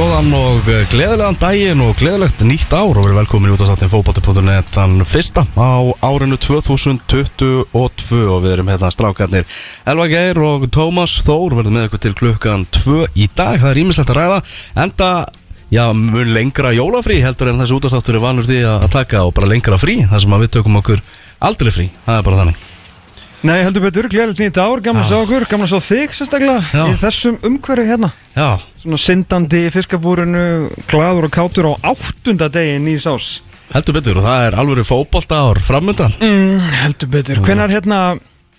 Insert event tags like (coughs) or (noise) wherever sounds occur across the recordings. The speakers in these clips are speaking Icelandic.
Góðan og eh, gleðilegan daginn og gleðilegt nýtt ár og verið velkomin í útastáttin fókbalti.net þann fyrsta á árinu 2022 og við erum hérna strákarnir Elva Geir og Tómas Þór verðum með ykkur til klukkan 2 í dag. Það er ímislegt að ræða enda Já, mun lengra jólafrí heldur en þessi útastáttur er vanur því að taka og bara lengra frí þar sem við tökum okkur aldrei frí, það er bara þannig Nei, heldur betur, gleðilegt nýtt ár, gaman að sjá okkur, gaman að sjá þig sérstaklega í þessum umhverju hérna. Já, Svona syndandi í fiskabúrinu, gladur og kátur á áttunda degi nýs ás heldur betur og það er alvöru fótbolta ár framöndan mm, Heldur betur, hvenær hérna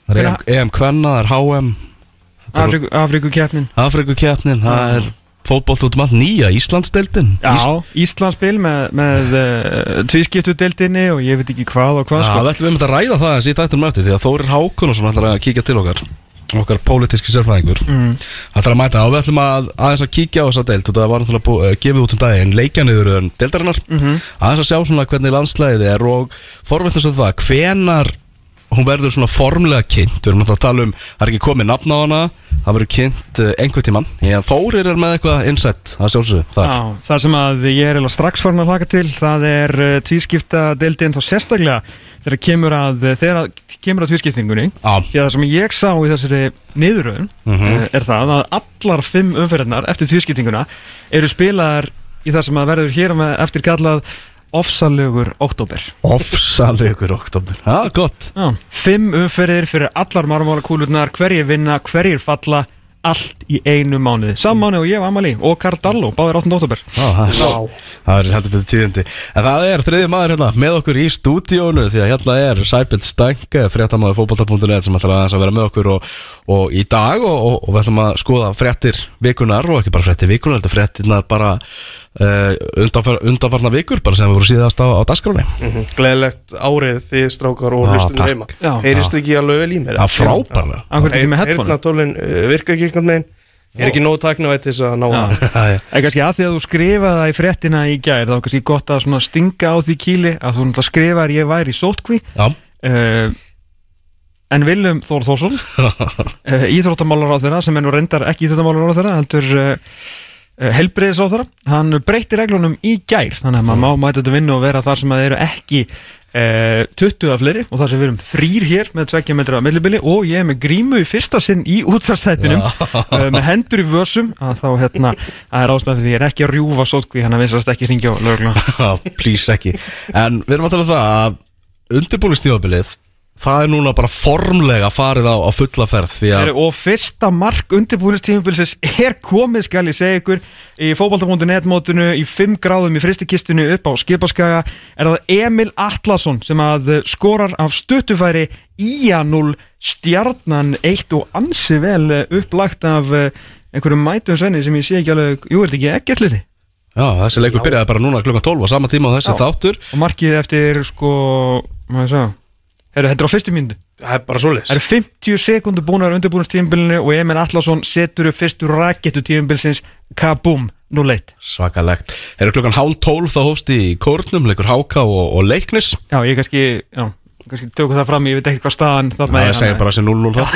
Það er EM, hvenær- EM Kvenna, það er HM Afríku, Afríkukeppnin. Afrikukeppnin, það er fótbolt út um allt nýja Íslandsdeildin Já, Íslandsspil með, með uh, tvískiptudeildinni og ég veit ekki hvað og hvað Já, sko. við ætlum við að ræða það eins í tættunum eftir því að Þórir Hákunarsson ætlar að kíkja til okkar okkar pólitíski sérfræðingur mm. ætlar að mæta og við ætlum að aðeins að kíkja á þessa deild og það var náttúrulega bú- eh, gefið út um daginn leikjaniður deildarinnar aðeins að sjá svona hvernig landslæðið er og forveitnast af það hvenar hún verður svona formlega kynnt. Við erum náttúrulega að tala um, það er ekki komið nafn á hana það verður kynnt uh, einhver tíman en Þórir er með eitthvað innsett að sjálfsögðu þar. Já, það sem að ég er strax farin að hlaka til það er uh, tvískiptadeildin þá sérstaklega þegar kemur að þegar að kemur að tvískiptingunni. Því að það sem ég sá í þessari niðuröðun Mhm. er það að allar fimm umferðarnar eftir tvískiptinguna eru spilaðar í það sem að verður hér eftir kallað ofsalögur oktober. ofsalegur oktober Já, gott Já. Fimm umferðir fyrir allar marmálakúlurnar, hverjir vinna, hverjir falla, allt í einu mánuði. Sammáni og ég var Amali og Cardallo, báðir 8. oktober. Já, það er, það er heldur betur tíðindi En það er þriði maður hérna með okkur í stúdíónu Því að hérna er Sæbild Stænk Fréttamaður fótbolta.net sem ætlar að vera með okkur Og, og í dag og, og, og við ætlum að skoða fréttir vikunar Og ekki bara fréttir vikunar, þetta fréttirnar bara uh, undanfar, Undanfarna vikur Bara sem við voru síðast á, á dagskráni Mhm. Gleðilegt árið þið strákar og Já, hlustunum heima. Heyrist ekki alveg vel í mér? Það er frábærlega. Akkur ekki með headphone. Heyrnatólin virka ekki einhvern veginn? Ég er ekki nógu taknavætt til þess að ná að (laughs) En kannski að því að þú skrifaði það í fréttina í gær, þá er kannski gott að stinga á því kýli að þú náttúrulega skrifaðir ég væri í sótkví Já, uh, En Willum Þór Þórsson (laughs) uh, íþróttamálar á þeirra sem er nú reyndar ekki íþróttamálar á þeirra heldur uh, helbriðis á þeirra hann breytti reglunum í gær þannig að maður má mæta þetta vinnu og vera þar sem að þeir eru ekki uh, 20 af fleiri og þar sem við erum þrýr hér með tveggja metra millibili og ég er með grímu í fyrsta sinn í útvarstættinum uh, með hendur í vössum að þá hérna það er ástæðan fyrir því ég er ekki að rjúfa sótkví hann að vinsast ekki ringja á lögla (laughs) please ekki. En við erum að tala um það að undirbúinistífabilið Það er núna bara formlega farið á, á fulla ferð að Og fyrsta mark undirbúinistímubilsins er komið skal ég segja ykkur. Í fótbolta.net mótinu í 5 gráðum í fristikistinu upp á skipaskaga er það Emil Atlasson sem að skorar af stuttufæri Ía0 stjarnan 1 og ansi vel eh, upplagt af eh, einhverjum mætum svenni sem ég sé ekki alveg, jú er þetta ekki ekkert liti Já, þessi leikur byrjaði bara núna klukkan 12 á sama tíma á þessi Já. þáttur. Og markið eftir sko, maður sagði Heru, þetta er á fyrstu mínútu. Það er bara svoleiðis. Það eru 50 sekundur búinar undirbúinustíðumbilinu og Emil Atlasson setur upp fyrstu rakettu tíðumbilsins kabum, 0-1 Svakalegt. Eru klukkan hálf 12 þá hófst í kórnum leikur Háka og, og Leiknis. Já, ég kannski, já, kannski tökum það fram, ég veit ekki hvað staðan þarna Það segir bara sér 0-0 það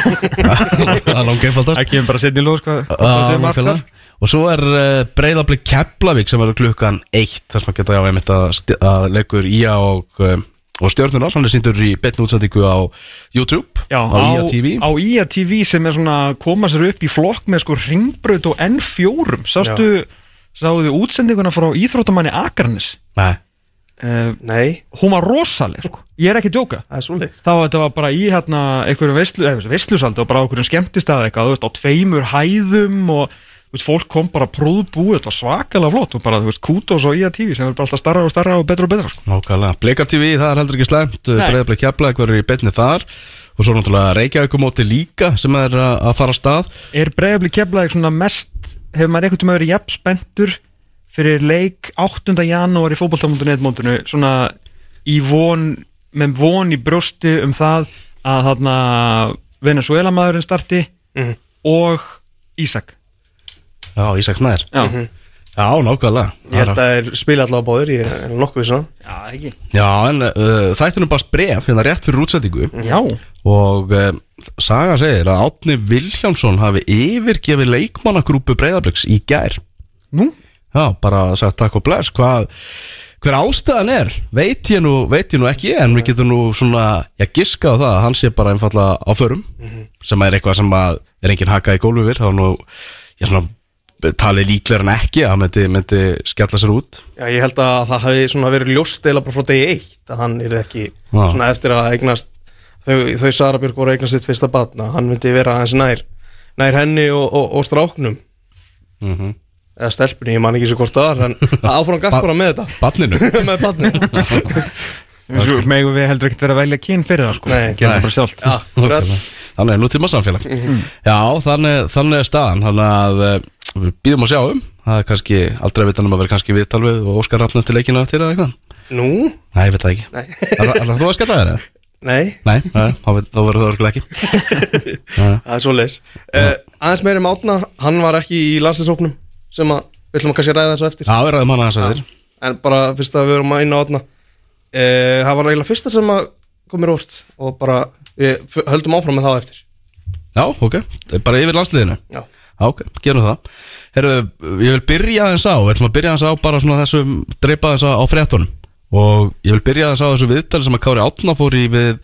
Það er langt einfaldast. Það kemur bara setni í lóð, hvað þar? Og svo er uh, breyðablik Keflavík sem eru klukkan 1 þar sem að geta já einmitt að, að leikur Ía og, uh, og stjörnunar hann er síndur í betn útsendingu á YouTube Já, á Ía TV á IA TV sem er svona að koma sér upp í flokk með sko ringbraut og N4 Sástu, sáðu útsendinguna frá Íþróttamanni Akranis Nei, uh, Nei, Hún var rosaleg, sko. Ég er ekki að djóka. Það er svoleiðis. Þá þetta var bara í hérna einhverjum veislu, eða veislusaldi og bara á einhverjum skemmtistað eitthvað, þú veist, á tveimur hæðum og veist, fólk kom bara prúðbúið, þetta var svakalega flott og bara, þú veist, Kútos og IATV sem er bara alltaf starra og starra og betra og betra, sko. nákvæmlega Blikar TV, það er heldur ekki slæmt Nei. breyðablik Keflavík verður í betni þar og svo náttúrulega Reykjavíkumóti líka sem er að, að fara stað Er bregðabli keflaðið svona mest, hefur maður einhvern tíma verið jafn spenntur fyrir leik 8. janúar í mótinu, svona í von, með von í brjósti um það að þarna Venezuela maðurinn starti Mhm. og Ísak. Já, Ísak Snær. Já, Já, nákvæmlega. Ég held að þeir spila allavega báður Ég er nokkuð svona já ekki. Já, en uh, þættinu bara bref hérna rétt fyrir útsendingu. Já. og uh, Saga segir að Átni Viljámsson hafi yfirgefið leikmannagrúpu breyðabliks í gær. Nú? Já, bara sagt takk og bless. Hvað, hver ástæðan er veit ég nú, veit ég nú ekki en við getum nú svona, já giska á það að hann sé bara einfalla á förum sem er eitthvað sem að er engin haka í gólfi við þá nú, ég svona talið líklega en ekki að hann myndi, myndi skella sér út. Já, ég held að það hafi verið ljóst eða bara frá degi eitt að hann er ekki Já. svona eftir að eignast þau, þau Sara Björk voru að eignast sitt fyrsta batna hann myndi vera aðeins nær nær henni og, og, og stráknum. Mhm. eða stelpunni, ég man ekki svo hvort það var en (laughs) áfram galt bara með þetta. Banninu (laughs) með batni Svo (laughs) megum við heldur ekkert vera að velja kyn fyrir það sko. Nei. Það bara sjálft. Akkurat. Þannig er nútíma samfélag Já, þannig, þannig er staðan. Þannig að eh, við býðum að sjá um. Það er kannski aldrei að vita um að vera kannski viðtal við og Óskar Rafn til leikina til eða eitthvað Nú? Nei, ég veit það ekki. Nei, Alltaf þú að skalla það eða? Nei. Nei, þá verður það örgulega ekki. (laughs) Það er svo leis uh, Aðeins meiri mátna, hann var ekki í landsliðsóknum sem að, við ætlum að kannski ræða þessu eftir. Já, við ræðum hana þess að þér En bara fyrst að við erum að inn á átna uh, Það var eiginlega fyrsta sem að komir óvart og bara við f- höldum áfram með það á eftir. Já, ok, bara yfir landsliðinu? Já, ok, gerum það. Herru, ég vil byrja aðeins á ætlum að byrja aðeins á bara svona þessum Dreipa aðeins á, fréttunum. Og ég vil byrja aðeins á þessu viðtali sem að Kári Átna fór í við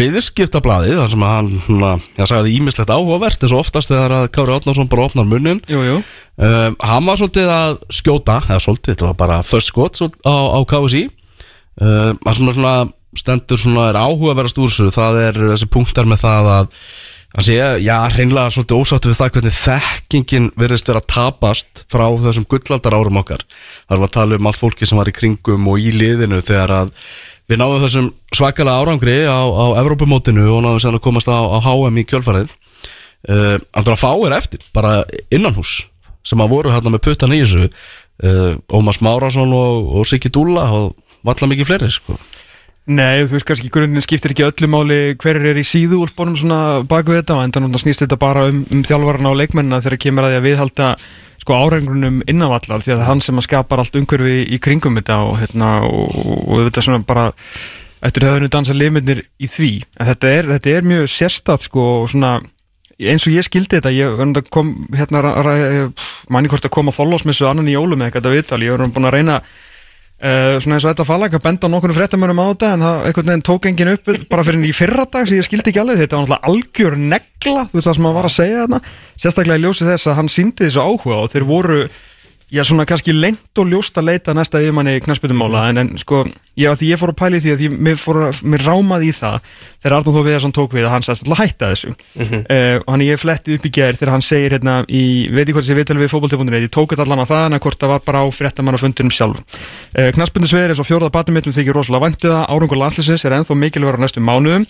viðskiptablaðið þar sem að hann, svona, ég sagði ímislegt áhugavert eins og oftast þegar að Kári Átnason bara opnar munnin Jú, jú. Um, Hann var svolítið að skjóta eða svolítið, þetta var bara first skot svo- á, á KSI um, Það sem er svona stendur svona er áhugaverðast úr þessu það er þessi punktar með það að hann sé, já, hreinlega svolítið ósáttu við það hvernig þekkingin virðist vera að tapast frá þessum gullaldar árum okkar. Þar var að tala um allt fólki sem var í kringum og í liðinu þegar að við náðum þessum svakalega árangri á, á Evrópumótinu og náðum sem að komast á, á HM í kjölfarið. Uh, Andra fáir eftir, bara innanhús sem að voru hérna með puttan í þessu. Uh, Ómas Márásson og, og Siggi Dúlla og valla mikið fleiri sko. Nei, þú veist kannski í grunninn skiptir ekki öllu máli hverjir er í síðu úlpunum svona baku þetta og endan snýst þetta bara um, um þjálfarna og leikmennina þegar kemur að því að viðhalda sko árengrunum innanvallar því að það er hann sem að skapar allt umhverfi í kringum þetta og hérna og, og þetta svona bara eftir höfðinu dansa limirnir í því. En þetta er, þetta er mjög sérstætt sko og svona eins og ég skildi þetta ég að kom hérna manni hvort að koma þóllásmissu annan í jólum eða eitthvað viðtal, ég verður búin að reyna Uh, svona eins og þetta falag að benda nokkurnu fréttamörnum á þetta en það einhvern veginn tók engin upp bara fyrir í fyrra dag sem ég skildi ekki alveg. Þetta var náttúrulega algjör negla þú veist það sem hann var að segja þarna. Sérstaklega í ljósi þess að hann síndi þessu áhuga og þeir voru já svona kannski lengt og ljóst að leita næsta yfirmanni knassbytumála en, en sko var því ég fór að pæli því að ég, mér, fór að, mér rámaði í það þegar Arnur Þó Viðarsson tók við að hann sæst alltaf hætta þessu. Uh, og hann ég fletti upp í gær þegar hann segir hérna í, veit ég hvort þessi viðtali við fótbolti.net ég tók þetta allan á það en að hvort það var bara á fréttamannafundinum sjálf uh, Knassbyndisveður eins og fjórða mittum þykir rosalega væntu það árangur landslisins er ennþá mikilvægur á næstu mánuðum.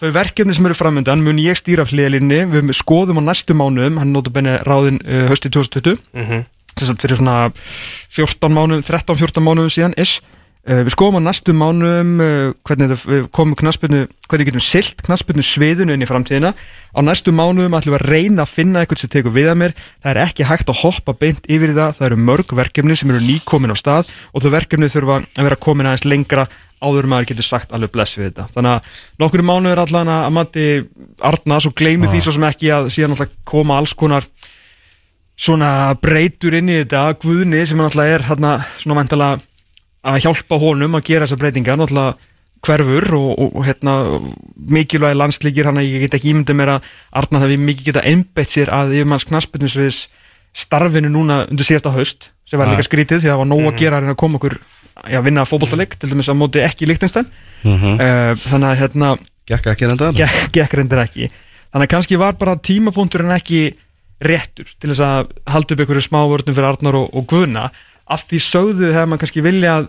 Þau verkefni sem eru framöndan mun ég stýra hliðlinni, við skoðum á næstu mánuðum, hann notur benni ráðin uh, hösti 2020 Mhm. sem sagt fyrir svona 14 mánuðum, 13-14 mánuðum síðan ish. Uh, við skoðum á næstu mánuðum uh, hvernig við komum knaspinu, hvernig við getum silt knaspinu sviðinu inn í framtíðina. Á næstu mánuðum ætlum við að reyna að finna eitthvað sem tekur við að mér, það er ekki hægt að hoppa beint yfir það, það eru mörg verkefni sem eru nýkomin á stað og þau verkefni þurfa að vera komin aðeins lengra áður maður getur sagt alveg bless við þetta. Þannig að nokkur mánuður allan að mati Arnars og gleymi því svo sem ekki að síðan alltaf koma alls konar svona breytur inn í þetta. Guðni sem náttúrulega er hérna svona mæntala að hjálpa honum að gera þessar breytingar náttúrulega hverfur og, og, og hérna mikilvægi landslíkir hann að ég get ekki ímyndið mér að Arna það við mikið geta einbett sér að yfirmanns knaspinnisviðs starfinu núna undir síðasta haust sem var Ja. líka skrítið því að það var nóg að gera að koma okkur að vinna fótbollaleik til dæmis að móti ekki líktinstæn Mhm. uh, þannig að hérna Gekk ekki reyndir ekki. Þannig að kannski var bara tímapunkturinn ekki réttur til þess að halda upp einhverju smá vörnum fyrir Arnar og, og Guðna af því sögðu hefur maður kannski vilja að,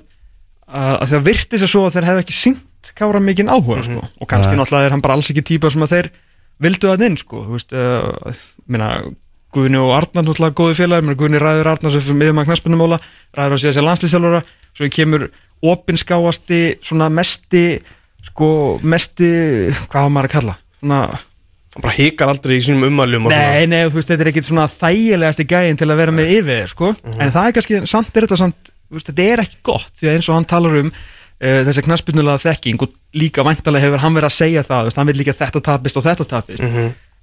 að það virti sér svo að þeir hefðu ekki syngt kára mikinn áhuga sko. og kannski Ja. náttúrulega er hann bara alls ekki típa sem að þeir vildu að inn sko. veist, uh, minna Guðni og Arnar náttúrulega góði minna, Guðni ræður Arnar sem fyrir miðum að knaspunumóla ræður að segja sér landslýsjálfara svo kemur opinskáasti svona mesti sko mesti, hvað maður að kalla svona Hann bara hikar aldrei í sínum og Nei, nei, þú veist, þetta er ekkit svona þægilegasti gæðin til að vera með yfir, sko. En það er kannski, samt er þetta samt, veist, þetta er ekki gott Því að eins og hann talar um uh, þessi knaspinnulega þekking Og líka væntalega hefur hann verið að segja það, veist, hann vil líka þetta tapist og þetta tapist.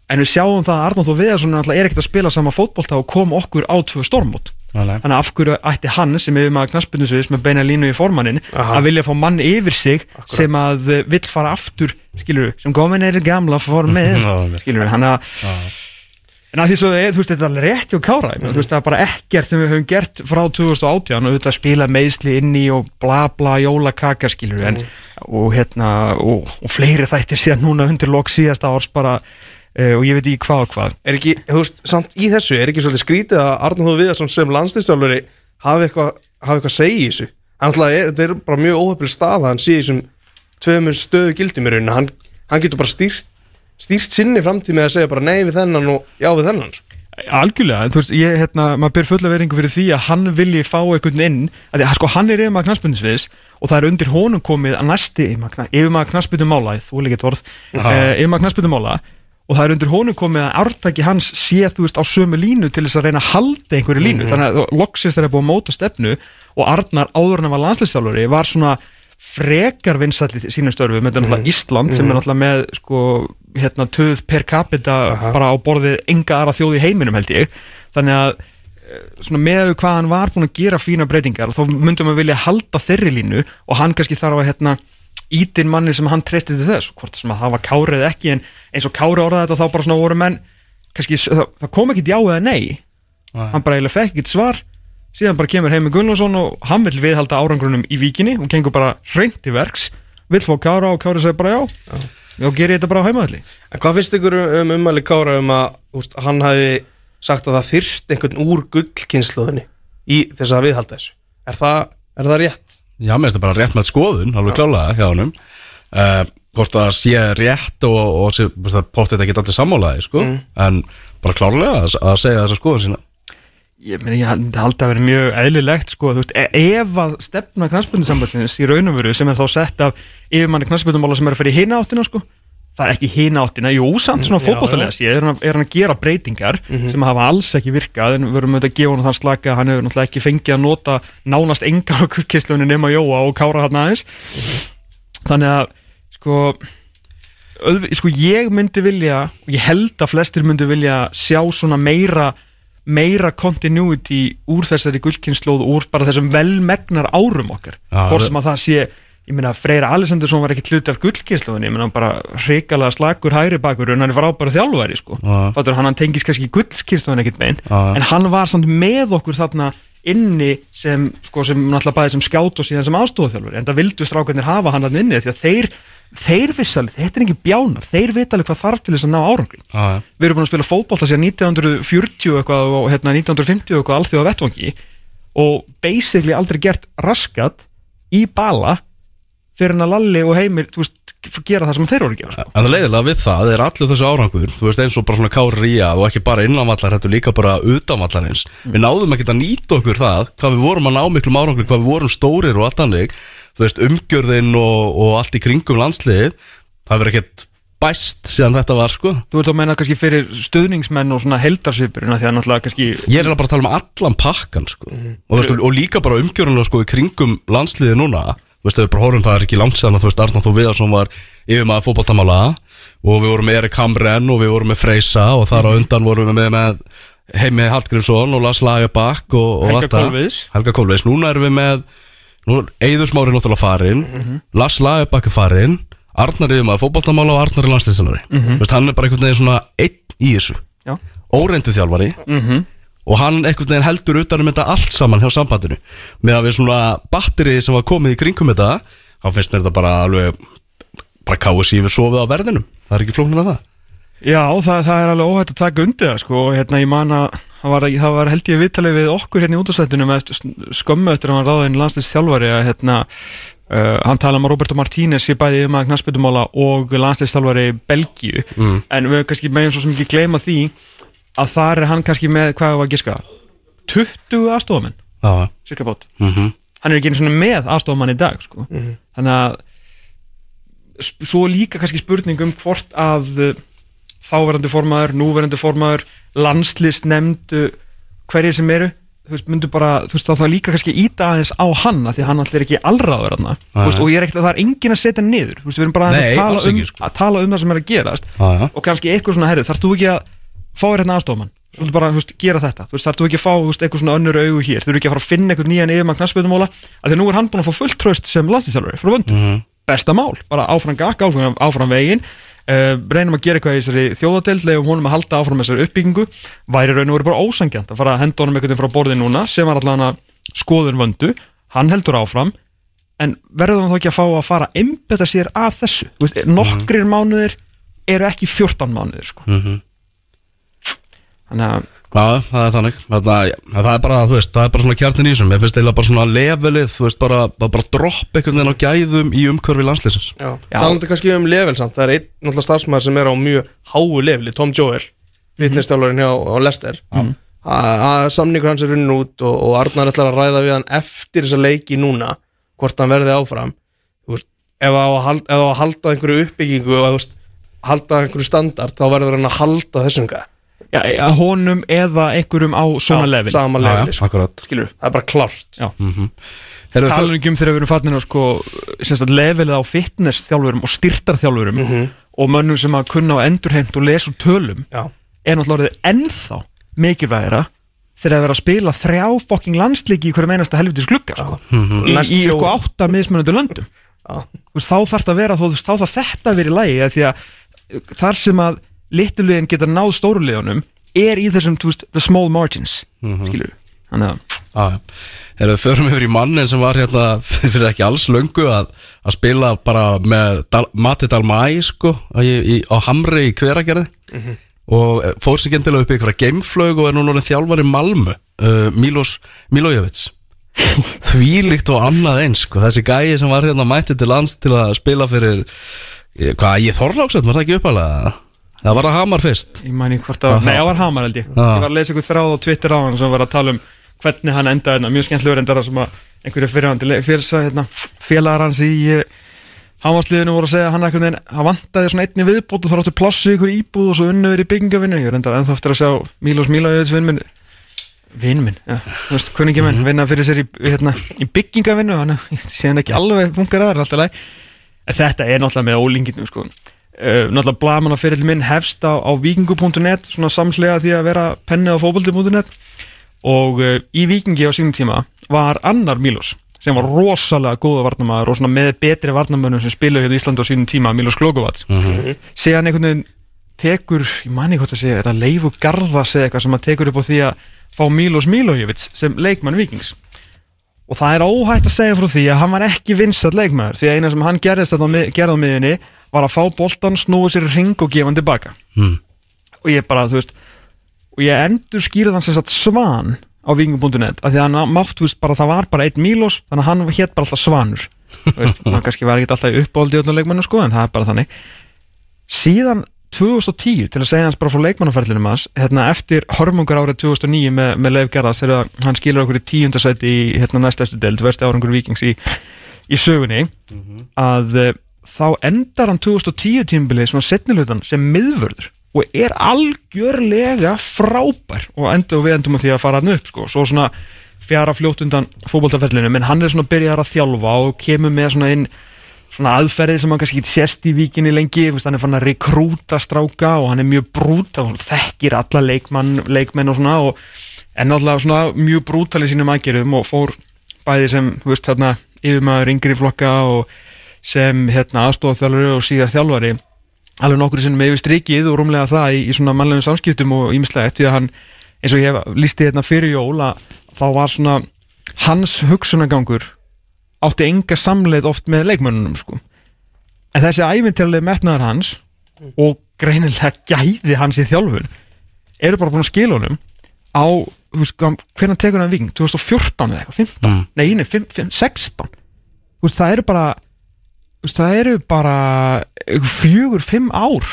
En við sjáum það að Arnóð og Viðarsson er ekkert að spila sama fótbolta og kom okkur á tvö nei. Þannig að af hverju ætti hann sem yfir maður knaspundusviðs með beina línu í formannin að vilja fá mann yfir sig sem að eh, vill fara aftur skilur sem komin er gamla formið (laughs) skilur hann að En að því svo, eh, þú veist, þetta er alveg rétt hjá Kára ég meina, Þú veist, það er bara ekkert sem við höfum gert frá 2018 og auðvitað spila meðsli inn í og bla bla jólakaka skilur en, og hérna og, og fleiri þættir síðan núna undir lok síðasta árs bara og ég veit ekki hvað og hvað. Er ekki, þú veist, samt í þessu Er ekki svolítið skrítið að Arnóð Viðarsson sem landslýstjálfuri hafi eitthvað hafi eitthvað að segja í þessu. Ætla, er, þetta er bara mjög óhefnileg stað að hann sé í þessum tveimur stöðu gildum í rauninu hann, hann getur bara stýrt stýrt sinni framtíð með að segja bara nei við þennan og já við þennan. Algjörlega, þú veist, ég, hérna, maður ber fulla veringu fyrir því að hann vilji fá einhvern inn. Að að, sko, hann er yfir maður knaspundisviðs og það er undir honum komið að næsti yfir maður knaspundum mála, og það er undir honum komið að ártaki hans sé, þú veist, á sömu línu til þess að reyna að halda einhverju línu, þannig að loksins þeir eru búið að móta stefnu og Arnar áður en að var landslýstjálfuri var svona frekar vinsall í sínum störfu með náttúrulega Ísland sem er náttúrulega með sko, hérna, töð per capita bara á borðið enga aðra þjóð í heiminum held ég. Þannig að eh, svona með hvað hann var búin að gera fína breytingar þá myndum við vilja halda þeirri línu og hann kannski þarf að hérna ítin manni sem hann treysti til þess hvort sem að það var kárið ekki en eins og kári orðað þetta þá bara svona voru menn kannski, það, það kom ekki já eða nei. Nei. hann bara eiginlega fekk ekkert svar. Síðan bara kemur heimi Gunnlaugsson og hann vil viðhalda árangrunum í víkinni. Og gengur bara hreint í verks vill fá Kára og Kára segir bara já. Já, ger ég þetta bara á heimaðalli En hvað finnst ykkur um umæli Kára um að úst, hann hafi sagt að það þyrft einhvern úr gullkynnslóðinni í þess að viðhalda þessu? Er það, er það rétt? Já, mér finnst það bara rétt með skoðun, alveg klálega hjá honum. Uh, Hvort það sé rétt og, og það póttið ekki allir sammálaði, sko. En bara klálega að, að segja þessa skoðun sína. Ég, meni, ég haldi að vera mjög eðlilegt sko, veist, e- ef að stefna knastbundisambandsins í raun og veru sem er þá sett af yfirmanni knastbundumála sem er að fyrir hina áttina sko það er ekki hina áttina, jú, samt svona Já, fótbolltalega séð, er, er hann að gera breytingar sem hafa alls ekki virkað. En við verum auðvitað að gefa hann þann slaka hann hefur náttúrulega ekki fengið að nota nánast engar okkur kistlunni nema Jóa og Kára hann aðeins. Þannig að sko öðv, sko ég myndi vilja og ég held að flestir myndi vilja sjá svona meira meira continuity úr þessari gullkynnslóð úr bara þessum velmegnar árum okkar. Hvort sem að það sé ég meina Freyra Alessandursson var ekki hluti af gullkynnslóðinni ég meina bara hrikalega slagur hægri bakur en hann er frábæra þjálfæri sko Já. Fattur, hann, hann tengis kannski gullkynnslóðin ekkert megin Já. en hann var samt með okkur þarna inni sem, sko, sem náttúrulega bæði sem skját og síðan sem aðstofþjálfur en það vildu strákarnir hafa hann þarna inni því að þeir, þeir vissalið, þetta er ekki bjánar þeir vita alveg hvað þarf til þess að ná árangri já. við erum búin að spila fótbolta síðan 1940 eitthvað og hérna 1950 eitthvað alþjóða vettvangi og basically aldrei gert raskat í bala fyrir en að Lalli og Heimir þú veist, gera það sem þeir voru að gera sko. En það leiðilega við það er allir þessu árangur Þú veist eins og bara svona kári í að og ekki bara innanvallar Þetta er líka bara utanvallarins. Við náðum ekkert að nýta okkur það Hvað við vorum að ná miklum árangur Hvað við vorum stórir og allt hannig Þú veist umgjörðin og, og allt í kringum landsliðið Það verður ekkert bæst síðan þetta var sko. Þú ert að menna kannski fyrir stuðningsmenn og svona heldarsvipurina því að náttúrulega kannski Ég er bara að tala um allan pakkan sko. og, þú veist, og líka bara umgjörðunlega sko, í kringum landsliðið núna Þú veist, ef við bara horfum það er ekki langt séðan að þú veist, Arnáð Þó Viðarsson var yfir maður fótballtamála og við vorum með Erik Hamren og við vorum með Freysa og þar á undan vorum við með, með Heimi Hallgrímsson og Lars Lagerbakk og, og Helga. Kolviðs. Helga Kolviðs, núna erum við með nú er Eiður Smári náttúrulega farinn Lars Lagerbakk er farinn Arnar yfir maður fótballtamála og Arnar er landslýsalari mm veist, hann er bara einhvern veginn svona einn í þessu. Já, óreindu þjálfari. Mhm. Og hann einhvern veginn heldur utan um þetta allt saman hjá sambandinu. Með að við svona batterið sem var komið í kringum þetta þá finnst mér þetta bara alveg bara KSI við sofið á verðinum. Það er ekki flóknir að það. Já það, það er alveg óhætt að taka undir það sko. Og hérna ég man að það var, held ég viðtalið við okkur hérna í útastættunum skömmu eftir að hann ráðin landslýst þjálfari að hérna uh, hann tala um að Roberto Martínez sé bæði um að knastbytumála og landslýst þjálfari Belgíu. Mm. en við kannski meðum svo sem ekki gleyma því að þar er hann kannski með hvað var að giska? 20 aðstofamenn, Já, cirka bótt mm -hmm. hann er ekki einu svona með aðstofamann í dag sko. þannig að svo líka kannski spurning um hvort að uh, þáverandi formaður, núverandi formaður landslist nefndu hverjir sem eru þú veist, myndu bara, þú veist, þá það líka kannski íta aðeins á hann, af því hann allir ekki allraður hann, þú veist, og ég er ekkert að það er engin að setja niður, þú veist, við erum bara Nei, að, tala um, ekki, sko. að tala um það sem er að gerast. Já, já. og kannski eitthvað svona, herri, þarf þú ekki að fá þér hérna aðstofmann svolítið bara, þú veist, gera þetta. Þú veist, þarf þú ekki að fá, þú veist, eitthvað svona önnur augu hér? Þú veist ekki að fara að finna eitthvað nýjan yfirmann knassbyrnumóla að því nú er hann búin að fá fullt tröst sem landslýsjálfari frá vöndu, besta mál bara áfram gakk, áfram, áfram veginn. Uh, reynum að gera eitthvað í þessari þjóðadeld leiðum honum að halda áfram þessari uppbyggingu. Væri raun og verið bara ósangjant að fara að henda honum veginn frá borði núna sem var allan að skoðun vöndu. Hann heldur áfram. En verður hann þá ekki að fá að fara einbetta sér að þessu? Veist, nokkrir mánuðir eru ekki 14 mánuðir sko. Þannig að Já, það er þannig. Það, það er bara, þú veist, það er bara svona kjartin í þessum. Ég finnst eiginlega bara svona levelið, þú veist, bara, bara, bara dropp einhvern veginn á gæðum í umhverfi landslýsins Já, talandi kannski um level samt Það er einn náttúrulega starfsmæður sem er á mjög háu leveli Tom Joel, vitnistjálfarinn hjá á Lester mm. að samningur hans er runnin út og, og Arnar ætlar að ræða við hann eftir þessa leiki núna hvort hann verði áfram. Þú veist, ef það á að halda, ef það á að halda einhverju uppbyggingu og þú veist, halda einhverju standard þá verður hann að halda þessum gæð já, já, honum eða einhverjum á svona level. sama já, sko. akkurat. Skilur það er bara klárt. Já. Heyrðu, tala ekki um þegar við erum fattin á sko, levelið á fitness þjálfurum og styrtar þjálfurum og mönnum sem að kunna á endurheimt og lesa úr tölum Já, er náttúrulega ennþá mikilvægara þegar að vera að spila þrjá fokking landsliki í hverju meinasta helvitis glugga sko. í, Næst í fjór. eitthvað átta mismunandi löndum. Þá þarf þetta að vera, veist, þá þarf þetta að vera í lagi af því að uh, þar sem að litluliðin geta náð stóruliðunum er í þessum, þú veist, the small margins skilur við, þannig að Já, já. Heyrðu, förum yfir í mannin sem var hérna (laughs) fyrir ekki alls löngu að, að spila bara með Dal, Mati Dalmæ sko, í, í, á Hamri í hveragerði. Og eh, fór sér gendilega upp í einhverja geimflög og er núna orðinn þjálfar í Malmö uh, Milos Milojevits (laughs) þvílíkt og annað eins sko. þessi gæi sem var hérna mætti til lands til að spila fyrir eh, hvað, ég Þorláksson, var það ekki uppalega það var að Hamar fyrst. Ég mæni hvort að, nei, það var Hamar held ég. Ég var að lesa eitthvað þráð á Twitter á hann sem var að tala um hvernig hann endaði hérna, mjög skemmtlegur endara sem að einhverju fyrirhandi fyrir hérna, félagar hans í Hamarsliðinu voru að segja að hann eitthvað hann vantaði svona einni viðbót og þá ráttu plassu ykkur íbúð og svo unnuður í byggingavinnu. Ég er endar ennþá eftir að sjá Mílos Mílajöðs vinn minn. Vinn minn, já, þú veist, kunningi minn vinna fyrir sér í, hérna, í byggingavinnu. Þannig að ég sé hann (laughs) ekki alveg funkar aðra alltaf læg en þetta er náttúrulega með ólinginu sko. Uh, náttúrulega blaman að fyrir minn hefst á, á vikingu.net svona samslega því að vera penni á fótbolti.net og uh, í vikingi á sínum tíma var annar Mílos sem var rosalega góða varnamæður og svona með betri varnamönnum sem spilaði hérna í Íslandi á sínum tíma Mílos Klokovac mm -hmm. segja hann einhvern veginn tekur, ég mani hvort að segja, er það Leifu Garðas eða eitthvað sem hann tekur upp á því að fá Mílos Mílojevits sem leikmann vikings og það er óhætt að segja frá því að hann var ekki vinsat leikmaður því að eina sem hann gerðist gerði á miðunni var að fá boltan, snúa sér ring og gefa hann tilbaka. Mm. og ég bara, þú veist og ég endur skýrði hann sem sagt svan á vikingum.net af því að hann mátt, þú veist, bara það var bara einn Mílos þannig að hann hétt bara alltaf svanur. Þú veist, (laughs) hann kannski var ekki alltaf í öllum leikmannum sko, en það er bara þannig. Síðan 2010 til að segja hans bara frá leikmannaferðlinum hans hérna, eftir hörmungar árið 2009 með, með Leif Gerðas þegar hann skilur okkur í tíundasæti í hérna, næsta eftir deild, versti árangur vikings í, í sögunni að uh, þá endar hann 2010 tímbilið svona setnilutan sem miðvörður og er algjörlega frábær og endur við endum að því að fara hann upp sko. svo svona fjara fljótt undan fótboltaferðlinu en hann er svona byrjar að þjálfa og kemur með svona inn svona aðferði sem hann kannski ekki sést í víkinni lengi hann er fann að rekrúta stráka og hann er mjög brút og þekkir alla leikmann, leikmenn og svona og er náttúrulega svona mjög brútal í sínum aðgerðum og fór bæði sem þú veist þarna yfirmaður yngri flokka og sem hérna aðstofþjálfari og síðar þjálfari alveg nokkur sinnum yfir strikið og rúmlega það í, í svona mannlegum samskiptum og ímislegt því að hann eins og ég hef lísti hérna fyrir jól að þá var svona hans hugsunagangur átti enga samleið oft með leikmönnunum sko. en þessi æfintilega metnaður hans og greinilega gæði hans í þjálfun eru bara búin að skila honum á, þú veist, hvernig tekur hann ving 2014 eða eitthvað, 15 Mm. nei, nei, 5, 5, 16 þú veist, það eru bara það eru bara fjögur, fimm ár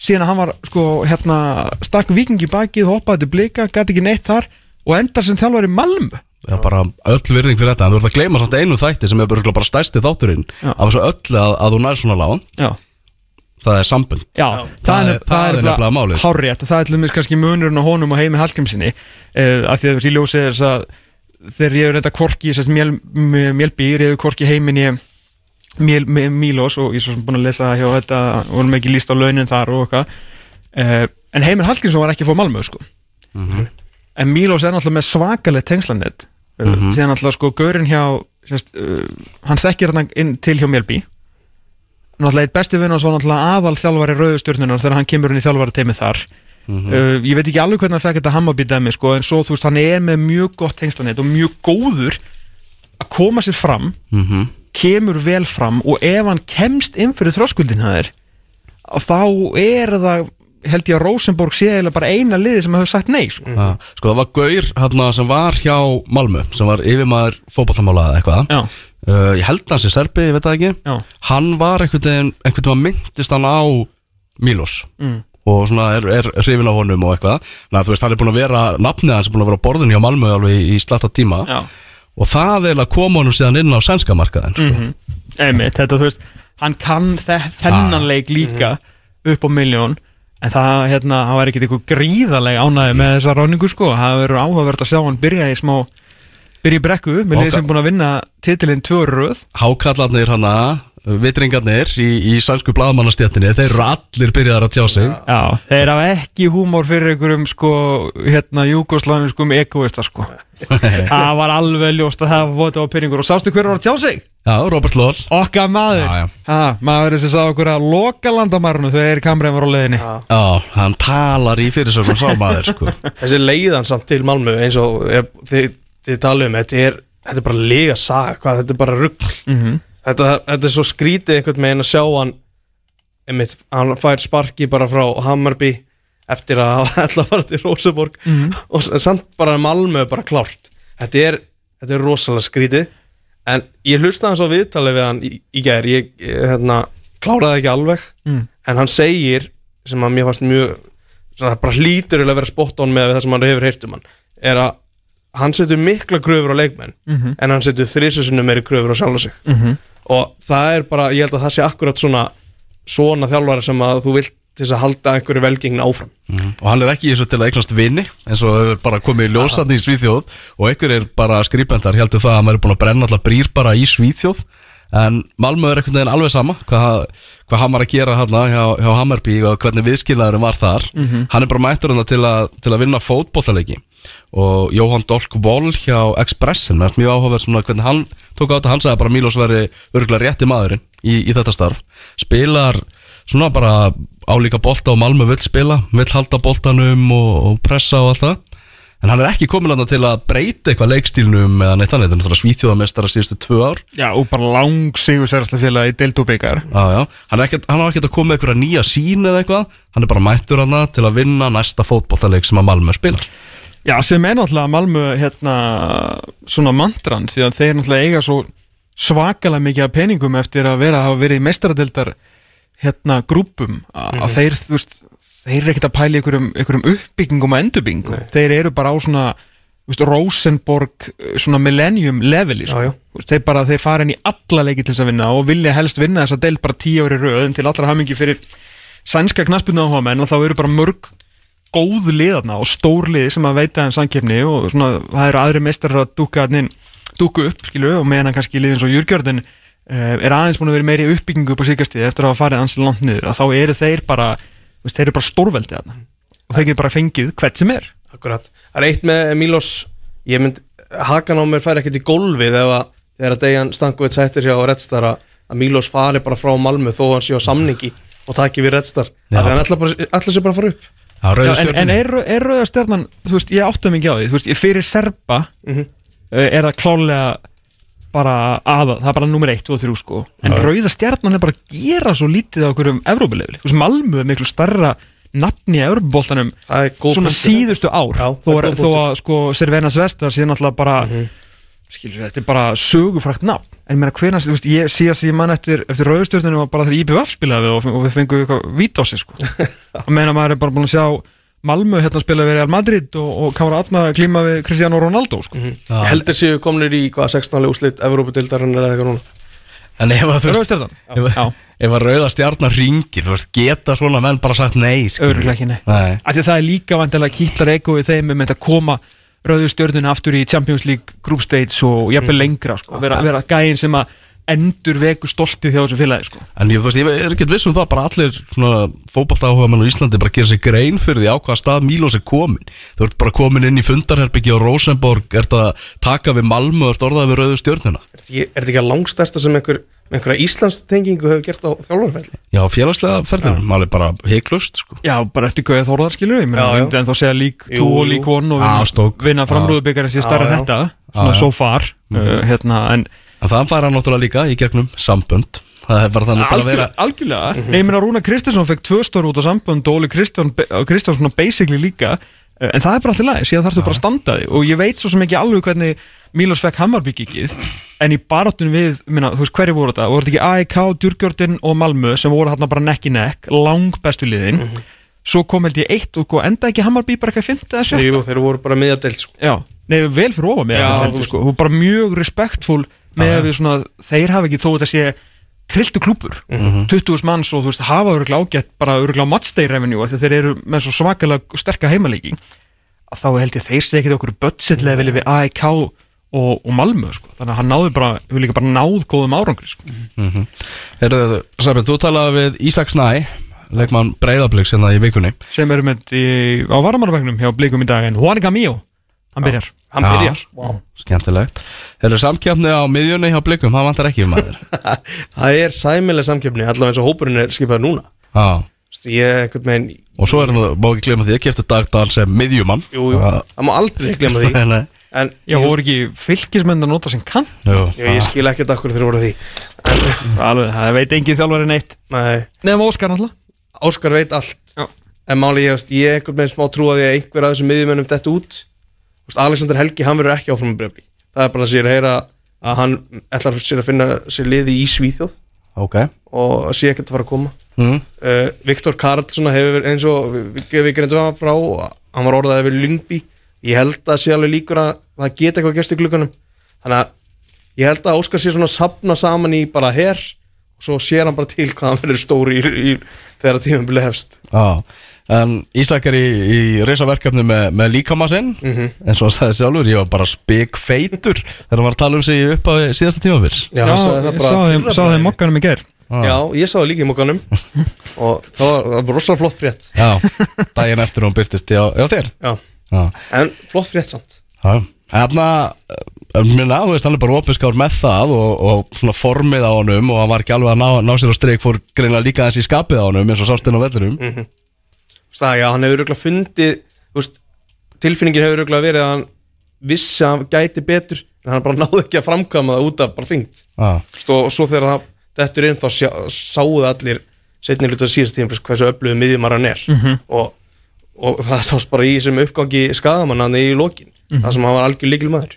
síðan að hann var sko hérna stakk vikingi í bakið, hoppaði til blika gæti ekki neitt þar og endar sem þjálfari í Malmö. Já, bara öll virðing fyrir þetta En þú ert að gleyma samt einu þætti sem er bara, bara stærsti þátturinn. Af þessu öllu að, að þú nær svona lágan. Já, Það er sambund já, það er- það er nefnilega málið. hárrétt og það er til dæmis kannski munurinn á honum og heimi Hallgrímsinni uh, af því að þú veist, ég ljósið þess að þegar ég hefur þetta korki, mél, mél, mélbýr, ég hefur korki heimin ég Mél, mél, Mílos og ég er svo sem búin að lesa hjá þetta vorum ekki líst á launin þar og eitthvað en Heimir Hallgrímsson var ekki að fá Malmö sko. En Mílos er náttúrulega með svakalegt tengslanett mm -hmm. því hann náttúrulega sko Gaurin hjá sérst, uh, hann þekkir hann inn til hjá Mjölby. Náttúrulega eitt besti vinn og svo náttúrulega aðal þjálfari rauðustjörnunar þegar hann kemur inn í þjálfari teimi þar uh, ég veit ekki alveg hvernig hann fekk þetta Hammarby dæmi sko, en svo þú veist hann er með mjög gott tengslanett og mjög góður að koma sér fram. Mhm. Kemur vel fram og ef hann kemst inn fyrir þröskuldin hæðir þá er það held ég að Rosenborg sé eiginlega bara eina liði sem hefur sagt nei sko. Já, Sko það var Gaur hérna, sem var hjá Malmö sem var yfirmaður fótballtamála eða eitthvað. Uh, Ég held að hans er serbi, ég veit það ekki. Já, Hann var einhvern veginn, veginn myndist hann á Milos. Mm. og svona er, er hrifin á honum og eitthvað. Næ, þú veist, hann er búin að vera, nafnið hans er búin að vera á borðinu hjá Malmö alveg í, slatta tíma. Já. Og það er að koma honum síðan inn á sænska markaðin sko. Mm Einmitt, þetta þú veist hann kann þe þennan Ah. leik líka upp á miljón en það, hérna, hann var ekkert eitthvað gríðalega ánæði með þessa ráningu sko. Það verður áhugavert að sjá hann byrja í smá byrja í brekku, með liði Okkar- sem búin að vinna titilinn tvö röð. Hákallarnir hana, vitringarnir í, í sænsku blaðmannastjættinni þeir eru allir byrjaðar að tjá sig Já, þeir hafa ekki húmór fyrir einhverjum sko, hérna, júgoslavinskum egoista sko (laughs) það var alveg ljóst að það var á pyrringur og sástu hver var að tjá sig? Já, Robert Lól Okkar maður, Já, já. Ha, maður sem sá okkur að loka landamærunu þegar Kamrein var á leiðinni Já, hann talar í fyrirsögnum sá maður sko. (laughs) Þessi leiðan samt til Malmö eins og þið, þið talið um þetta er, þetta er bara lega sag hvað þetta er bara rugg Mhm. Þetta, þetta er svo skrítið einhvern veginn að sjá hann einmitt, hann fær sparki bara frá Hammarby eftir að hafa ætla að fara til Rosenborg og s- samt bara Malmö bara klárt. Þetta er, þetta er rosalega skrítið. En ég hlusta hans á viðtalið við hann í, í gær. Ég, hérna, kláraði ekki alveg Mm. en hann segir sem að mér fannst mjög bara hlýtur að vera spot on með það sem hann hefur heyrt um hann er að hann setur mikla kröfur á leikmenn Mhm. en hann setur þrísusinu meiri kröfur á sjálfa sig. Mhm. og það er bara, ég held að það sé akkurat svona svona þjálfari sem að þú vilt til þess að halda einhverju velgengni áfram. Og hann er ekki í þessu til að eignast vini eins og hefur bara komið í ljósatni í Svíþjóð. Og einhver er bara skrifbendar heldur það að maður er búin að brenna allar brýr bara í Svíþjóð. En Malmö er einhvern veginn alveg sama hvað, hvað hann var að gera hérna hjá, hjá Hammarby og hvernig viðskilnaðurinn var þar. Hann er bara mættur hérna til, að- til að vinna fótbollaleiki og Jóhann Dolk Voll hjá Expressin með mjög áhugaverð svona hvernig hann tók á þetta. Hann sagði bara að Mílos veri örgulega rétti maðurinn í, í þetta starf. Spilar svona bara álíka bolta og Malmö vill spila vill halda boltanum og, og pressa og allt það. En hann er ekki komin að til að breyta eitthvað leikstílnum eða neitt annað, þetta er náttúrulega svíþjóðamestara síðustu tvö ár. Já, og bara lang sigur sérslega félag í Deildúbyggar Já, já, hann er ekkert að koma með eitthvað nýja sín eða eitthvað, hann er bara mættur hann til að vinna næsta fótbollaleik sem að Malmö spilar Já, sem er náttúrulega Malmö hérna, svona mantran því að þeir náttúrulega eiga svo svakalega mikið af peningum eftir að vera hafa verið í meistaradildar hérna grúpum að að þeir, þú veist, þeir eru ekkert að í einhverjum, einhverjum uppbyggingum og endurbyggingum þeir eru bara á svona veist, Rosenborg eh, svona millennium leveli sko. Já, já. Veist, þeir bara, þeir fara inn í alla leiki til þess að vinna og vilja helst vinna þess að del bara tíu ári röðum til allra hamingi fyrir sænska menn og þá eru bara mörg góð liðarna og stór lið sem að veita þeim samkeppni og svona, það eru aðri meistarar að dúka, inn, dúka upp skilu, og meðan kannski liðin svo Júrgjörðin uh, er aðeins búin að vera meiri uppbyggingu upp á síkastíð eftir að hafa farið ansi langt niður að þá eru þeir bara, þú veist, þeir eru bara stórveldi þarna. Og þeir getur bara fengið hvert sem er. Akkurat, það er eitt með Milos. Ég mynd, hakan á mér fær ekkert í gólfið ef að þegar að Dejan Stankovic hættir hjá Redstar að að Milos fari bara frá Malmö þó hann sé á samningi og taki við Redstar þannig að hann ætla sér bara að fara upp Já, en, en er, er rauða stjarnan, þú veist, ég átta mikið á því þú veist, ég fyrir Serba Mhm. uh, er það klálega bara aða, það er bara nummer 1 og 3 sko. En rauða stjarnan er bara að gera svo lítið á okkur um Evrópulefli, þú veist, Malmö er miklu starra nafni í er góð svona síðustu ár. Já, þó, er þó að sko Servenas Vestar síðan alltaf bara skilur þetta er bara sögufrækt nafn en ég meina hvernig, þú veist, ég sé að ég mann eftir, eftir rauðstjórnunum var bara þegar IPVF spilaði við og, og við fengum eitthvað vít á sig sko (laughs) og meina maður er bara búin að sjá Malmö hérna spila við Real Madrid og, og Kára Atma klíma við Cristiano Ronaldo sko Já. heldur séu komnir í hvað 16. úslit Evrópudildarinn eða eitthvað núna En ef að þú veist Rauðstjórnan? ef, Já. ef að rauða stjarnar ringir þú veist, geta svona menn bara sagt nei skilur. Örugglega ekki, nei. nei. af því að það er líka vantilega kýtlar ego í þeim um að koma rauðu stjórnuna aftur í Champions League group stage og jafnvel lengra sko. vera, vera gæin sem að endur veku stoltið hjá þessu félagi sko. En ég, þú veist, ég er ekkert viss um það bara allir fótballta áhuga menn á Íslandi bara gera sér grein fyrir því á hvaða stað Mílos er komin Þú ert bara komin inn í fundarherbyggi á Rosenborg ert að taka við Malmö og ert orðað við rauðu stjórnuna Er þetta ekki- er þetta ekki að langstærsta sem einhver, einhverja Íslandstengingu hefur gert á þjálfarferðli? Já, félagslega ferðinu, maður er bara heiklust sko. Já, bara eftir Gauði Þórðar skilur ég en þá segja lík 2 Jú, og lík 1 og vinna, vinna framrúðubikar sé starra þetta svona Já, já. so far uh, hérna, en En það hann náttúrulega líka í gegnum sambönd. Það bara þannig bara að vera algjörlega. Nei, ég meina Rúna Kristjánsson fekk tvö stór út á sambönd og Óli Kristján, Kristjánsson basically líka en það er bara alltaf læg, síðan þarfstu bara að standa því og ég veit svo sem ekki alveg hvernig Mílos fekk Hammarbyggikið en í baráttun við, minna, þú veist hverju voru þetta? Voru þetta ekki AEK, Djurgjörðin og Malmö sem voru þarna bara nekk í nekk, lang bestu liðin? Svo kom held ég eitt og sko, enda ekki Hammarby bara eitthvað fymta eða sjötta? Jú, þeir voru bara miðadelt sko. Já, nei, vel fyrir þú heldur, sko. Hún er bara mjög respektfull með að við svona, þeir hafa ekki þó þetta sé trilltu klúpur, 20.000 manns og þú veist, hafa öruglega ágætt bara öruglega á matchday revenue að þeir eru með svo svakalega sterka heimalíki að þá held ég þeir ekki okkur budget level við AEK og, og Malmö sko. þannig að hann náði bara, hefur líka bara náð góðum árangri sko. Heyrðu, Sabin, þú talaði við Ísak Snæ leikmann Breiðabliks hérna í vikunni. Sem eru með í, á varamarvegnum hjá Blikum í dag en Juan Camillo, hann byrjar Hann Já. byrjar. Wow. Skemmtilegt. Heyrðu, samkjöfni á miðjunni hjá Blikum, það vantar ekki um maður. (laughs) Það er sæmileg samkjöfni, allavega eins og hópurinn er skipað núna. Já. Þú veist, Ég, eitthvað megin Og svo er hann, má ekki glemma því, ég kefti Dagdal sem miðjumann. Jú, jú, það má aldrei (laughs) glemma því. Nei, nei. En Já, ég, voru ekki fylgismenn að nota sem kann Jú. ég, ég skil ekkert akkur þeir voru að því. En, Alveg, það veit engin þjálfari neitt. Nei, Nefnum Óskar náttúrulega. Óskar veit allt. Já. En máli ég, veist, ég er eitthvað megin smá trú að að einhver af þessum miðjumennum dett út Alexander Helgi, hann verður ekki áfram með brefli Það er bara að sér að heyra að hann ætlar sér að finna sér liði í Svíþjóð. Ok. Og sé ekkert að fara að koma. Mm. uh, Viktor Karlsson hefur eins og við, hann frá hann var orðað yfir Lyngby. Ég held að sé alveg líkur að það geta eitthvað gerst í glukkanum þannig að ég held að Óskar sé svona að sapna saman í bara her og svo sér hann bara til hvað hann verður stóri í, í, þegar tímabili hefst. Já En Ísak er í, í reysaverkefni með, með líkamassinn Mhm. En svo hann sagði sjálfur, ég var bara spik feitur Þegar hann var að tala um sig upp á síðasta tímafils Já, hann sagði það bara sá sá bragðið. mokkanum í ger Já, ég sá það líka í mokkanum. (laughs) Og það var, rosalega flott frétt. Já, daginn eftir hún byrtist Já, já þér. Já, Já, en flott frétt samt. Já Þarna, minna, þú veist, hann er bara opiskár með það og, og svona formið á honum og hann var ekki alveg að ná, ná sér á streik fór greinlega líka þessi skapið á honum eins og sástinn á vellurum Þú veist já, hann hefur örgulega fundið veist, tilfinningin hefur örgulega verið að hann vissi að hann gæti betur en hann bara (laughs) náði ekki að framkama það út af bara þyngt. Já, og svo þegar það dettur inn þá sáðu allir setni hluta síðast tíma hversu öflugu miðjumar hann er og, og það sást bara í þessum uppgangi skadamann hann í lokin. Það sem hann var algjör líkil maður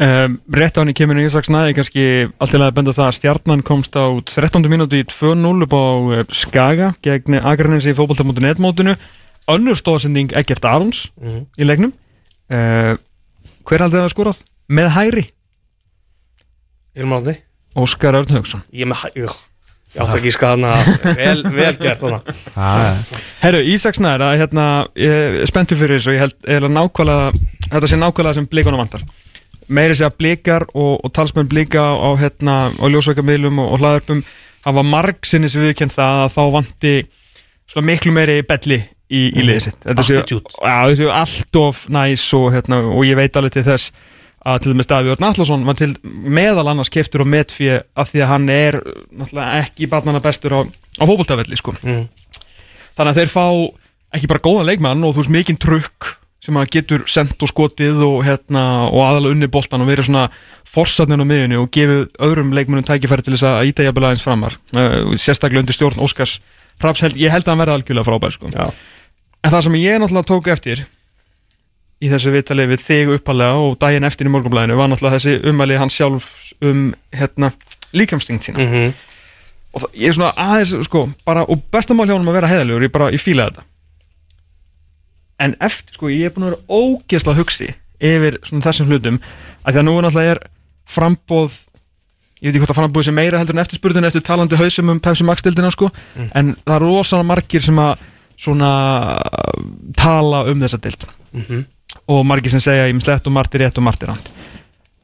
um, Rétt á hann í kemur í Ísaks næði kannski allt í lagi að benda það að stjarnan komst á 13. mínúti í 2-0 upp á eh, Skaga gegn Akraninsi í fótbolta.net mótinu. Önnur stóðsending Egert Arons Mhm. í leiknum. Uh, Hver haldið það að skorað? Með hæri Hilmar Átni, Óskar Örn Haugsson. Ég með hæ ugh, ég átti ekki skadana vel, vel gert þannig já, Herru, Ísaks næði að hérna ég er spenntur fyrir þessu og ég held að nákvæmlega þetta sé nákvæmlega sem blikunum vantar meiri sé að blikar og, og talsmenn blika á, hérna, á ljósveikamilum og, og hlaðarpum hafa marg sinni sem viðkjönd það að þá vanti svona miklu meiri belli í, í liðið sitt Þetta séu- allt of næs og, hérna, og ég veit alveg til þess að til dæmis Davíð Örn Allarsson var til meðal annars keftur á metfíu af því að hann er ekki barnana bestur á, á fótboltavelli sko. mm. þannig að þeir fá ekki bara góðan leikmann og þú veist mikinn trukk sem að getur sendt og skotið og, hérna, og aðalega unni boltan og verið svona forsatnin á miðunni og gefið öðrum leikmannum tækifæri til þess að íta jafnvel aðeins framar. Uh, sérstaklega undir stjórn Óskars Raps ég held að hann verði algjörlega frábær sko. En það sem ég náttúrulega tók eftir í þessu viðtali við þig uppalega og daginn eftir í morgunblæðinu var náttúrulega þessi umæli hans sjálf um hérna, líkamstingt sína. Mm og það, ég er svona aðeins sko, bara, og bestamál hjá honum að vera heiðalegur ég bara, ég fíla þetta en eftir, sko, ég er búin að vera ógeðslega hugsi yfir svona þessum hlutum að því að nú er náttúrulega er frambóð ég veit ekki hvort að frambóð sem meira heldur en eftirspurðin eftir talandi hausum um Pepsi Max dildina sko, en það er rosalega margir sem að svona tala um þessa dild og margir sem segja ég mislegt og margt er rétt og margt er rátt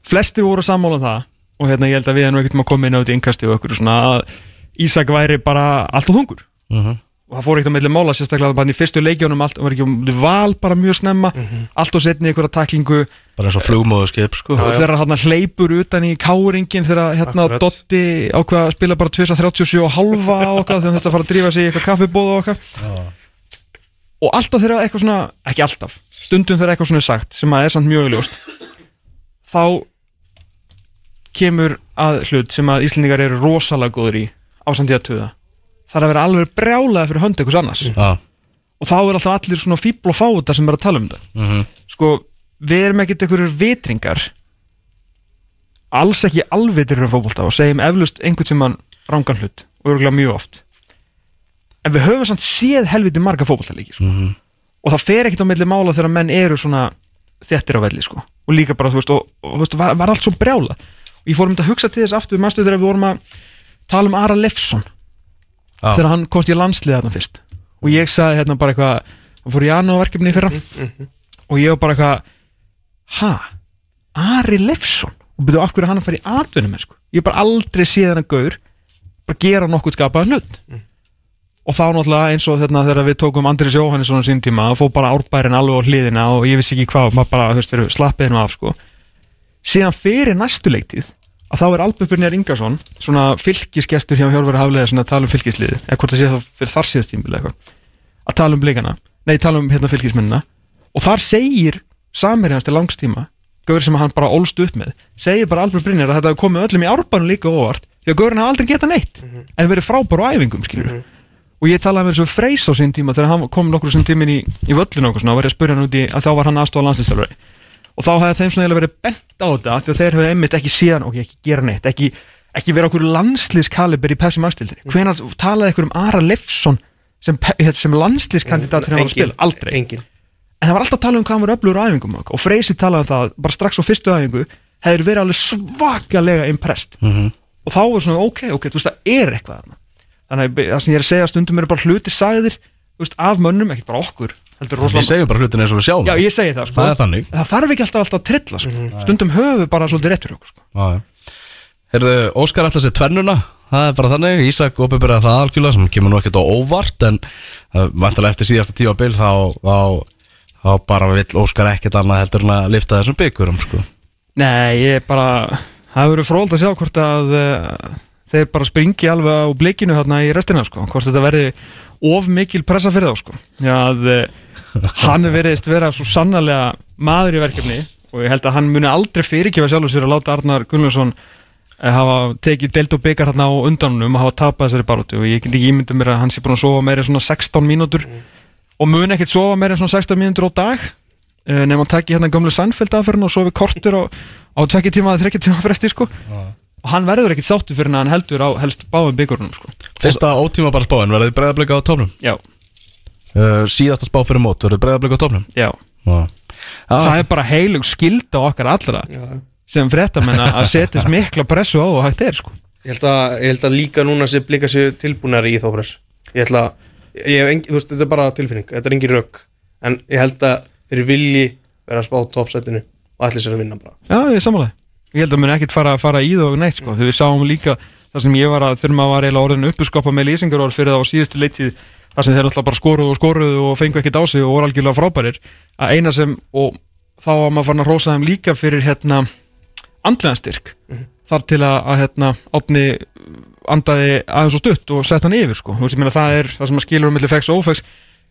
flestir voru sammála um það og hérna ég held að við erum ekkert maður að koma inn á þetta innkasti og okkur svona að Ísak væri bara allt og þungur. Mhm. Og það fór ekkert á milli mála sérstaklega bara í fyrstu leikjónum allt, var ekki um val bara mjög snemma allt og setni ykkur að taklingu Bara eins og flugmóðu skip sko. Og þegar hann hleypur utan í káringin þegar hérna Akkurat. Dotti ákveða að spila bara 237 og halva og okkar þegar þetta fara að drífa sig í eitthvað kaffibóð og okkar og alltaf þegar eitthvað svona, ekki alltaf stundum þegar eitthvað svona er sagt sem að er samt mjög ljóst þá kemur að hlut sem að Íslendingar eru rosalega góður í ásandi að það er að vera alveg brjálaði fyrir hönd einhvers annars Já og þá er alltaf allir svona fíbl og fáta sem er að tala um þetta Mhm. sko, við erum ekkert einhverjur vitringar alls ekki alvitir um fótbolta og segjum eflust einhvern tímann rangan hlut og örgulega mjög oft en við höfum samt séð helviti marga fótboltalíki sko. Mhm. og það fer ekkert á milli mála þegar menn eru svona þettir á velli sko. og líka bara, þú veist, og, og þú veist, var, var allt svo brjála og ég fór um þetta að hugsa til þess aftur mannstu þegar við vorum að tala um Ara Lefsson Já. þegar hann komst í landsliða þarna fyrst og ég sagði hérna bara eitthvað hann fór í janúarverkefni í fyrra og ég var bara eitthvað ha, Ari Lefsson og byrjuðu af hverju hann að fara í atvinnum sko. ég bara aldrei séð hann að gaur bara gera nokkuð skapaðan hlut og þá náttúrulega eins og þarna þegar við tókum Andris Jóhannesson á sín tíma og fóð bara árbærin alveg á hliðina og ég vissi ekki hvað maður bara, slappið hennu af sko. síðan fyrir næstu leiktíð að þá er Albert Brynjar Ingarsson svona fylgisgestur hjá Hjálfari Haflega svona að tala um fylgisliði, eða hvort það sé þá fyrir þar síðast tímbil eitthvað, að tala um blikana nei, tala um hérna fylgismennina og þar segir samherið hans til langstíma gaur sem hann bara ólst upp með segir bara Albert Brynjar að þetta hefur komið öllum í árbænum líka óvart því að gaurin hafa aldrei getað neitt en verið frábær á æfingum skilur og ég talaði með þessu Freys á sín tíma þegar hann kom nokkur sem tímin í, í völlinu og þá hefði þeim svona verið bent á þetta því að þeir höfðu einmitt ekki síðan ok, ekki gera neitt, ekki, ekki vera okkur landslýskaliber í Pepsi Max-dildinni hvenær talaði ykkur um Ara Lefsson sem, sem landslýskandidat þegar hann var að spila, aldrei. Engin en það var alltaf að tala um hvað hann var öflugur á æfingum og Freysi talaði um það, bara strax á fyrstu æfingu hefur verið alveg svakalega impressed. Mhm. og þá var svona ok, ok, þú veist það er eitthvað þarna. Þannig að það sem ég er að segja stundum eru bara hluti sagðir, þú veist, af mönnum ekki bara okkur, heldur Við rosalega segjum bara hlutin eins og við sjáum Já, ég segi það, sko Það er þannig. Það þarf ekki alltaf alltaf að trilla, sko Mhm. Stundum höfum við bara svolítið rétt fyrir okkur, sko. Heyrðu, Óskar ætla sér tvennuna Það er bara þannig, Ísak opinbyrjaði það algjörlega sem kemur nú ekkert á óvart en uh, vantilega eftir síðasta tíma bil þá, þá, þá bara vill Óskar ekkert annað heldur en að lifta þessum byggurum sko. Nei, ég bara Það verður fróld að sjá hvort að uh, þeir bara springi alveg á blikinu þarna í restina, sko Hvort þetta verði of mikil pressa fyrir þá, sko. Já, að uh, (laughs) hann veriðist vera svo sannarlega maður í verkefni og ég held að hann muni aldrei fyrirkjöfa sjálfur sér að láta Arnar Gunnlaugsson eh, hafa tekið delt og byggar hérna á undanunum og hafa tapað þessari baróttu og ég get ekki ímyndið mér að hann sé búin að sofa meira en svona 16 mínútur og mun ekkert sofa meira en svona 16 mínútur á dag uh, nefnum hann taki hérna gömlu Sænfeld aðferðin og sofi kortur á, á tvekki tíma eða þrekki tíma fresti sko og hann verður ekkert sáttu fyrir hann heldur á helst báðum byggurunum sko. Fyrsta ótíma bara spáin, verður breyðablika á tónum já, uh, Síðasta spá fyrir mót, verður breyðablika á tónum já. Já, það er bara heilug skilda okkar allra sem fréttamenn að setja mikla pressu á og hægt er sko. Ég held að, ég held að líka núna sé blika sér tilbúnari í þá press Ég held að, ég hef engi, þú veist, þetta er bara tilfinning, þetta er engin rögg En ég held að þeir vilji vera að spá toppsætinu og allir sér að vinna bara. Já, ég samanlega Ég held að mun ekkert fara, fara í það og neitt sko. Þegar við sáum líka það sem ég var að þegar maður var eiginlega orðin uppuskoppa með lýsingarorð fyrir það á síðustu leitið þar sem þeir alltaf bara skoruðu og skoruðu og fengu ekkert á sig og voru algjörlega frábærir að eina sem, og þá var maður farin að rósa þeim líka fyrir hérna andleganstyrk þar til að, að hérna átni andaði aðeins og stutt og sett hann yfir sko, þú veist ég meina það er það sem að skilur um milli fex og ófex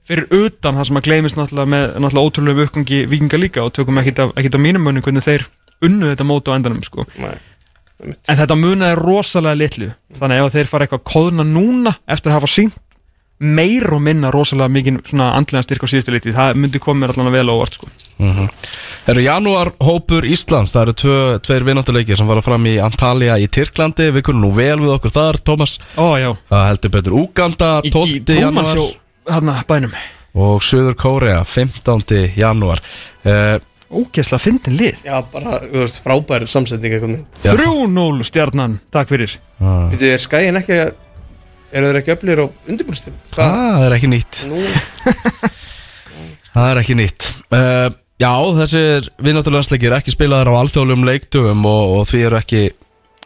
fyrir utan það sem að gleymist náttúrulega með náttúrulega ótrúlega uppgangi vikinga líka og tökum ekkit af, ekkit af mínum munni hvernig þeir unnu þetta mót á endanum sko. En þetta munaði rosalega litlu Þannig ef þeir fara eitthvað að kóðna núna Eftir að hafa sínt meir og minna rosalega mikið svona andlega styrk á síðustu litið Það myndi koma mér allan vel á orð sko. Það eru janúar hópur Íslands Það eru tvö, tveir vinnáttuleikir sem fara fram í Antalya í Tyrklandi Við kunum nú vel við okkur þar, Tómas Ó já Það heldur betur Úganda, Í, 12. í janúar Og Suður Kórea, 15. janúar uh, Ógesla fyndin lið. Já, bara, þú veist, frábær samsetning eitthvað með Já. 3-0 stjarnan, takk fyrir. Þetta er skæin ekki að Eru þeir ekki öflir á undirbúrstum? Það er ekki nýtt. Nú, Það er ekki nýtt. Uh, Já, þessir vinnáttulandsleikir ekki spilaðar á alþjóðlum leiktugum og, og því eru ekki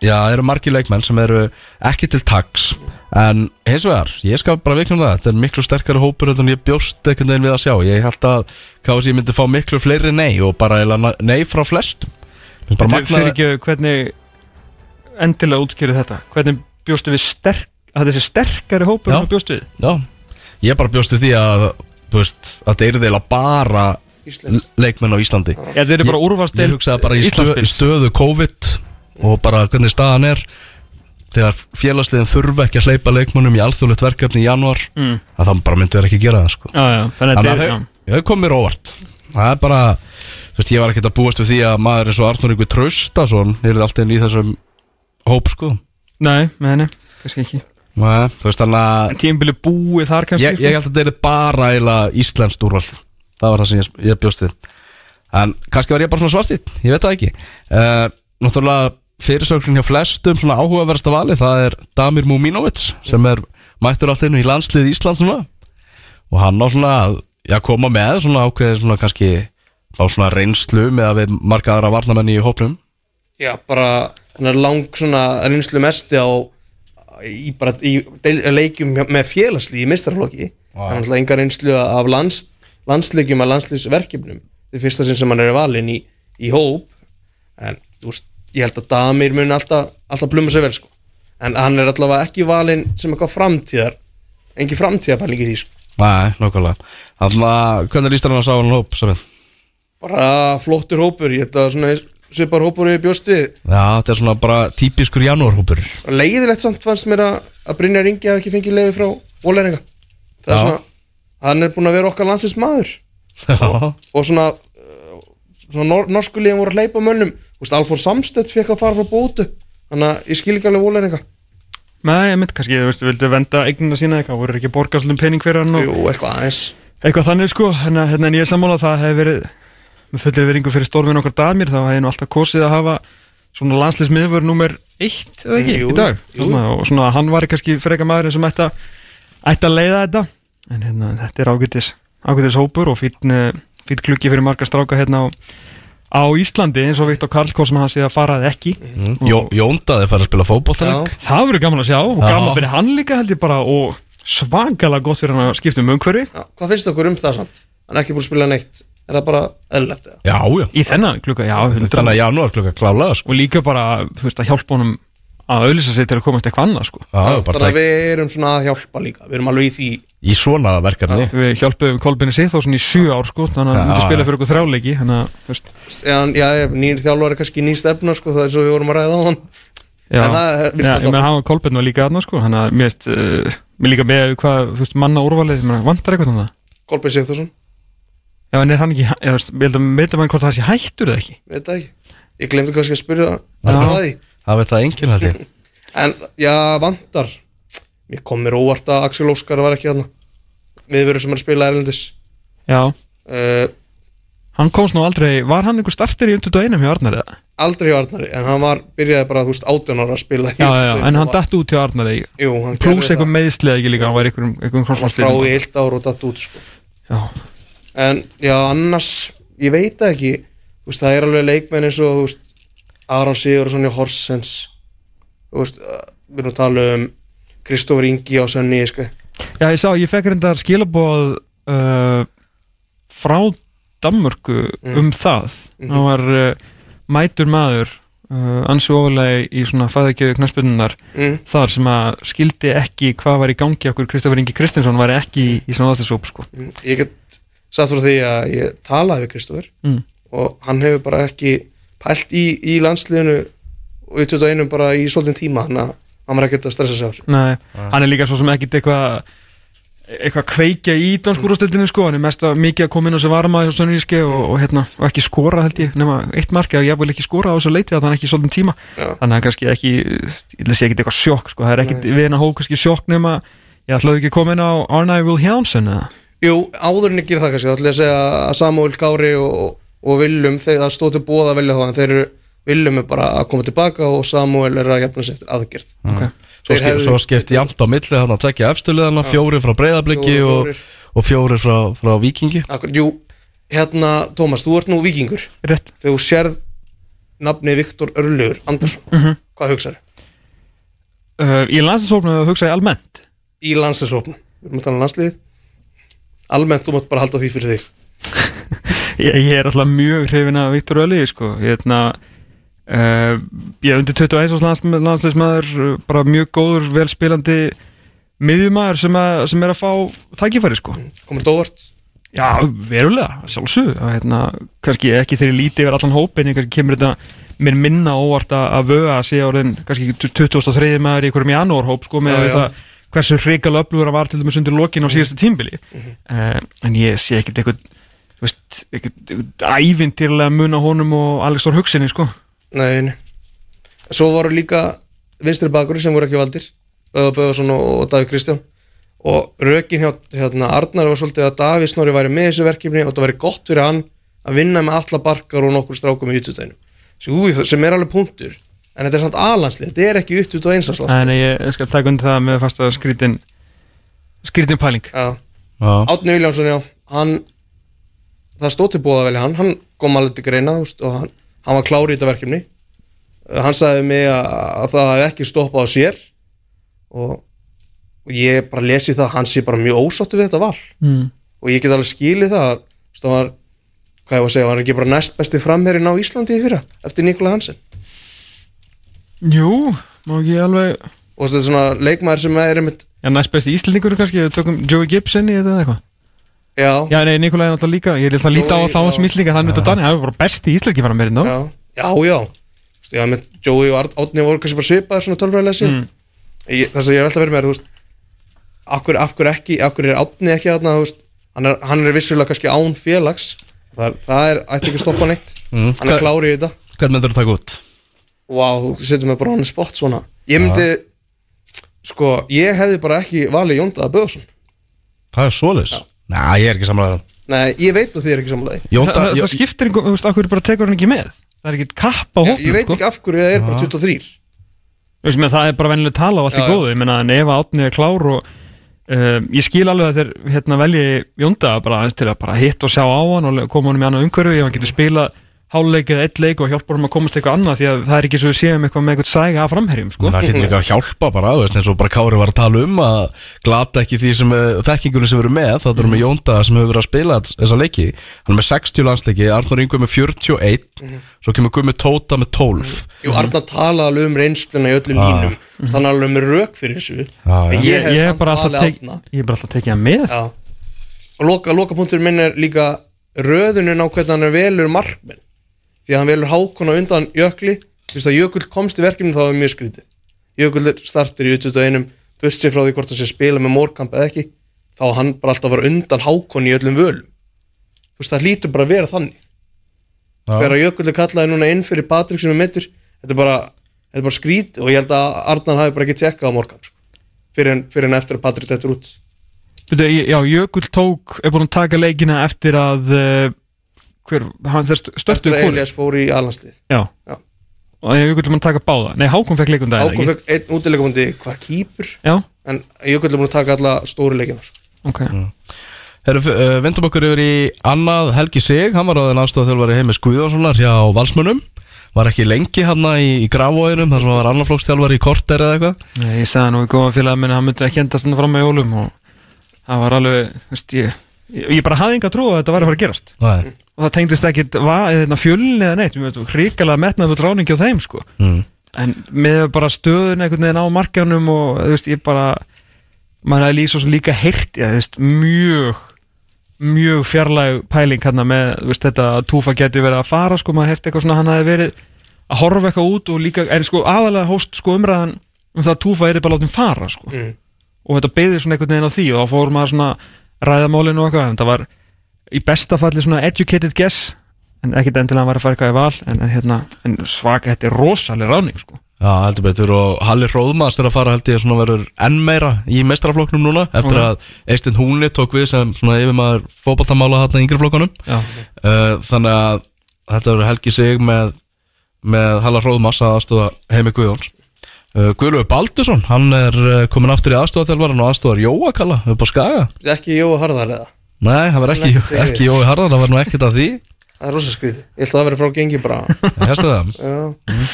Já, eru margir leikmenn sem eru ekki til taks En hins vegar, ég skal bara vikna það Þetta er miklu sterkari hópur en ég bjóst einhvern veginn við að sjá. Ég held að KSI myndi fá miklu fleiri nei Og bara nei frá flestum. Mér finnst bara Fyrir ekki hvernig endilega útskýrið þetta. Hvernig bjóstu við sterk að þessi sterkari hópur en bjóstu við? Já, ég bara bjóst við því að Þú veist, að það eru eiginlega bara Íslands leikmenn á Íslandi. Já, þetta er bara Ég- úrvast Ég hugsaði bara í stöð, í stöðu COVID og bara hvernig staðan er þegar félagsliðin þurfa ekki að hleypa leikmönnum í alþjóðlegt verkefni í januar mm. að það bara myndi þeir ekki gera það sko. Já, já, þannig að þetta þau, þau kom mér óvart. Það er bara, þú veist, ég var ekkert að búast við því að maður eins og Arnur ykkur Traustason er alltaf inn í þessum hóp sko. Nei, nei, kannski ekki. Nei, þú veist þannig að En tímabili búið þar kannski ég, ég held að þetta er bara eiginlega íslenskt úrval. Það var það sem ég, ég bjóst við. En kannski var ég bara svona svartýtt ég veit það ekki. Uh, náttúrulega fyrirsöknin hjá flestum svona áhugaverðasta vali það er Damir Muminovic sem er mættur alltaf inn í landslið Íslands núna. Og hann á svona að já, koma með svona ákveðið svona kannski á svona reynslu með að við marga aðra varnamenni í hópnum. Já, bara hann er lang svona reynslu mesti á í, bara, í deil, leikjum með félagsli í mistarflokki Vá. hann er alltaf enga reynslu af lands, landsleikjum að landsliðsverkefnum. Þetta er fyrsta sinn sem hann er valinn í, í hóp. En þú veist, ég held að Damir mun alltaf, alltaf bluma sig vel sko. en hann er allavega ekki valinn sem eitthvað framtíðar engi framtíðarpæling í því sko. Nei, að hvernig líst hann að sá hann hóp Safin? bara flottur hópur ég held að svona svipar hópur við bjóst við Já, þetta er svona bara típiskur janúarhópur leiðilegt samt fannst mér að, að Brynjar Ingi hafi ekki fengið leiði frá Ólæringa það er Já. svona, hann er búin að vera okkar landsins maður (laughs) Já, og svona, uh, svona nor norsku liðin voru að hleypa mönnum veist, Alfór Samstedt fekk að fara frá bótu. Þannig að ég skil ekki alveg Ólæringa Nei, ég mynd kannski, þú veist, vildu venda eignina sína eitthvað, voru ekki borgarslum pening fyrir hann og Jú, eitthvað aðeins. Eitthvað þannig sko, en, hérna, en ég er sammála að það hefði verið með fullir veringu fyrir stórvinn okkar damir, þá hefði nú alltaf kosið að hafa svona landslismiðvör nummer eitt eða ekki, Jú, í dag. Svona, og svona hann var kannski freka maðurinn sem ætti að, leiða þetta. En hérna, þetta er ágætis ágætis hópur og fín klukki fyrir marga stráka hérna á, á Íslandi eins og Viktor Karlskóð sem hann sé að faraði ekki Mm. Jó, Jóndaði fær að spila Já. það verður gaman að sjá og gaman fyrir hann líka held ég bara og svakalega gott fyrir hann að skipta um umhverfi Já, Hvað finnst okkur um það samt? Hann er ekki búin að spila neitt Er það bara eða? Já, já í þennan klukka, já, 100 Þannig að janúar klukka klálega sko og líka bara, þú veist, að hjálpa honum að auðlýsa sig til að komast eitthvað annað sko. Já, bara Þannig að við erum svona að hjálpa líka. Við erum alveg í því. Í svona verkefni. Við hjálpuðum Kolbini Sýþórsson í sjö ár sko, þannig að hann Já, myndi spila fyrir okkur að, Já, já, nýr þjálfari kannski ný stefna sko, það er svo við vorum að ræða á hann já, En það já, ég alltaf- meina hann var Kolbin var líka aðna sko, þannig að mér veist, uh, mér líka með hvað, veist, manna úrvalið, ég meina, vantar eitthvað um það? Kolbeinn Sigþórsson, já, en er hann ekki, ég held að meita mann hvort það sé hættur eða ekki. Það Ég glemdi kannski að spyrja að því Það veit það enginn held ég? (laughs) En já, vantar. Mér kom mér óvart að Axel Óskar var ekki þarna. Miðverður sem er að spila erlendis. Já, uh, hann komst nú aldrei, var hann einhver starter í 21 hjá Arnar eða? Aldrei hjá Arnari En hann var, byrjaði bara, þú veist, 18 ára að spila Já, já, já, 21 en hann datt út hjá Arnar Jú, hann gerði eitthvað meðslið ekki líka, hann var einhverjum, einhverjum Hann var frá í eitt ár og datt út sko. Já, En já, annars Ég veit ekki. Þú veist, Það er alveg leikmenn eins og þú veist, Aron Sigurðsson hjá Horsens veist, uh, Við erum að tala um Kristófur Ingi á Sönni sko. Já, ég sá, ég fekk reyndar skilabóð uh, frá Danmörku Mm. um það Mhm. hann var uh, mætur maður uh, ansi ofalega í svona fæðakjöðu knaspinnunar mm. þar sem að skildi ekki hvað var í gangi okkur Kristoffer Ingi Kristinsson var ekki í, í svona aðstæðsóp sko. Mm. Ég get satt frá því að ég talaði við Kristófur mm. og hann hefur bara ekki pælt í, í landsliðinu og við 21 bara í svolítinn tíma þannig að hann var ekkert að stressa sig á þessu. Nei, hann er líka svo sem ekkit eitthvað eitthvað kveikja í danskúrústildinu sko, hann er mest að mikið að koma inn á sem varmaði hjá Sönníski og, og, hérna, og ekki skora held ég, nema eitt marki að ég vil ekki skora á þessu leiti að hann ekki svolítið tíma. Já. þannig að kannski ekki, ég segja ekki eitthvað sjokk sko, það er ekkit við hennar hók kannski sjokk nema ég ætlaði ekki að koma inn á Arnæ Wilhelmsen eða? Jú, áður en ég gerir það kannski þá ætla ég að segja að Samuel Gári og, og þegar það stóð til bóða að velja þá en þeir eru Willum er bara að koma tilbaka og Samuel er að jafna sig eftir aðgerð. Okay. Svo, Þeir skip, hefðu- svo skipti jamt á milli hann að tekja efstuliðana Fjóri frá breyðabliki Fjórir, og, og fjóri frá, frá vikingi Akkur, Jú, hérna Tómas, þú ert nú vikingur rétt, þegar þú sérð nafni Viktor Örlugur Andersson Mhm. Hvað hugsaðu? uh, Í landsinsóknu hugsa ég almennt? Í landsliðsókn Við erum að tala um landsliðið. Almennt, þú mátt bara halda því fyrir þig (laughs) Ég, ég er alltaf mjög hrifin af Viktor Öli sko. hérna uh, ég er undir 21 árs lands, landsleismæður bara mjög góður, velspilandi miðjumæður sem, að, sem er að fá tækifæri sko Komur þetta óvart? Já, verulega, sjálfsög hérna, kannski ekki þegar ég líti yfir allan hópin en kannski kemur þetta mér minna óvart að að vöga að sé árin kannski 2003 maður í einhverjum janúarhóp sko með Já, já. það hversu hrikal öflugur hann var til dæmis undir lokin á síðasta tímbili uh, en ég sé ekkert eitthvað veist, ekkert ævintýrlega mun á honum og Alex Þór hugsinni sko. Nei, nei. Svo voru líka vinstri bakur sem voru ekki valdir Böða Böðarsson og, Davíð Kristján. Og rökin hjá hérna, Arnar var svolítið að Davíð Snorri væri með þessu verkefni og það væri gott fyrir hann að vinna með alla barkar og nokkur strákum í ututæðinu sem er alveg punktur en þetta er samt alanslið, þetta er ekki utut og einsanslast en ég, ég skal taka undir það með fasta skrítin skrítin pæling. Já, Já, Átni Viljámsson, já, hann það stóð til búið að velja hann. Hann kom alveg til greina og hann, hann var klári í þetta verkefni. Uh, hann sagði mig að, að það hef ekki stoppað á sér. Og, og ég bara lesi það að hann sé bara mjög ósáttu við þetta val. Mm. og ég get alveg skilið það að þú veist, hann var, hvað ég var að segja, var ekki bara næst besti framherrin á Íslandi í fyrra eftir Nikola Hansen? Jú, má ekki alveg og þetta er svona leikmaður sem er einmitt, Já, næst besti íslendingur kannski, við tökum Joey Gibson í þetta eða eitthvað já, Já, nei, Nikolai er náttúrulega líka, ég er alltaf að líta á þá já. sem íslendingar, hann veit og Dani, hann er bara besti íslendingi fara meirinn, já, já, já. Þú veist, já, með Joey og Árni voru kannski bara svipaðir svona tölfræðilega síðan Mm. ég, það sem ég er alltaf verið með er, þú veist akkur, akkur ekki, akkur er átni ekki þarna, þú veist, hann er, hann er vissulega kannski án félags. Það það er ætti ekki að stoppa neitt. Mm. hann er klári í þetta. Hvern myndir þú taka út? wow, þú setur mig bara on the spot svona. Ég myndi, sko ég hefði bara ekki valið Jóndaða Böðarsson Það er svoleiðis Næ, ég er ekki samlega nei, ég veit að þið er ekki samlaði Jónda, það, það skiptir einhver, þú veist, okkur bara tekur hann ekki með? Það er ekki kapp á ég, hópnum, ég veit sko. ekki af hverju það er bara 23 Þú veist, menn, það er bara vennileg tala og allt Já, í góðu. Ég meina, en ef að átni er klár og uh, ég skil alveg að þeir hérna velji Jónda bara aðeins til að bara hitt og sjá á hann og koma hann í annað umhverfi. Ef hann getur spilað háluleik eða eitt leik og hjálpa hann að komast eitthvað annað því að það er ekki svo við séum eitthvað með eitthvað sæga af framherjum, sko. Það hlýtur líka að hjálpa bara, veist, eins og bara Kári var að tala um að glata ekki því sem er, þekkingunni sem erum með, þá erum við Jónda sem hefur verið að spila þessa leiki, hann er með 60 landsleiki, Arnur Yngve með 41, svo kemur Gummi Tóta með 12. Jú, Arnar talaði alveg um reynsluna í öllum Ah. línum. Þannig alveg með rök fyrir þessu. Já. En ég, hef ég, samt bara alltaf er tekið hann með. Já. Og loka, loka punktur minn er líka röðunin á hvernig hann er velur markmenn Því að hann velur hákona undan Jökli. Fyrst að Jökull komst í verkefni þá er mjög skrítið. Jökull er startur í 21 Burt sér frá því hvort hann sé að spila með mórkamp eða ekki Þá hann bara alltaf að vera undan hákon í öllum völum. Þú veist það hlýtur bara að vera þannig. Já. Þegar Jökull er kallaði núna inn fyrir Patrik sem er meittur Þetta er bara, er bara skrít Og ég held að Arnar hafi bara ekki tjekkað á mórkamp sko. fyrir, en, fyrir en eftir að Patrik þetta út. Byrju, ég- Já, Jökull tók, er búin að taka leikina eftir að uh, hver, hann þeir Eftir stöttur að Elias fór í alhanslið Já, Já. og Jökull búin að taka báða. Nei, Hákon fekk leikundar Ákon fekk einn útilegamandi hvar kýpur. Já, en Jökull búin að taka alla stóru leikina sko. ok. Herru, uh, vindum okkur yfir í annað Helgi Sig, hann var áðin aðstofþjálfari heimis Guðjónssonar hjá Valsmönnum. Var ekki lengi hann í, í grafóinum þar sem hann var annarflókstjálfari í korter eða eitthvað. Nei, Ég sagði nú í góða félag minni hann myndi ekki endast hann fram með jólum og það var alveg, veist ég ég, ég bara hafði enga trú að þetta væri að fara að gerast. Nei. Og það tengdist ekkit hérna, fjölni eða neitt, við veitum, hrikalega metnaðu ráningi á þeim sko Mm. en með bara stöðun einhvern veginn á markanum og þú veist, ég bara maður hefði líka, svo líka heyrt ég, veist, mjög mjög fjarlæg pæling hérna með veist, þetta að Túfa geti verið að fara sko, maður heyrti eitthvað svona, hann hefði verið að horfa eitthvað út og líka, en sko aðalega hóst sko umræðan um það að Túfa er bara látið fara sko, mm. og þetta beðið svona einhvern veginn á því og þá fór maður svona ræðamálinu og eitthvað, en það var í besta falli svona educated guess en ekkit endilega að vera að fara eitthvað í val en, en, hérna, en svaka, þetta er rosaleg ráning sko. Já, heldur betur og Halli Hróðmars er að fara held ég svona verður enn meira í mestrafloknum núna eftir Ok. að Eistinn Húni tók við sem svona yfirmaður fótballtamála þarna í Já, uh, þannig að þetta verður Helgi Sig með, með Halli Hróðmars að aðstofa Heimi Guðjóns. Uh, Guðlöfu Baldursson, hann er uh, komin aftur í aðstofaþjálfaran og aðstofar Jóakalla upp á Skaga. Ekki Jóa Harðar eða Nei, það var ekki, er ekki Jói Harðar, það var nú ekkert af því. Það er rosa skrítið. Ég held að það verið frá gengi bara. (laughs) Hérstu það? Já.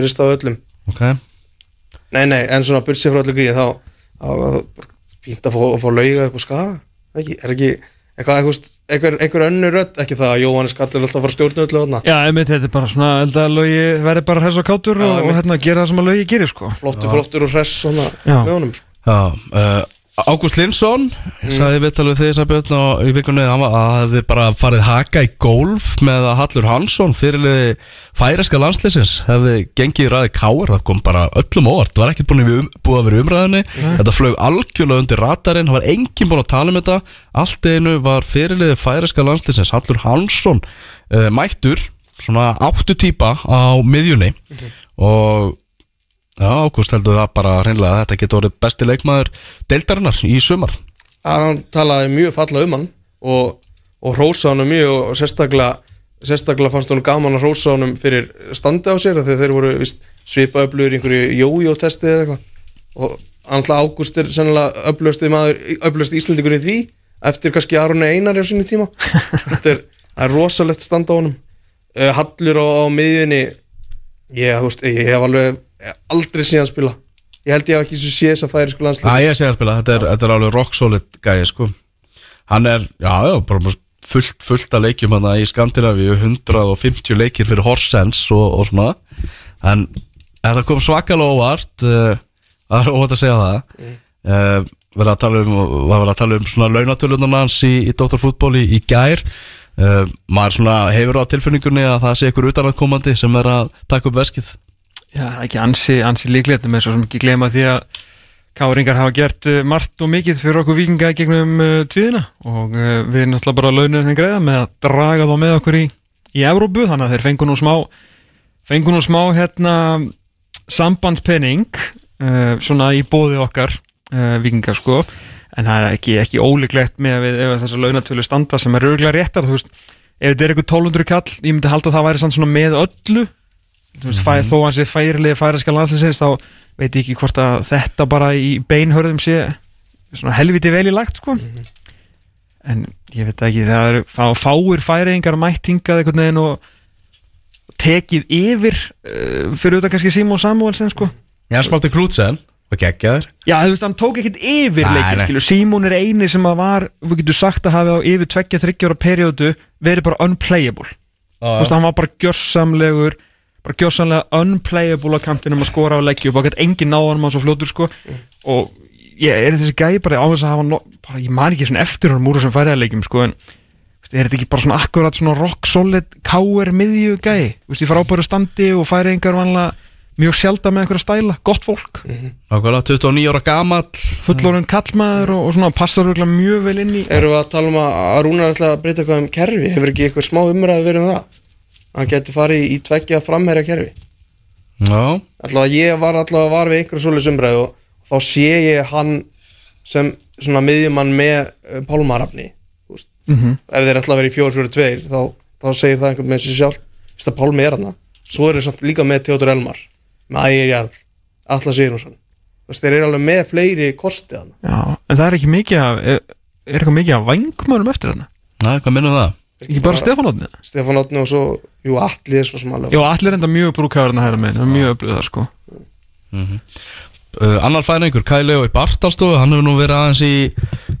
Erist á öllum. Ok. Nei, nei, en svona bursið frá öllu gríði þá þá er fínt að fá, að fá lauga upp á skaga. Ekki, er ekki eitthvað, eitthvað, einhver, einhver önnur rödd? Ekki það að Jóhannes Karl er alltaf að fara að stjórna öllu þarna. Já, einmitt, þetta er bara svona, held að lögi verði bara hress og kátur Já, og, hérna gera það sem að lögi gerir, sko. Flottur, flottur og hress svona Já. með honum sko. Já, uh, Ágúst Linsson ég sagði viðtal við þig Sabjörn og í vikunni að hann hefði bara farið haka í golf með að Hallur Hansson fyrirliði færeska landslýsins hefði gengið í ræði káar það kom bara öllum óvart, það var ekkert búin, um, búið að vera umræðinni þetta flög algjörlega undir radarinn það var enginn búin að tala um þetta. Allt einu var fyrirliði færeska landslýsins Hallur Hansson uh, mættur svona áttu típa á miðjunni. Og Já, Ágúst heldur það bara hreinlega að þetta getur orðið besti leikmaður deildarinnar í sumar? Að hann talaði mjög falla um hann og, og rósa hann mjög og sérstaklega, sérstaklega fannst hann gaman að rósa hann fyrir standi á sér að þeir voru vist, svipa öflugur í einhverju jójó-testi eða eitthvað. Og alltaf Ágúst er sennilega öflugasti íslendingur í því eftir kannski Arone Einar á sinni tíma. (laughs) Þetta er, það er rosalegt stand á honum. Uh, Hallur á, á miðjunni ég, veist, ég hef alveg aldrei síðan spila. Ég held ég hef ekki svo sé þess að færi sko landslið Það ég sé að spila, þetta er, þetta er alveg rock solid gæði sko. Hann er, já, já, bara fullt, fullt að leikjum hann í Skandinavíu 150 leikir fyrir Horsens og, og svona. En þetta kom svakalega óvart uh, það er óvart að segja það. Uh, verið að tala um var verið að tala um svona launatölunan hans í, í Dóttarfútból í, í gær. Uh, maður svona hefur á tilfinningunni að það sé ykkur utanaðkomandi sem er að taka upp veskið Já, ekki ansi, ansi líklegt með svo sem ekki gleyma því að Káringar hafa gert uh, margt og mikið fyrir okkur vikinga gegnum uh, tíðina. Og uh, við náttúrulega bara launum þeim greiða með að draga þá með okkur í, í Evrópu þannig að þeir fengu nú smá fengu nú smá hérna sambandspenning svona í bóði okkar vikinga sko. En það er ekki, ekki ólíklegt með ef þessar launatölu standa sem er örgulega réttar þú veist, ef þetta er eitthvað 1200 kall ég myndi halda að það væri samt svona með öllu þú veist, fæ, þó hans er færilega færiska landsliðsins þá veit ég ekki hvort að þetta bara í beinhörðum sé svona helviti vel í lagt sko. En ég veit ekki það eru fá, fáir færingar mættingað einhvern veginn og tekið yfir uh, fyrir auðvitað kannski Simon Samuelsen sko. Já, smátti Krútsen og geggjaður. Já, þú veist, hann tók ekkert yfir leikin, Simon er eini sem að var, við getum sagt að hafi á yfir tveggja þryggjára periodu verið bara unplayable, þú veist, hann var bara gjörsamlegur, bara gjörsamlega unplayable á kantinum að skora á leggju og bara gett engin náðan mann svo fljótur, sko og ég er þessi gæði bara á þess að hafa, no, bara, ég man ekki svona eftir hann múra sem færiða leikjum, sko, en veist, er þetta ekki bara svona akkurat svona rock solid KR miðju gæði, veist, í frábæru standi og færiðingar vanlega mjög sjaldan með einhverja stæla, gott fólk Nákvæmlega, 29 ára gamall fullorinn kallmaður og, og svona passar mjög vel inn í Erum við að tala um að að Rúnar ætla að breyta eitthvað um kerfi? Hefur ekki eitthvað smá umræði verið um það? Hann geti farið í tveggja framherja kerfi. Já, Alltaf að ég var alltaf að var við einhverja svoleiðis umræði og þá sé ég hann sem svona miðjumann með uh, Pálmarafni Mhm. ef þeir að vera í 4-4-2 þá, þá segir það einhvern með sér sjálf Vist að Pálmi er hann Svo er þeir líka með Tjóður Elmar með Ægir Jarl, Alla Sigurðsson Þeir eru alveg með fleiri kosti hann Já, en það er ekki mikið af er, er eitthvað mikið af vangmörum eftir þarna? Næ, hvað minnum það? Ekki bara Stefán Átni Stefán Átni og svo, jú, Alli er svo sem alveg Já, allir enda mjög brúkæðurinn að hæra með mjög öflugð það sko. Uh, annar færingur, Kai Leo í Bartalstofu hann hefur nú verið aðeins í,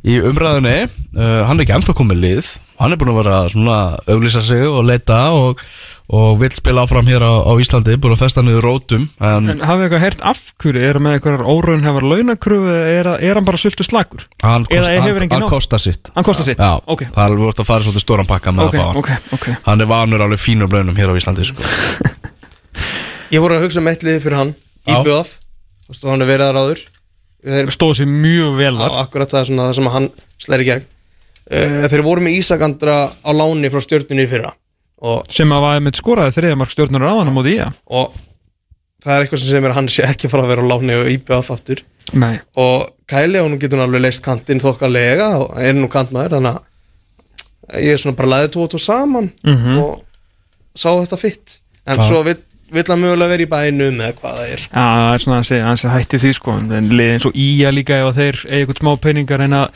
í umræðinni uh, hann er ekki ennþá komið lið. Hann er búin að vera svona auglýsa sig og leita og, og vil spila áfram hér á, á Íslandi, búin að festa niður rótum en, En hafið eitthvað heyrt af hverju? Er hann með eitthvað óraun hefur launakröfu eða er, er hann bara sultu slagur hann, Eða kost, hefur hann, engin hann nóg? kostar sitt. Hann kostar sitt? Já, Ok. það er alveg vort að fara svolítið stóran pakka með Ok, að fá hann ok, ok. Hann er vanur alveg fínum launum hér á Íslandi sko. (laughs) Ég voru að hugsa um eitt lið fyrir hann Já. Íbjöðaf, þú veist, og hann er verið að ráður Þeir Stóð sér mjög vel Já, þar akkurat það er svona það sem hann slæri gegn. Uh, Þeir voru með Ísakandra á láni frá stjórnunni í fyrra sem að var með skoraði þriða mark stjórnur á hann á móti í að og það er eitthvað sem segir mér að hann sé ekki fara að vera á láni og íbjöðaf aftur Nei og Kæli, hún getur nú alveg leist kantinn þokkalega og er nú kantmaður þannig að ég er svona bara læðið tótt og saman Mhm. og sá þetta fitt en Já. svo vill, vill hann mögulega vera í bænum eða hvað það er. Já, það er svona að segja, hans að hætti því sko en liðið eins og Ía líka ef að þeir eitthvað smá peningar en að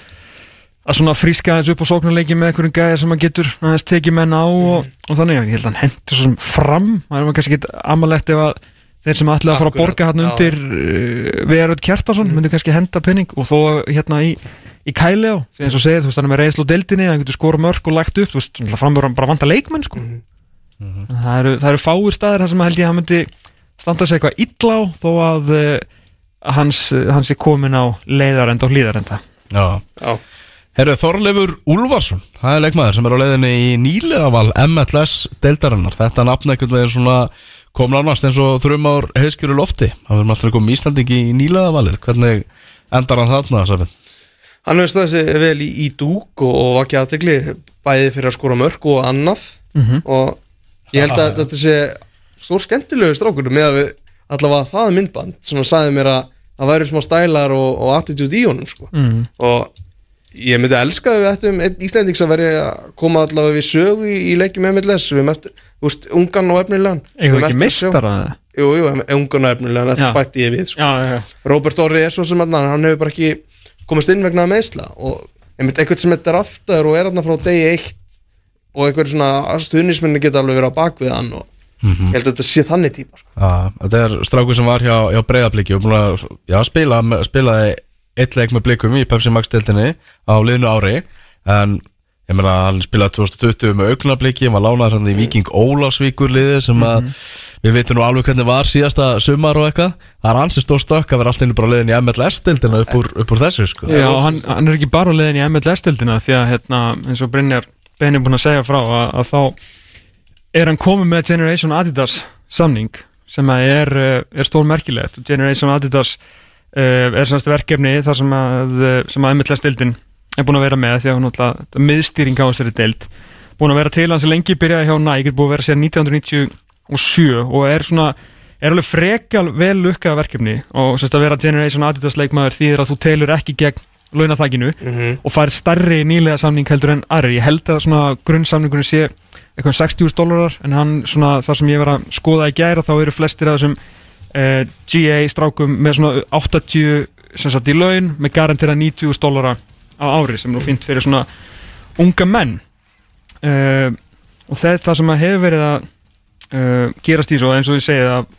að svona fríska þessu upp á sóknarleiki með einhverjum gæja sem hann getur aðeins tekið menn á og, og þannig, ég held að hann hendur svo sem fram, það er maður kannski ekki amalegt ef að þeir sem ætlaði að fara að borga hann undir uh, Veröld Kjartason, myndu kannski henda penning og þó hérna í, í kæli á eins og segir, þú veist, hann er með reynslu á deildinni hann getur skora mörg og lagt upp, þú veist, framur hann bara vanta leikmenn, sko. Það, eru, það eru fáir staðir þar sem held ég að hann myndi standa sig eitthvað illa á þó að uh, hans, hans er komin á leiðarenda og hlýðarenda. Já. Já, Herru, Þorleifur Úlfarsson, það er leikmaður sem er á leiðinni í nýlegaval MLS deildarinnar. Þetta nafn ekkert veginn svona kom nánast eins og þrjum ár heiskjöru lofti. Það verður alltaf komið Íslandingi í nýlegavalið. Hvernig endar hann þarna, Safin? hann hefur staðið sig vel í, í dúk og, og vakið aðtegli bæði fyrir að skora mörg og annað Mhm. og ég held að þetta sé stór skemmtilegu strákur með að við allavega það myndband svona sagði mér að það væri smá stælar og, og attitude í honum sko. mm. og ég myndi elska að við ættum einn Íslandings að veri að koma allavega við sögu í, í leikjum MLS við eftir, þú veist, ungan og efnilegan Eða ekki eftir að það? Jú, jú, ungan og efnilegan, þetta bætti ég við sko. Já, já, já Robert Orri er svo sem að hann hefur bara ekki komast inn vegna meðsla og einmitt eitthvað sem er draftaður og er hann frá degi eitt og eitthvað svona stuðnisminni geta alveg verið á bakvið hann og ég held að þetta sé þannig típa sko. Já, þetta er strákur sem var hjá, hjá breyðabliki og búin að já, spila, spilaði eitt leik með blikum í Pepsi Max deildinni á liðnu ári. En ég meina hann spilaði 2020 með augnabliki, hann var lánaður hann í Viking Ólásvíkur liði sem að við veitum nú alveg hvernig var síðasta sumar og eitthvað, það er ansið stór stökk að vera alltaf bara liðin í MLS deildina upp úr, upp úr þessu sko. Já, hann, hann er ekki bara á leiðin í MLS-dildina því að hérna, eins og Brynjar Benni búin að segja frá að, að þá er hann komið með Generation Adidas samning sem er, eh, er stór merkilegt og Generation Adidas er semst verkefni þar sem að, eh, sem að MLS-dildin er búin að vera með því að hún alltaf miðstýring á þessari dild búin að vera til hans lengi byrjaði hjá er búin að vera sér 1997 og er svona er alveg frekal vel lukkað verkefni og semst að vera Generation Adidas leikmaður þýðir að þú telur ekki gegn launaþakinu Mhm. og fær starri nýlega samning heldur en aðri ég held að svona grunnsamningurinn sé eitthvað 60.000 dólarar en hann svona þar sem ég var að skoða í gæra þá eru flestir af þessum uh, GA strákum með svona 80 sem sagt í laun með garantera 90.000 dólara á ári sem nú fínt fyrir svona unga menn. Uh, og það, það sem að hefur verið að uh, gerast í svo eins og ég segið að,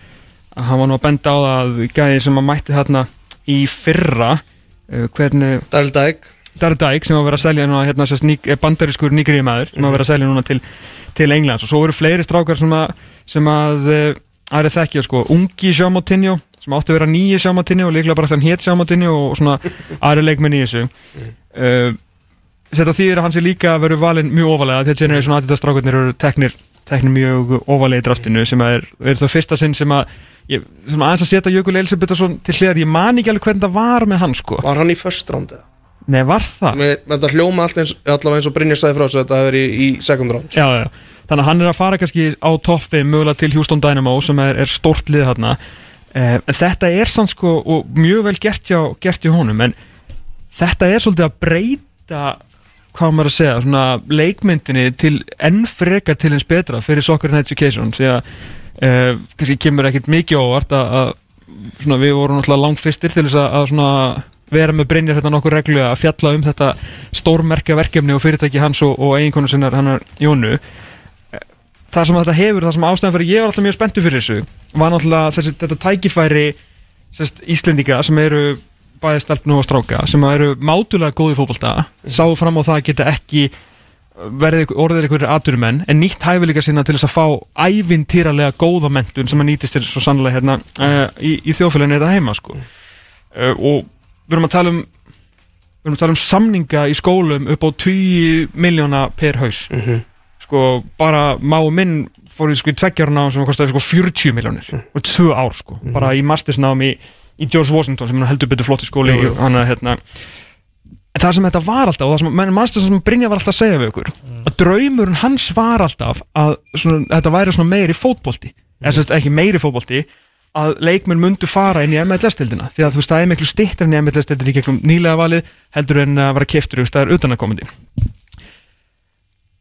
að hann var nú að benda á það að gæði sem að mætti þarna í fyrra hvernig Daryl Dæk Darren Dyke sem var að vera að selja núna hérna, ník, bandarískur nýgriðmaður sem var að vera að selja núna til, til Englands. Og svo voru fleiri strákar sem að, sem að aðrið þekkja sko, ungi Sjámotinjó sem átti að vera nýji Sjámotinjó og líklega bara þann hétt Sjámotinjó og svona aðri leikmenn í þessu uh, þetta þýðir að hann sé líka að veru valinn mjög ofalega þegar Generation Adidas strákarnir eru teknir, teknir mjög ofalega í draftinu sem er, er það fyrsta sinn sem að ég, sem aðeins að setja Jökul Elisabethsson til hliðar, ég man ekki alveg hvernig það var með hann sko, Var hann í first round eða? nei var það? Þetta hljóma allt eins, allavega eins og Brynjar sagði frá þessu að þetta hefur í, í second round já, já. Þannig að hann er að fara kannski á 5 mögulega til Houston Dynamo sem er, er stort lið eh, en þetta er sann sko og mjög vel gert hjá, gert hjá honum en þetta er svolítið að breyta hvað maður að segja, svona leikmyndinni til enn frekar til eins betra fyrir Soccer and Education því að eh, kannski kemur ekkit mikið óvart að, svona, við vorum náttúrulega langt fyrstir til þess að, svona vera með Brynjar hérna nokkur reglu að fjalla um þetta stórmerka verkefni og fyrirtæki hans og, og eiginkonu sinnar hannar Jónu það sem þetta hefur, það sem ástæðan fyrir ég var alltaf mjög spenntu fyrir þessu var náttúrulega þessi, þetta tækifæri sérst, Íslendinga sem eru bæði stelpnu og stráka sem eru mátulega góði fótbolta sáu fram á það að geta ekki verið orðið einhverjir aturumenn en nýtt hæfileika sinna til þess að fá ævintýralega góða mentun sem að nýtist þér svo sannlega hérna uh, í, í þjóðfélaginu þetta heima sko. uh, og við erum að tala um við erum að tala um samninga í skólum upp á 10 miljóna per haus sko bara má minn fór í sko í tveggjarna sem kostaði sko 40 miljónir og tvö ár sko bara í mastersnám í, í George Washington sem heldur betur flotti skóli Jú, jú. hann að hérna. En það sem þetta var alltaf og það sem mannstu sem Brynja var alltaf að segja við okkur að draumurinn hans var alltaf að svona, þetta væri svona meiri fótbolti. Eða sérst ekki meiri fótbolti að leikmenn myndu fara inn í MLS-tildina því að þú veist það er miklu stittar inn í MLS-tildina í gegnum nýlega valið heldur en að vera keftur það er utanakomandi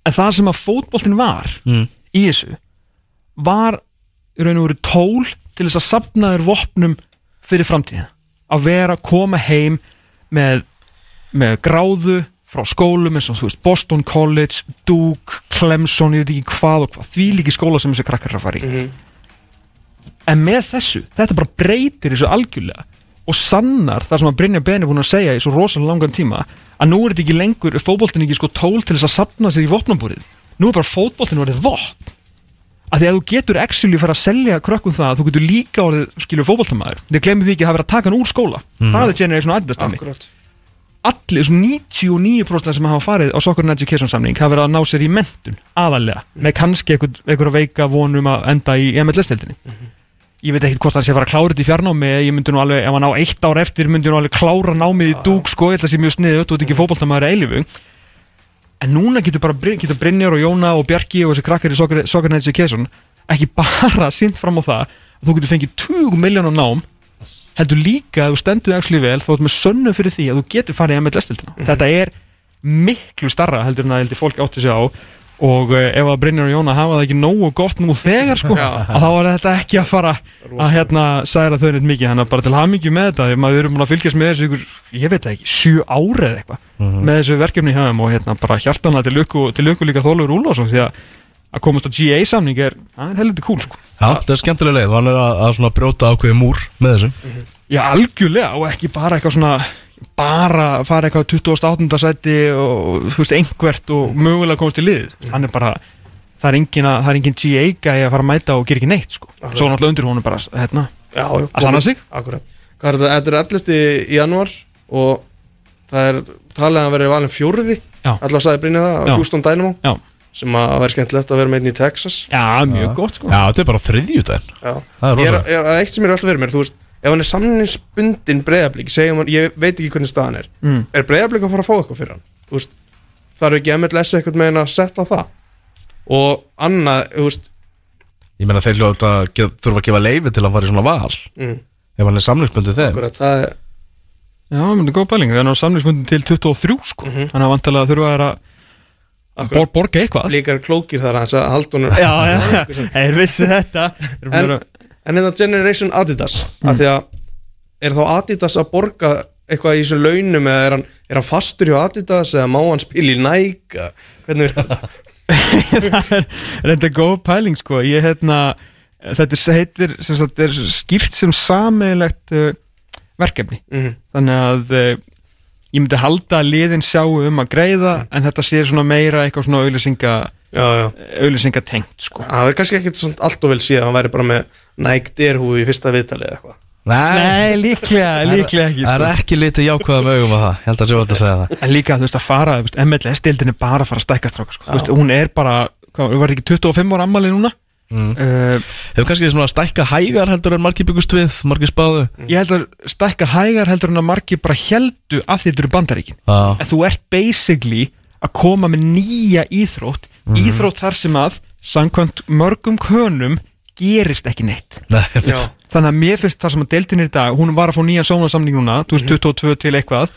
en það sem að fótboltin var Mm. í þessu var í raun og veru tól til þess að sapna þér vopnum fyrir framtíðina. Að vera að koma heim með, með gráðu frá skólum eins og þú veist Boston College, Duke, Clemson ég veit ekki hvað og hvað, því líki skóla sem þessi krakkar er að fara í. En með þessu, þetta bara breytir þessu algjörlega og sannar það sem að Brynja Ben er búin að segja í svo rosalega langan tíma að nú er þetta ekki lengur, er fótboltin ekki sko tól til þess að sapna sér í vopnabúrið. Nú er bara fótboltin orðið vopn. Að því að þú getur actually fara að selja krökkum það að þú getur líka orðið skilur fótboltamæður þið glemir því ekki að hafa verið að taka hann úr skóla. Það er generation Akkurat allir, þessum 99% sem hafa farið á Soccer and Education samning hafa verið að ná sér í mentun aðalega, með kannski einhver, einhver ég veit ekki hvort hann sé að fara að klára þetta í fjarnámi ég myndi nú alveg, ef hann á eitt ár eftir myndi nú alveg klára námið í dúk sko, ég ætla að sé mjög sniðið þú ert ekki fótballtamaður eilifu en núna getur bara getur Brynjar og Jóna og Bjarki og þessi krakkar í and Education ekki (laughs) bara sýnt fram á það að þú getur fengið 20 miljónar nám heldur líka að þú stendur actually vel þá ertu með sönnu fyrir því að þú getur farið heldur að heldur og uh, ef að Brynjar og Jóna hafa það ekki nógu gott nú þegar sko (laughs) að þá er þetta ekki að fara að hérna særa þau neitt mikið. Þannig að bara til hamingju með þetta því maður erum búin að fylgjast með þessu ykkur, ég veit ekki, sjö ári eða eitthvað með þessu verkefni hjá þeim og hérna bara hjartanlega til lukku, til lukku líka Þólur Úlfarsson því að að komast á GA samning er, er helviti cool sko. Já, þetta er skemmtilega leið. Hann er að, að svona brjóta ákveði múr með þessu. Já, algjörlega og ekki bara eitthvað svona bara fara eitthvað 28. sæti og þú veist, einhvert og mögulega komast í lið hann er bara, það er engin, að, það er engin GA gæi að fara að mæta og gera ekki neitt sko. svo náttúrulega undir honum bara hérna, Já, já Að sanna sig? Akkurat Hvað er þetta? Þetta er 11. janúar og það er talið að hann verið valin fjórði Já. Alltaf sagði Brynja það Já. á Houston Dynamo Já. sem að vera skemmtilegt að vera með einn í Texas Já, mjög gott sko Já, þetta er bara Já. Er Ég er, er, er eitt sem er alltaf verið mér Þú veist, ef hann er samningsbundin breyðablík segjum hann, ég veit ekki hvernig staðan er. Mm. er breyðablík að fara að fá eitthvað fyrir hann? Veist, þarf ekki MLS eitthvað með hann að setla það? Og annað, þú veist Ég meina þeir hljóta að þurfa að gefa leifi til að fara í svona val. Mm, ef hann er samlingsbundið þeim. Akkurat, það er Já, menn er góð pæling, það er náttúrulega samlingsmundin til 23 sko, þannig að vantilega þurfa að akkurat, bor, borga eitthvað. Líkar klókir þar hans að halda honum Já, já, þeir vissi þetta. Þeir En- eru- En þetta Generation Adidas af því að er þá Adidas að borga eitthvað í þessum launum eða er hann, er hann fastur hjá Adidas eða má hann spila í Nike? Hvernig er þetta? (laughs) það er reynda góð pæling sko. Ég hérna þetta heitir sem sagt er skýrt sem sameigilegt uh, verkefni. Mhm. þannig að uh, ég myndi halda að liðin sjáu um að greiða en þetta sé svona meira eitthvað svona auðlýsinga Auðlýsinga tengt sko. Það verður kannski ekkert svona allt og vel síðan hann væri bara með Nike derhúi í fyrsta viðtali eða eitthvað. Nei, líklega, líklega ekki Það sko. er ekki litið jákvæðum augum að það. Ég held að sjóða að segja það. En líka þú veist að fara, MLS-deildin er bara að fara að stækka stráka sko. Þú veist, hún er bara, hvað, var ekki 25 ára ammali núna? Mm. uh, Hefur kannski svona stækka hægar heldur en margir byggust við Margir spáðu? Ég held að stækka hægar heldur en að margir bara heldu að þetta eru bandaríkin. Já, en þú ert basically að koma með nýja íþrótt íþrótt þar sem að samkvæmt mörgum könum gerist ekki neitt. Þannig að mér finnst það sem að deildin er í dag hún var að fá nýjan sónasamning núna 2022 til eitthvað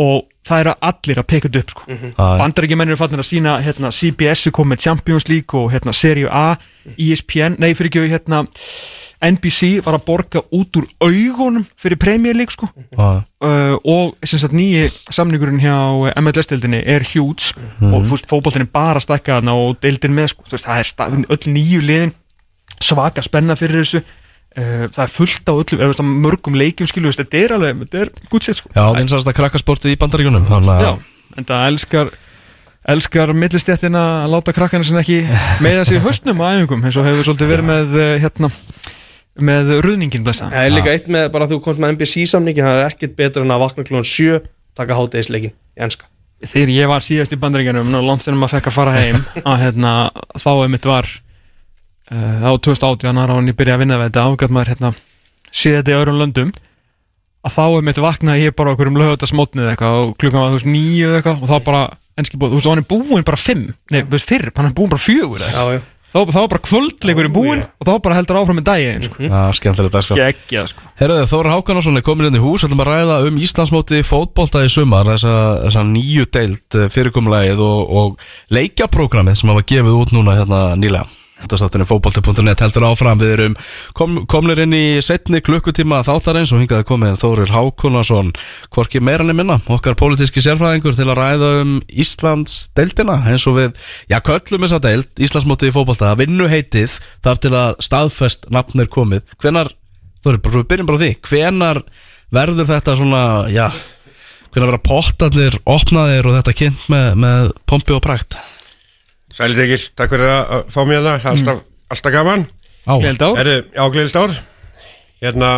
og það eru allir að peka þetta upp sko. Já, bandaríkjumenn eru fannir að sína hérna, CBS er komið með Champions League og hérna, Serie A, ESPN nei fyrir ekki hérna NBC var að borga út úr augunum fyrir Premier League sko. Já, uh, og sagt nýji samningurinn hjá MLS-deildinni er huge. Og þú veist, fótboltin er bara að stækka þarna og deildin með sko, veist, það er sta- öll nýju liðin svaka spenna fyrir þessu. Uh, það er fullt á öllum, eða mörgum leikjum skilu, þetta er alveg, þetta er good shit sko. Já, vinsast að krakkasportið í bandaríkunum Þannig Já, að en það elskar elskar millistjættina að láta krakkana sem ekki meða sig höstnum á æfingum eins og hefur svolítið verið með hérna með ruðningin blessa Það er líka eitt með bara að þú komst með MBC samningi það er ekkit betra en að vakna klúan 7 taka hátegisleikin í ennska Þegar ég var síðast í bandringunum og langt þegar maður fekk að fara heim (laughs) að, hérna, þá emitt var uh, á 2018 ára hann ég byrjaði að vinna við þetta og gæt maður hérna, séð þetta í öðrum löndum. Að þá emitt vaknaði ég bara okkur um lögutasmotnið og klukkan var þú veist 9 og þá bara ennski búið, þú veist hann er búin bara 5 nei, fyrr, hann er búin bara 4 þá, þá var bara kvöldleikur í búinn og þá bara heldur áfram með daginn sko. Já, skemmtilegt dag sko Gekkja, sko. Herruðu, Þóra Hákanarsson er komin inn í hús. Ætlum að ræða um Íslandsmóti fótbolta í sumar þessa, þessa nýju deild fyrirkomulagið og, og leikjaprógramið sem hafa gefið út núna hérna nýlega Þátturinn fótbolti.net heldur áfram. Við erum kom, komnir inn í setni klukkutíma þáttarins og hingaði komið Þórir Hákonarsson Hvorki meirann er minna Okkar pólitíski sérfræðingur til að ræða um Íslands deildina eins og við, já köllum þessa deild Íslandsmótið í fótbolta Vinnu heitið þar til að staðfest nafn er komið. Hvenar, Þórir, við byrjum bara því Hvenar verður þetta svona, já Hvenar verða pottarnir opnaðir og þetta kynnt með, með pompi og prækt Sælir Egil, takk fyrir að fá mér það, alltaf, alltaf gaman. Á, Gleðilt ár. Hérna,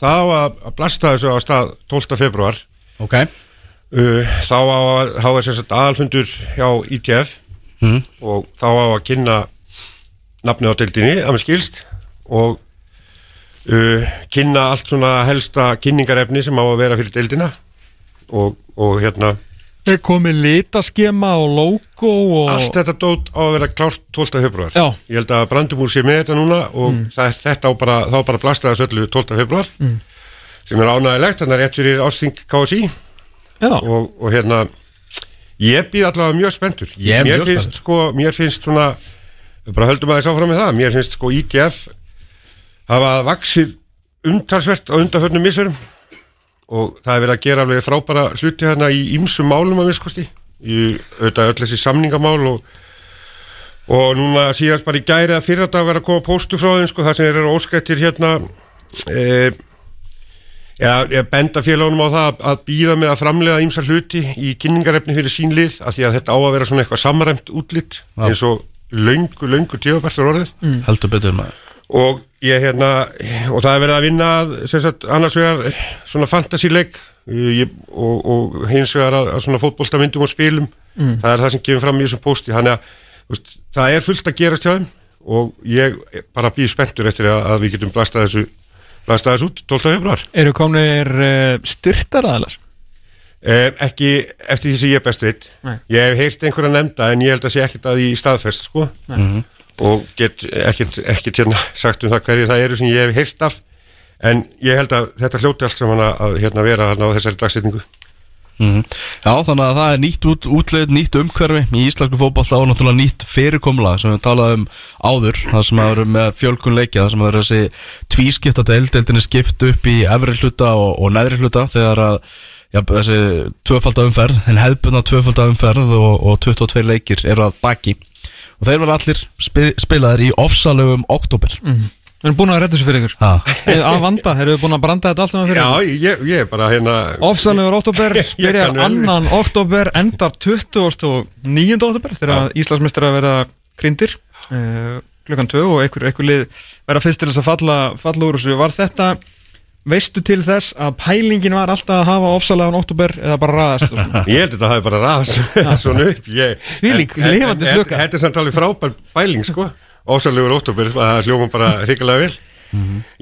það á að, blasta þessu á stað 12. februar ok. Uh, Þá á að, sem sagt aðalfundur hjá ITF Mhm. og þá á að kynna nafnið á deildinni, að mér skilst. Og uh, kynna allt svona helsta kynningarefni sem á að vera fyrir deildina. Og, og hérna Er komið litaskema og logo og... Allt þetta dót á að vera klárt 12. februar Já. Ég held að Brandumúr sé með þetta núna og það, þetta á bara, þá bara blastaði þessu öllu 12. februar sem er ánægilegt, þannig að rétt fyrir ásting KSI Já, og, og hérna ég býð allavega mjög spenntur Ég er mér mjög finnst sko, mér finnst svona við bara höldum aðeins áfram með það mér finnst sko ITF hafa vaksið umtalsvert á undarförnum missurum og það er verið að gera alveg frábæra hluti hérna í ýmsum málum að viskosti í auðvitað öll þessi samningamál og, og núna síðast bara í gæri að fyrir dag var að koma póstu frá þeim sko það sem eru óskættir hérna e, ég benda félagunum á það að, að býða með að framlega ímsa hluti í kynningarefni fyrir sín lið af því að þetta á að vera svona eitthvað samræmt útlitt eins og löngu, löngu tíðabærtur orðið. Heldur betur maður. Og ég hérna og það er verið að vinna sagt, annars vegar svona fantasíleik og, og hins vegar að, að svona fótboltamyndum og spilum. Það er það sem gefur fram í þessum pósti. Þannig að veist, það er fullt að gerast hjá þeim og ég bara býð spenntur eftir að, að við getum blastað þessu blastað þessu út 12. februar eru komnir uh, styrtaraðalar? Eh, ekki eftir því sem ég best veit Nei. ég hef heyrt einhverja nefnda en ég held að sé ekkert að því staðfest sko og get ekkert hérna sagt um það hverju það eru sem ég hef heyrt af. En ég held að þetta hljóti allt saman að, að hérna vera hérna á þessari dagsetningu. Mhm. Já, þannig að það er nýtt út, útleið, nýtt umhverfi í íslensku fótballta og náttúrulega nýtt fyrirkomla sem við talaðum áður það sem að vera með fjölkun leikja það sem að vera þessi tvískipta deild deildin er skipt upp í efri hluta og, og neðri hluta þegar að já, þessi tvöfalda umferð en hefðbunna tvöfalda umferð og, og 22 leikir eru að baki og þeir verða allir spil, spilaðir í ofsalögum oktober Við erum búin að redda þessu fyrir ykkur Ha. Eh, Að vanda, erum við búin að branda þetta allt saman fyrir ykkur Já, ég, ég er bara hérna Ofsalegur oktober, (laughs) byrjar annan oktober, endar 2009. oktober þegar Íslandsmeistar að vera grindir uh, klukkan 2 og einhver, einhver lið vera fyrst til þess að falla, falla úr þessu. Var þetta, veistu til þess að pælingin var alltaf að hafa ofsalegan oktober eða bara raðast? (laughs) Ég held að þetta hafi bara raðast (laughs) svona upp en- lifandi en- slöka. Þetta er samt alveg frábær bæling sko. Ósalegur óttúber, það hljóma bara hrikalega vel.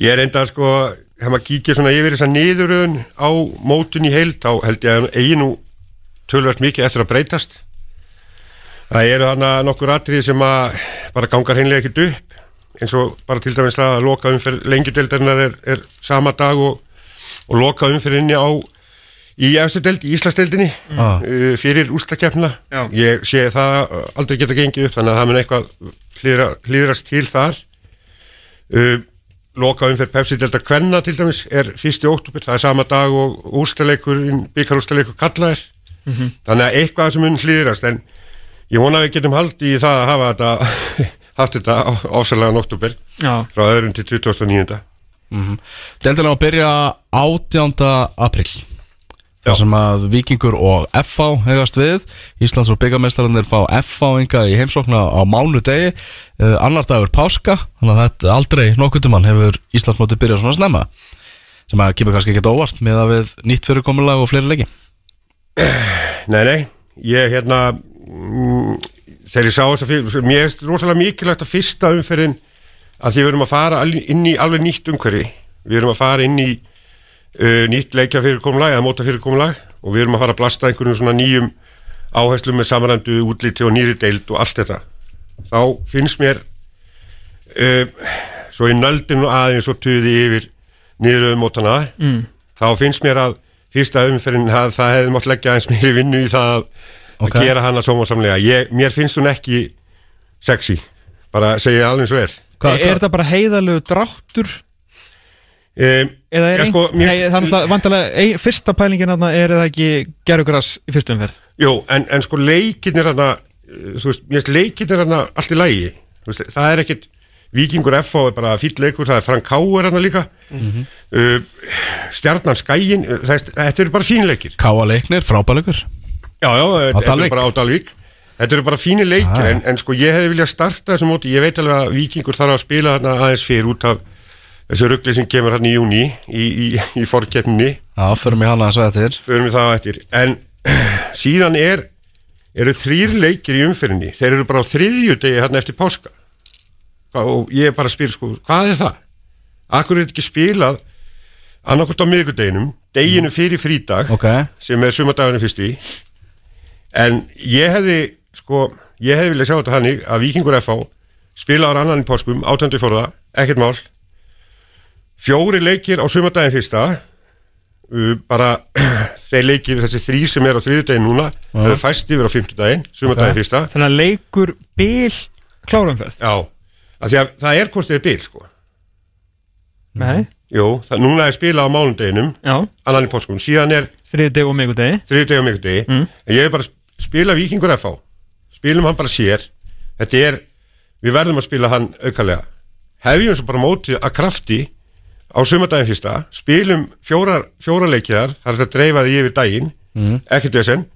Ég er enda sko Þegar maður kíkja svona yfir þessa niðuröðun á mótun í heild þá held ég að eigi nú tölvert mikið eftir að breytast. Það eru hana nokkur atrið sem að bara gangar hreinlega ekkert upp eins og bara til dæmis það að loka umferð lengjudeldarinnar er, er sama dag og, og loka umferðinni á í efstu deld, í Íslandsdeldinni Ah. uh, fyrir úrstakefna Já. ég sé það aldrei geta gengið upp þannig að það mun eitthvað hlýðra, hlýðrast til þar uh, loka umferð Pepsi-delta Kvenna til dæmis er fyrsti óttúpir, það er sama dag og úrstaleikur, byggarúrstaleikur kalla er þannig að eitthvað sem mun hlýðrast en ég vona að við getum haldið í það að hafa þetta haft þetta ásalega Já, frá öðrum til 2009 mm Deildin á að byrja 18. april þar sem að Víkingur og FH hegast við. Íslands og byggamestarannir fá FH inga í heimsókna á mánudegi. Uh, annar dagur páska þannig að þetta aldrei nokkutumann hefur Íslands móti byrjað svona snemma. Sem að kemur kannski ekkert óvart með að við nýtt fyrirkomulag og fleiri leiki. Nei, nei, ég hérna mm, þegar ég sá þess að mér er rosalega mikilvægt að fyrsta umferðin að því við erum að fara inn í alveg nýtt umhverfi við erum að fara inn í uh, nýtt leikja fyrirkomulag eða móta fyrirkomulag og við erum að fara að blasta einhvern svona nýjum áherslum með samræmdu útliti og nýri deild og allt þetta þá finnst mér uh, svo í nöldinu aðeins og tuði yfir niður mótana mm. þá finnst mér að fyrsta umferðin það, það hefði mátt leggja eins meiri vinnu í það að, Ok. að gera hana sómasamlega ég, mér finnst hún ekki sexy. Bara segja alveg eins og er. Hvað- Er þetta bara heiðalegu dráttur? Um, Eða er Já, sko, ein- mér- Nei, þannig að vantarlega ein, Fyrsta pælingin þarna er það ekki gerugras í fyrstu umferð? Jú, en, en sko leikinir hana þú veist, mér finnst leikinir hana allt í lægi veist, það er ekkit Víkingur FH er bara fýll leikur, það er Frank Ká er hana líka. Uh, Stjarnan Skæin, uh, það er- þetta eru bara fínleikir. Káa leiknir, frábæleikur Já, já, þetta eru bara á Dalvík Þetta eru bara fínir leikir, Ah. en, en sko ég hefði viljað starta þessu móti, ég veit alveg að Víkingur þarf að spila þarna aðeins fyrir út af þessu ruggli sem kemur hann í júni í, í, í forkeppninni. Já, förum í hana að segja þér förum við það eftir. En (clears throat) síðan er eru þrýr leikir í umfyrinni þeir eru bara á þriðju degi hérna eftir páska. Og ég er bara að spila sko hvað er það? Akkur er þetta ekki spilað annarkvort á miðgudeginum deginu fyrir frídag Ok, sem er sumardaginu fyrst í en ég hefði sko, ég hefði viljað sjá þetta hannig að Víkingur FH spilaður annan í páskum, átöndu fórða, ekkert mál. Fjóri leikir á sumardagin fyrsta. Uh, bara (clears throat) þeir leikir þessi þrý sem er á þriðudagin núna þau er fæst yfir á fimmtudagin, sumardagin Ok. fyrsta. Þannig að leikur bil klárumferð já, af því að það er hvort þið er bil sko. Nei, jú, það, núna er spilað á málundeginum já, annan í páskum, síðan er þriði deg og miðgudegi mm. ég er bara að spila Víkingur FH spilum hann bara sér. Þetta er, við verðum að spila hann aukalega. Hefjum svo bara mótið að krafti á sumardaginn fyrsta. Spilum fjórar, fjórar leikiðar það er þetta að dreifa því yfir daginn. Mm. ekkert vesen.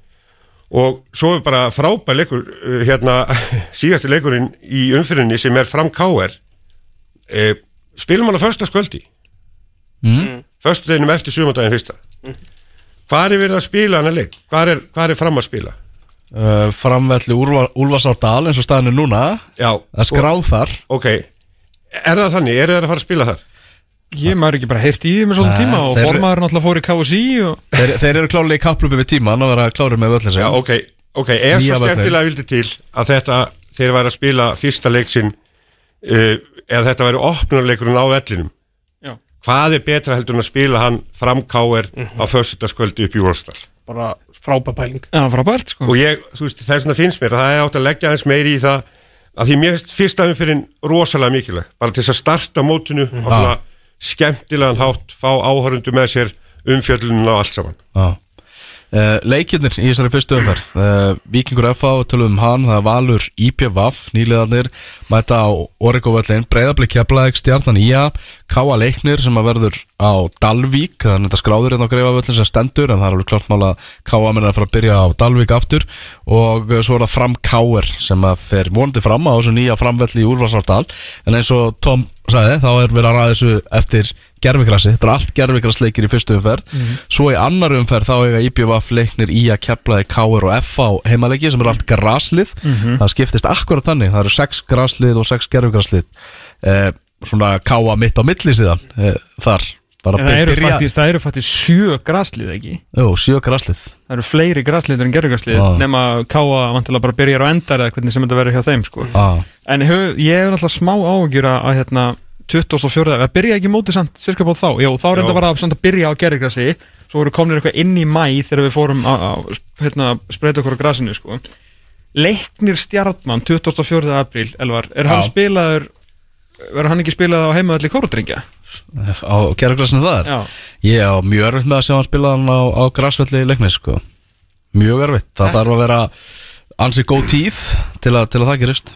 Og svo er bara frábær leikur uh, hérna, (laughs) síðasti leikurinn í umfyrinni sem er fram káer e, spilum hann á föstaskvöldi mm. föstudeginum eftir sumardaginn fyrsta. Hvar er verið að spila hann að leik? Hvar er, hvar er fram að spila? Uh, framvelli Úlfarsárdal eins og staðinu núna Já, að skráð þar ok Er það þannig? Er það að fara að spila þar? Ég maður ekki bara heyrt í því með Nei, tíma og þeir- formaður náttúrulega fór í KSI og þeir, þeir eru klálega í kapplubi við tíman að vera klárið með völlin Já, ok, ok, ef Nýja svo skemmtilega vildi til að þetta, þeir væri að spila fyrsta leiksinn uh, eða þetta væri opnarleikurinn á vellinum. Hvað er betra heldur en að spila hann framkáir á föstudagskvöldi upp í Volsdal? bara frábær pæling. Já, frábært sko. Og ég, þú veist, þess vegna finnst mér að það er átt að leggja aðeins meiri í það að því mér finnst fyrsta umfyrin rosalega mikilvæg. Bara til þess að starta mótinu á svona skemmtilegan hátt fá áhörundu með sér umfjöllunum á allt saman. Uh, leikirnir í þessari fyrstu umferð. Uh, Víkingur FH, tölum um hann það er Valur IPVAF, nýliðarnir mæta á Origovöllin, Breiðablik Keflæk, Stjarnan IA, Káa Leiknir sem að verður á Dalvík þannig að þetta skráður hérna á Greifavöllin sem stendur en það er alveg klart mála Káa menn að fara að byrja á Dalvík aftur. Og uh, svo er það fram Káer sem að fer vonandi fram á þessu nýja framvelli í Úrvarsárdal en eins og Tom sagði, þá er verið að ræða þessu eftir gerfikrassi, þetta er allt gerfikrassleikir í fyrstu umferð, svo í annar umferð þá eiga IBVF leiknir í að kepplaði Káur og FH heimaleiki sem eru allt graslið, það skiptist akkurat þannig, það eru sex graslið og sex gerfikrasslið eh, svona Káa mitt á milli síðan eh, þar, bara það eru byrja faktist, það eru faktist sjö graslið ekki Jú, sjö graslið Það eru fleiri grasliður en gerðugraslið Já. nema káa vantilega bara byrjar á endar eða hvernig sem þetta verður hjá þeim sko. En hef, ég hef alltaf smá áhugjur að, hérna, 24. að byrja ekki mótið samt cirka bóð þá, Jó, þá er Já. þetta bara samt að byrja á gerðugrasi svo voru komnir eitthvað inn í mæ þegar við fórum að, hérna, spreita okkur á grasinu sko. Leiknir stjartmann 24. apríl, Elvar, er hann Já. spilaður verður hann ekki spilað á heimaðalli kórudringja? á gerfikrassinu þar Já. Ég á mjög erfitt með að sjá hann spila hann á, á grasvelli leiknir sko. mjög erfitt, það þarf að vera ansi góð tíð til að, til að það gerist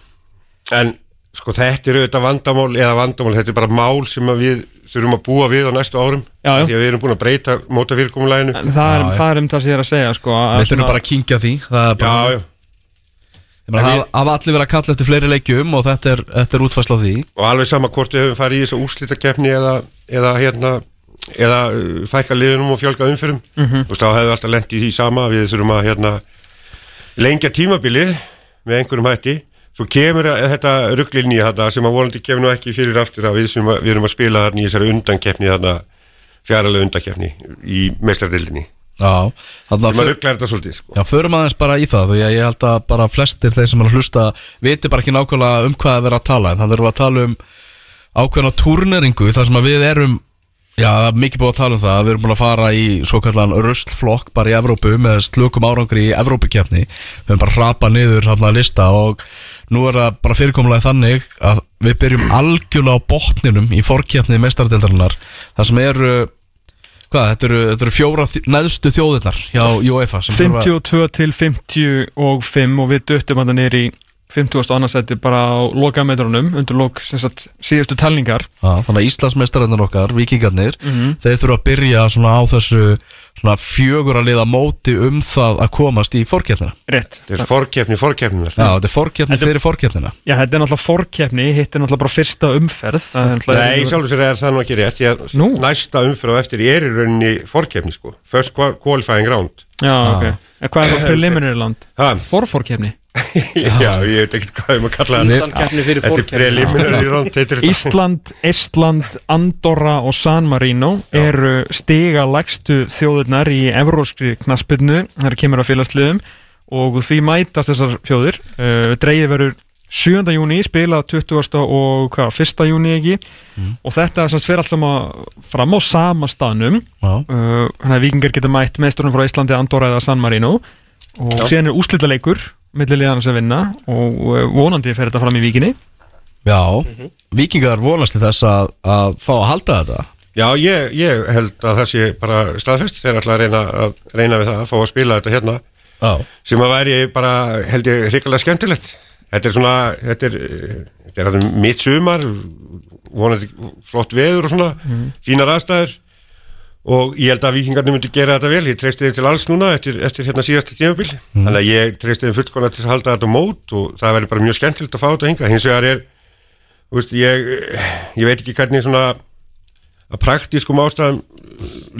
en sko þetta eru auðvitað vandamál eða vandamál, þetta er bara mál sem við þurfum að búa við á næstu árum Já, já. því að við erum búin að breyta mótafyrirkomulæginu En það er, já. það er um það sem ég er að segja sko, að Við þurfum svona- bara að kingja því Það er bara, já, já, það hafa allir verið að kalla eftir fleiri leikjum og þetta er, þetta er útfæsla á því. Og alveg sama hvort við höfum farið í þessa úrslítakefni eða, eða hérna eða uh, fækka liðunum og fjölga umfyrum Mhm. þú veist, þá hefur við alltaf lent í því sama við þurfum að hérna lengja tímabilið með einhverjum hætti. Svo kemur að- þetta rugglinni þetta sem að volandi kemur nú ekki fyrir aftur að við, sem að, við erum að spila þarna í þessari undankefni þarna fjaralega undankefni í meistardildinni Já, þannig að að ruggla þetta svolítið sko. Já, förum aðeins bara í það Því að ég held að bara flestir þeir sem er að hlusta Viti bara ekki nákvæmlega um hvað að vera að tala En þannig erum við að tala um ákveðna turneringu þar sem að við erum Já, það mikið búið að tala um það Við erum búin að fara í svo kallan ruslflokk bara í Evrópu með slökum árangri í Evrópukefni Við höfum bara hrapað niður hann að lista og nú er það bara fyrirkomulega þannig að við byrjum algjörlega á botninum í fórkjapnið mestaradeldarinnar það sem eru hvað, þetta eru, þetta eru fjóra neðstu þjóðirnar hjá UEFA sem þurfa- 52 til 55 og við duttum hann niður í 50 og annarsætti bara á lokametrunum undir lok sem sagt, síðustu talningar. Já, þannig að Íslandsmeistararnir okkar, vikingarnir Mhm. þeir þurfa að byrja svona á þessu svona fjögur að liða móti um það að komast í fórkeppnina rétt. Þetta er fórkeppni fórkeppninar Já, þetta er Þetta- fyrir fórkeppnina Já, þetta er náttúrulega fórkeppni, hitt er náttúrulega bara fyrsta umferð. Er Nei, sjálfur sér er það nú ekki rétt. Nú? næsta umfyrir á eftir er í rauninni fórkeppni sko. First qua- qualifying round. Já, ok. En hvað er það (coughs) preliminary land? Ha, Forfórkeppni (laughs) Já, ég veit ekkert hvað ég maður kalla það. Undankeppni fyrir Þetta er fórkeppni preliminary round heitir þetta. Ísland, Estland, Andorra og San Marino eru stiga lægstu þjóðurnar í evróskri knaspinu, það kemur að félagsliðum og því mætast þessar þjóður uh, dreigið verður 7. júni, spila 20. og hvað, 1. júni ekki? Og þetta er semst fyrir allt saman fram á sama staðnum. Já, uh, þannig að vikingar geta mætt meðsturinn frá Íslandi, Andorra eða San Marino. Og síðan er úslitaleikur milliliðana sem vinna og uh, vonandi fer þetta fram í vikinni já vikingar vonast til þess að, að fá að halda þetta. Já, ég, ég held að það sé bara staðfest. Þeir ætla að reyna, að reyna við það að fá að spila þetta hérna. Já, sem að væri bara, held ég, hrikalega skemmtilegt. Þetta er svona, þetta er, eh, þetta er mitt sumar vonandi flott veður og svona fínar aðstæður og ég held að vikingarnir myndi gera þetta vel. Ég treysti þeim til alls núna eftir, eftir hérna síðasta tímabil. Þannig að ég treysti þeim fullkona til að halda þetta mót og það væri bara mjög skemmtilegt að fá þetta hinga hins vegar er, veist, ég ég veit ekki hvernig svona að praktískum ástæðum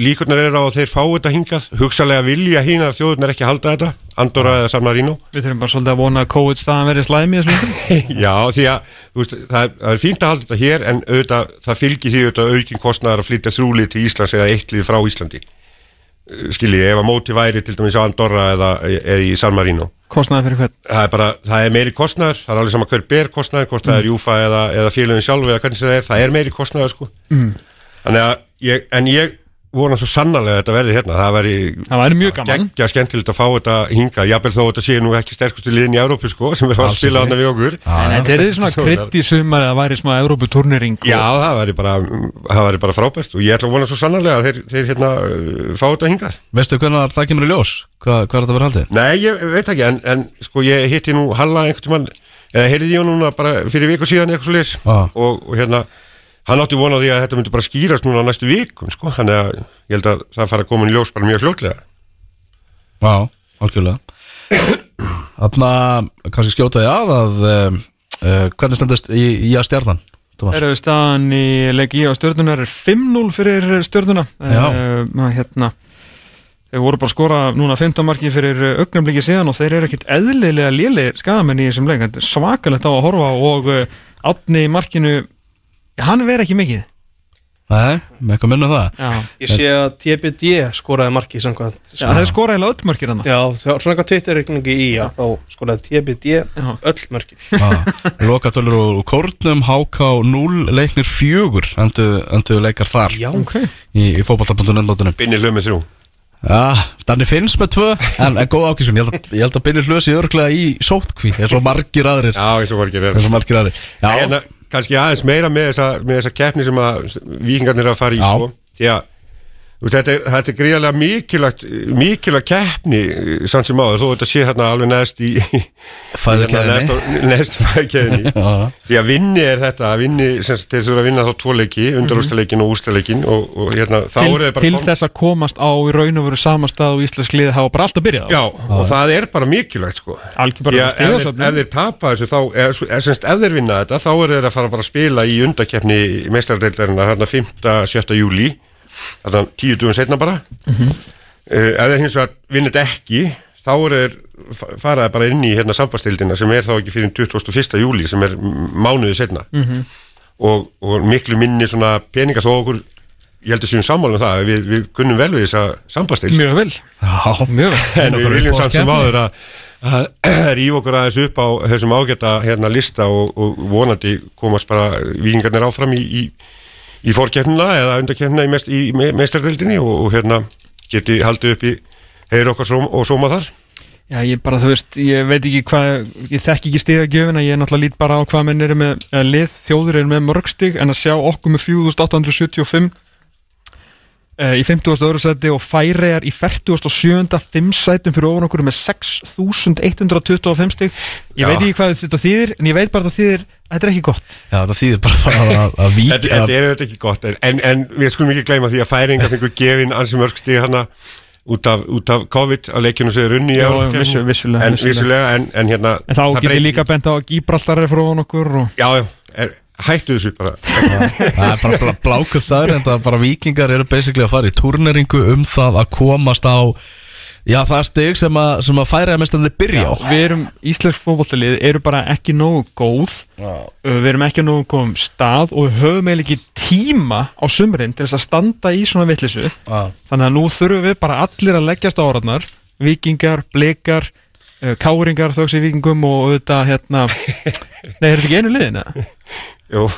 líkurnar eru á að þeir fá þetta hingað hugsalega vilja hínar þjóðurnar ekki halda þetta Andorra eða San Marino Við þurfum bara svolítið að vona að COVID-staðan verið slæmi. (laughs) Já, því að veist, það, er, það er fínt að halda þetta hér en auðvitað, það fylgir því auðvitað aukin kostnaðar að flytja þrúlið til Íslands eða eitt lið frá Íslandi Eh, skiljið, ef að móti væri til dæmis á Andorra eða, eða í San Marino Kostnaði fyrir hvern. það er bara, það er meiri kostnaður það er alveg sama hver ber kostnaður, hvort það er Júfa eða, eða félagin sjálf eða hvernig það er það er meiri kostnaður sko Mm. Þannig að ég, en ég vona svo sannarlega að þetta verði hérna, það væri Það væri mjög gaman. geggja skemmtilegt að fá þetta hinga, jafnvel þó að þetta sé nú ekki sterkustu liðin í Európu sko, sem er að Alls spila ekki. þarna við okkur En þetta er svona krydd í sumar að það væri smá Evróputurnering. Já, það væri bara, það væri bara frábært og ég ætla að vona svo sannarlega að þeir, þeir hérna uh, fá þetta hingað. veistu hvernig það kemur í ljós? Hva, hvað er þetta verið haldið? Nei, ég veit ekki, en, en sko ég hitti nú Halla einhvern tímann, eða heyrði ég hann núna bara fyrir viku síðan eitthvað svo leis Ah. og, og hérna, hann átti vona á því að þetta myndi bara skýrast núna næstu vikum, sko, þannig að ég held að það fara að koma í ljós bara mjög fljótlega. Já, algjörlega Þarna, kannski skjóta því að að uh, hvernig stendast í, í að stjarnan? Tómas? Eru staðan í leiki á stjörnunar er 5-0 fyrir stjörnuna. Já. Uh, hérna, þeir voru bara að skora núna 15 marki fyrir augnumbliki síðan og þeir eru ekkit eðlilega lélir skagamenn í þessum leik. Þetta er svakalegt á að horfa og átni í markinu, hann verið ekki mikið. Nei, með eitthvað minna það Já, Ég sé að TBD skoraði marki samkvæmt Já það er skoraði öll markir hann. Já, svona eitthvað Twitter-reikningi í að þá skoraði TBD Já. öll marki ah, Lokatölur og kórnum HK 0 leiknir fjögur endu, endu leikar þar Já, Ok. í, í fótballta.net Binni hlömið þrjú. Já, Danni finnst með tvö en, en góð ákvísun, ég held að, ég held að byrja hlösi örglega í sótkví, eins og margir aðrir Já, eins og ekki verið. eins og margir aðrir Já, Hérna, kannski aðeins meira með þessa, með þessa keppni sem að vikingarnir að fara í sko, því að þetta, er, þetta er gríðarlega mikilvægt mikilvægt keppni sann sem áður, þó þetta sé hérna alveg neðst í Fæðukeðjunni. neðst fæðkeðinni (laughs) Já. því að vinni er þetta að vinni, sem sagt, þeir þurfa að vinna þá tvo leiki, undarústaleikin og ústaleikin og, og hérna, þá Til, eru þeir bara til kom- þess að komast á í raun og veru samastað og íslensk liði hafa bara alltaf byrjað á. Já, og það er bara mikilvægt sko Algjör bara að ef, þeir, stigasöfnun. ef þeir tapa þessu þá, ef, ef, semst, ef þeir vinna þetta þá eru þeir að fara bara að spila í undakeppni meistaradeildarinnar 5. 7. júli þarna 10 dugum setna bara Mhm. uh, ef þeir hins vegar vinna þetta ekki þá fa- faraði bara inn í hérna sambastildina sem er þá ekki fyrir 21. júli sem er mánuði setna Mhm. og, og miklu minni svona peninga þó okkur ég heldur séum sammála um það við, við kunnum vel við þessa sambastild Mjög vel. Já, Mjög vel. (laughs) en við viljum samt sem áður að, að (clears throat) rífa okkur aðeins upp á þessum ágæta hérna lista og, og vonandi komast bara vikingarnir áfram í, í, í fórkeppnina eða undarkeppnina í, mest, í me, meistardildinni og, og hérna geti haldið upp í heyri okkar sóm, og sóma þar Já, ég bara, þú veist, ég veit ekki hvað, ég þekki ekki stigagjöfina, ég er náttúrulega lít bara á hvað menn eru með, eða lið, þjóður eru með mörg stig, en að sjá okkur með 4875 uh, í 50. öðru seti og færiðar í 47. 5 sætum fyrir ofan okkur með 6125 stig. Ég Já. veit ekki hvað þetta þýðir, en ég veit bara að það þýðir þetta er ekki gott. Já, það þýðir bara það að, að (laughs) Þetta, víkja þetta er auðvitað ekki gott en, en, við skulum ekki gleyma því að færinga fengur gefin ansi mörg stig hana út af, út af COVID að leikinu séu runni í Já, Evrópukeppninni. vissu- vissulega, en, vissulega. en, en hérna En þá getur breytir- líka bent á að Gíbraltar er frá ofan okkur og... Já, já, er, hættu þessu bara Það er bara blá, blákuð staður en það bara vikingar eru basically að fara í turneringu um það að komast á Já, það er stig sem að, sem að færa að mestandi byrja á. Við erum, Íslensk fótbollalið eru bara ekki nógu góð. Uh, Við erum ekki nógu góðum stað og við höfum eiginlega ekki tíma á sumrin til þess að standa í svona vittlisu Já. Þannig að nú þurfum við bara allir að leggjast á áraðnar Víkingar, blikar, uh, káringar, þóks í vikingum og auðvitað hérna (laughs) Nei, er þetta ekki einu liðin? eða? Jú,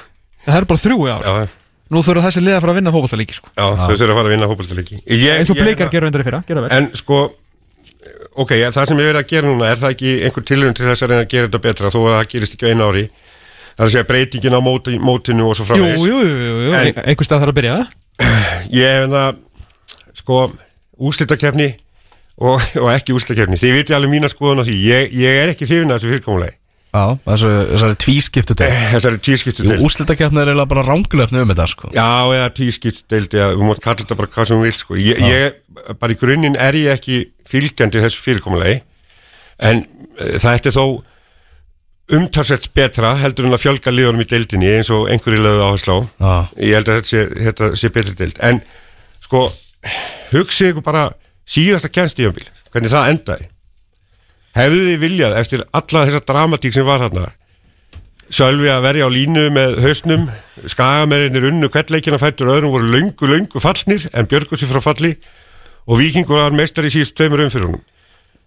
Það er bara þrjú í ár. Já, Nú þurfum þessi lið að fara að vinna fótbollalíki sko. já, þau þurfa að fara að vinna hópaldalegi Eins og blikar gera undir í fyrra, En sko Ok, ja, það sem ég verið að gera núna er það ekki einhver tilhörun til þess að reyna að gera þetta betra þó að það gerist ekki á einu ári? Það er að segja breytingin á móti, mótinu og svo Jú, framvegis. jú, jú, jú, jú. En- En... einhver stað þarf að byrja (clears throat) Ég hef það sko úslitakefni og, og ekki úslitakefni Þið viti alveg mína skoðun á því. Ég, ég er ekki að fyrirkomulegi Já, þessari, þessari tvískiptu deild Þessari tískiptu Jú, deild úrslitakeppni er eiginlega bara rángulefni um þetta sko. Já, eða tískiptu deild eða þú mátt kalla þetta bara hvað sem þú vilt sko. ég, ég, bara í grunninn er ég ekki fylgjandi þessu fyrirkomulegi en uh, það er þó umtarsett betra heldur en að fjölga liðunum í deildinni eins og einhverju lögðu áherslu á. Já. ég held að þetta sé, þetta sé betri deild. En sko hugsið ykkur bara síðasta kjenstíðanbíl hvernig það endaði hefðu þið viljað eftir alla þessa dramatík sem var þarna? Sölvi að verja á línu með hausnum skagamerinir unnu kvettleikina fættur öðrum voru löngu, löngu fallnir en björgur sér frá falli og vikingur var meistar í síðust tveimur umfyrunum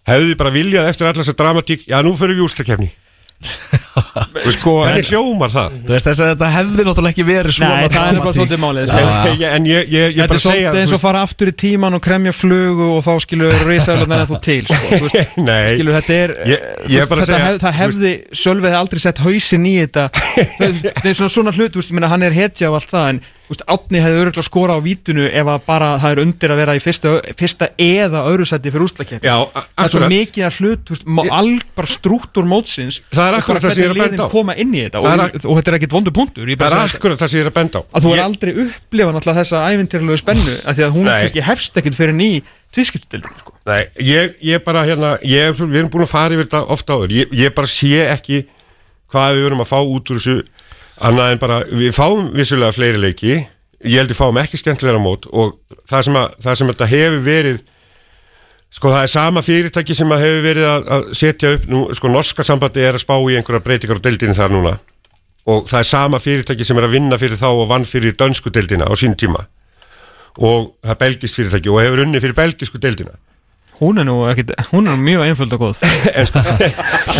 hefðu þið bara viljað eftir alla þessa dramatík? Já nú fyrir við úrstakefni (laughs) Sko, en, hvernig hljómar það? Þú veist þess að þetta hefði náttúrulega ekki verið svona Nei, það er bara svolítið málið. En, en ég, ég, ég Þetta bara er svolítið segja eins og fara aftur í tíman og kremja flugu og þá skilur risaðlunar en þú til sko. Þú veist, (laughs) Nei, skilur þetta er Ég- þú ég að þetta segja, hef, það þú hefði Sölvi hefði aldrei sett hausin í þetta. (laughs) Það er svona svona hlut, þú veist, ég meina, hann er hetja af allt það en þú veist, Átni hefði öruglega skora á vítunu ef að bara það er undir að vera í fyrsta, fyrsta eða öðru sæti fyrir úrslakefni Já, það er svo mikið að hlut, þú veist, all, bara strúktúr mótsins. Það er akkurat það sem ég hvernig liðin koma inn í þetta Það er og, og þetta er ekkit vondu punktur Það er akkurat það sem ég er að benda á. Að þú er aldrei upplifa náttúrulega þessa ævintýralegu spennu af því að hún kannski hefst ekkert fyrir ný tviskiptildin sko. Nei, ég, ég bara hérna ég, svo- Við erum búin að fara yfir þetta ofta áður. Ég, ég bara sé ekki hvað við verum að fá út úr þessu annað en bara, við fáum vissulega fleiri leiki. Ég held við fáum ekki skemmtilega mót og það sem, að, það sem þetta hefur verið sko það er sama fyrirtæki sem að hefur verið að, að setja upp nú, sko norska sambandi er að spá í einhverja breytingar á deildinni þar núna. Og það er sama fyrirtæki sem er að vinna fyrir þá og vann fyrir dönsku deildina á sín tíma. Og það er belgist fyrirtæki og hefur unni fyrir belgisku deildina. Hún er nú ekkit, hún er nú mjög einföld og góð. (laughs) En sko,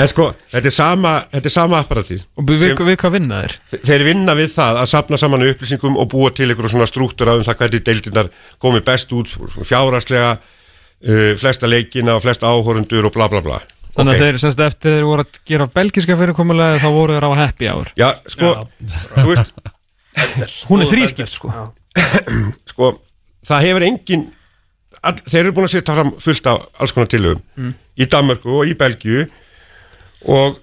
en sko þetta, er sama, þetta er sama apparatið og við, Sem- við, hvað vinna þér þeir vinna við það að sapna saman upplýsingum og búa til einhverjum svona strúktura um það hvernig deildirnar komi best út fjáraslega uh, flesta leikina og flesta áhorundur og bla bla bla. Þannig Ok. að þeir semst eftir þeir voru að gera belgiska fyrirkomulega þá voru þeir á happy hour. Já, sko, þú veist, hún er þrískipt sko. (clears throat) Sko það hefur engin all, þeir eru búin að setja fram fullt af alls konar tilögum í Danmörku og í Belgíu og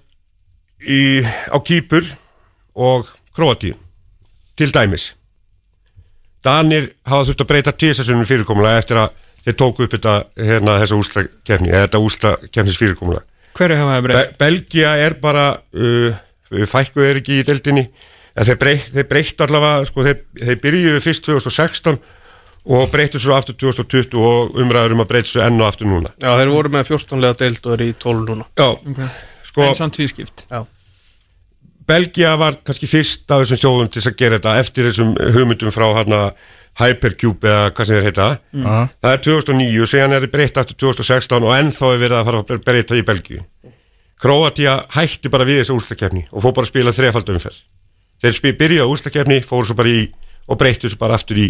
í, á Kýpur og Kroatíu til dæmis. Danir hafa þurft að breyta tísasunum fyrirkomulega eftir að þeir tóku upp þetta hérna þessa úslakefni eða þetta úslakefnis fyrirkomulega hverju hafa þeir Be breytt Belgia er bara uh, fækkuð er ekki í deildinni. En þeir, breytt, þeir breyttu allavega sko, þeir, þeir byrjuðu fyrst 2016 og breyttu svo aftur 2020 og umræður um að breyttu svo enn og aftur núna. Já, þeir voru með 14 lega deild og er í 12 núna. Já, sko en samt tvískipt. Belgia var kannski fyrst af þessum þjóðum til að gera þetta eftir þessum hugmyndum frá hana Hypercube eða hvað sem þeir heita. Það er 2009 og síðan er breytt aftur 2016 og ennþá er verið að fara að breyta í Belgíu. Kroatia hætti bara við þessu úrstakefni og fór bara að spila þrefald umferð. Þeir spil, byrja úrstakefni, fóru svo bara í og breyttu svo bara aftur í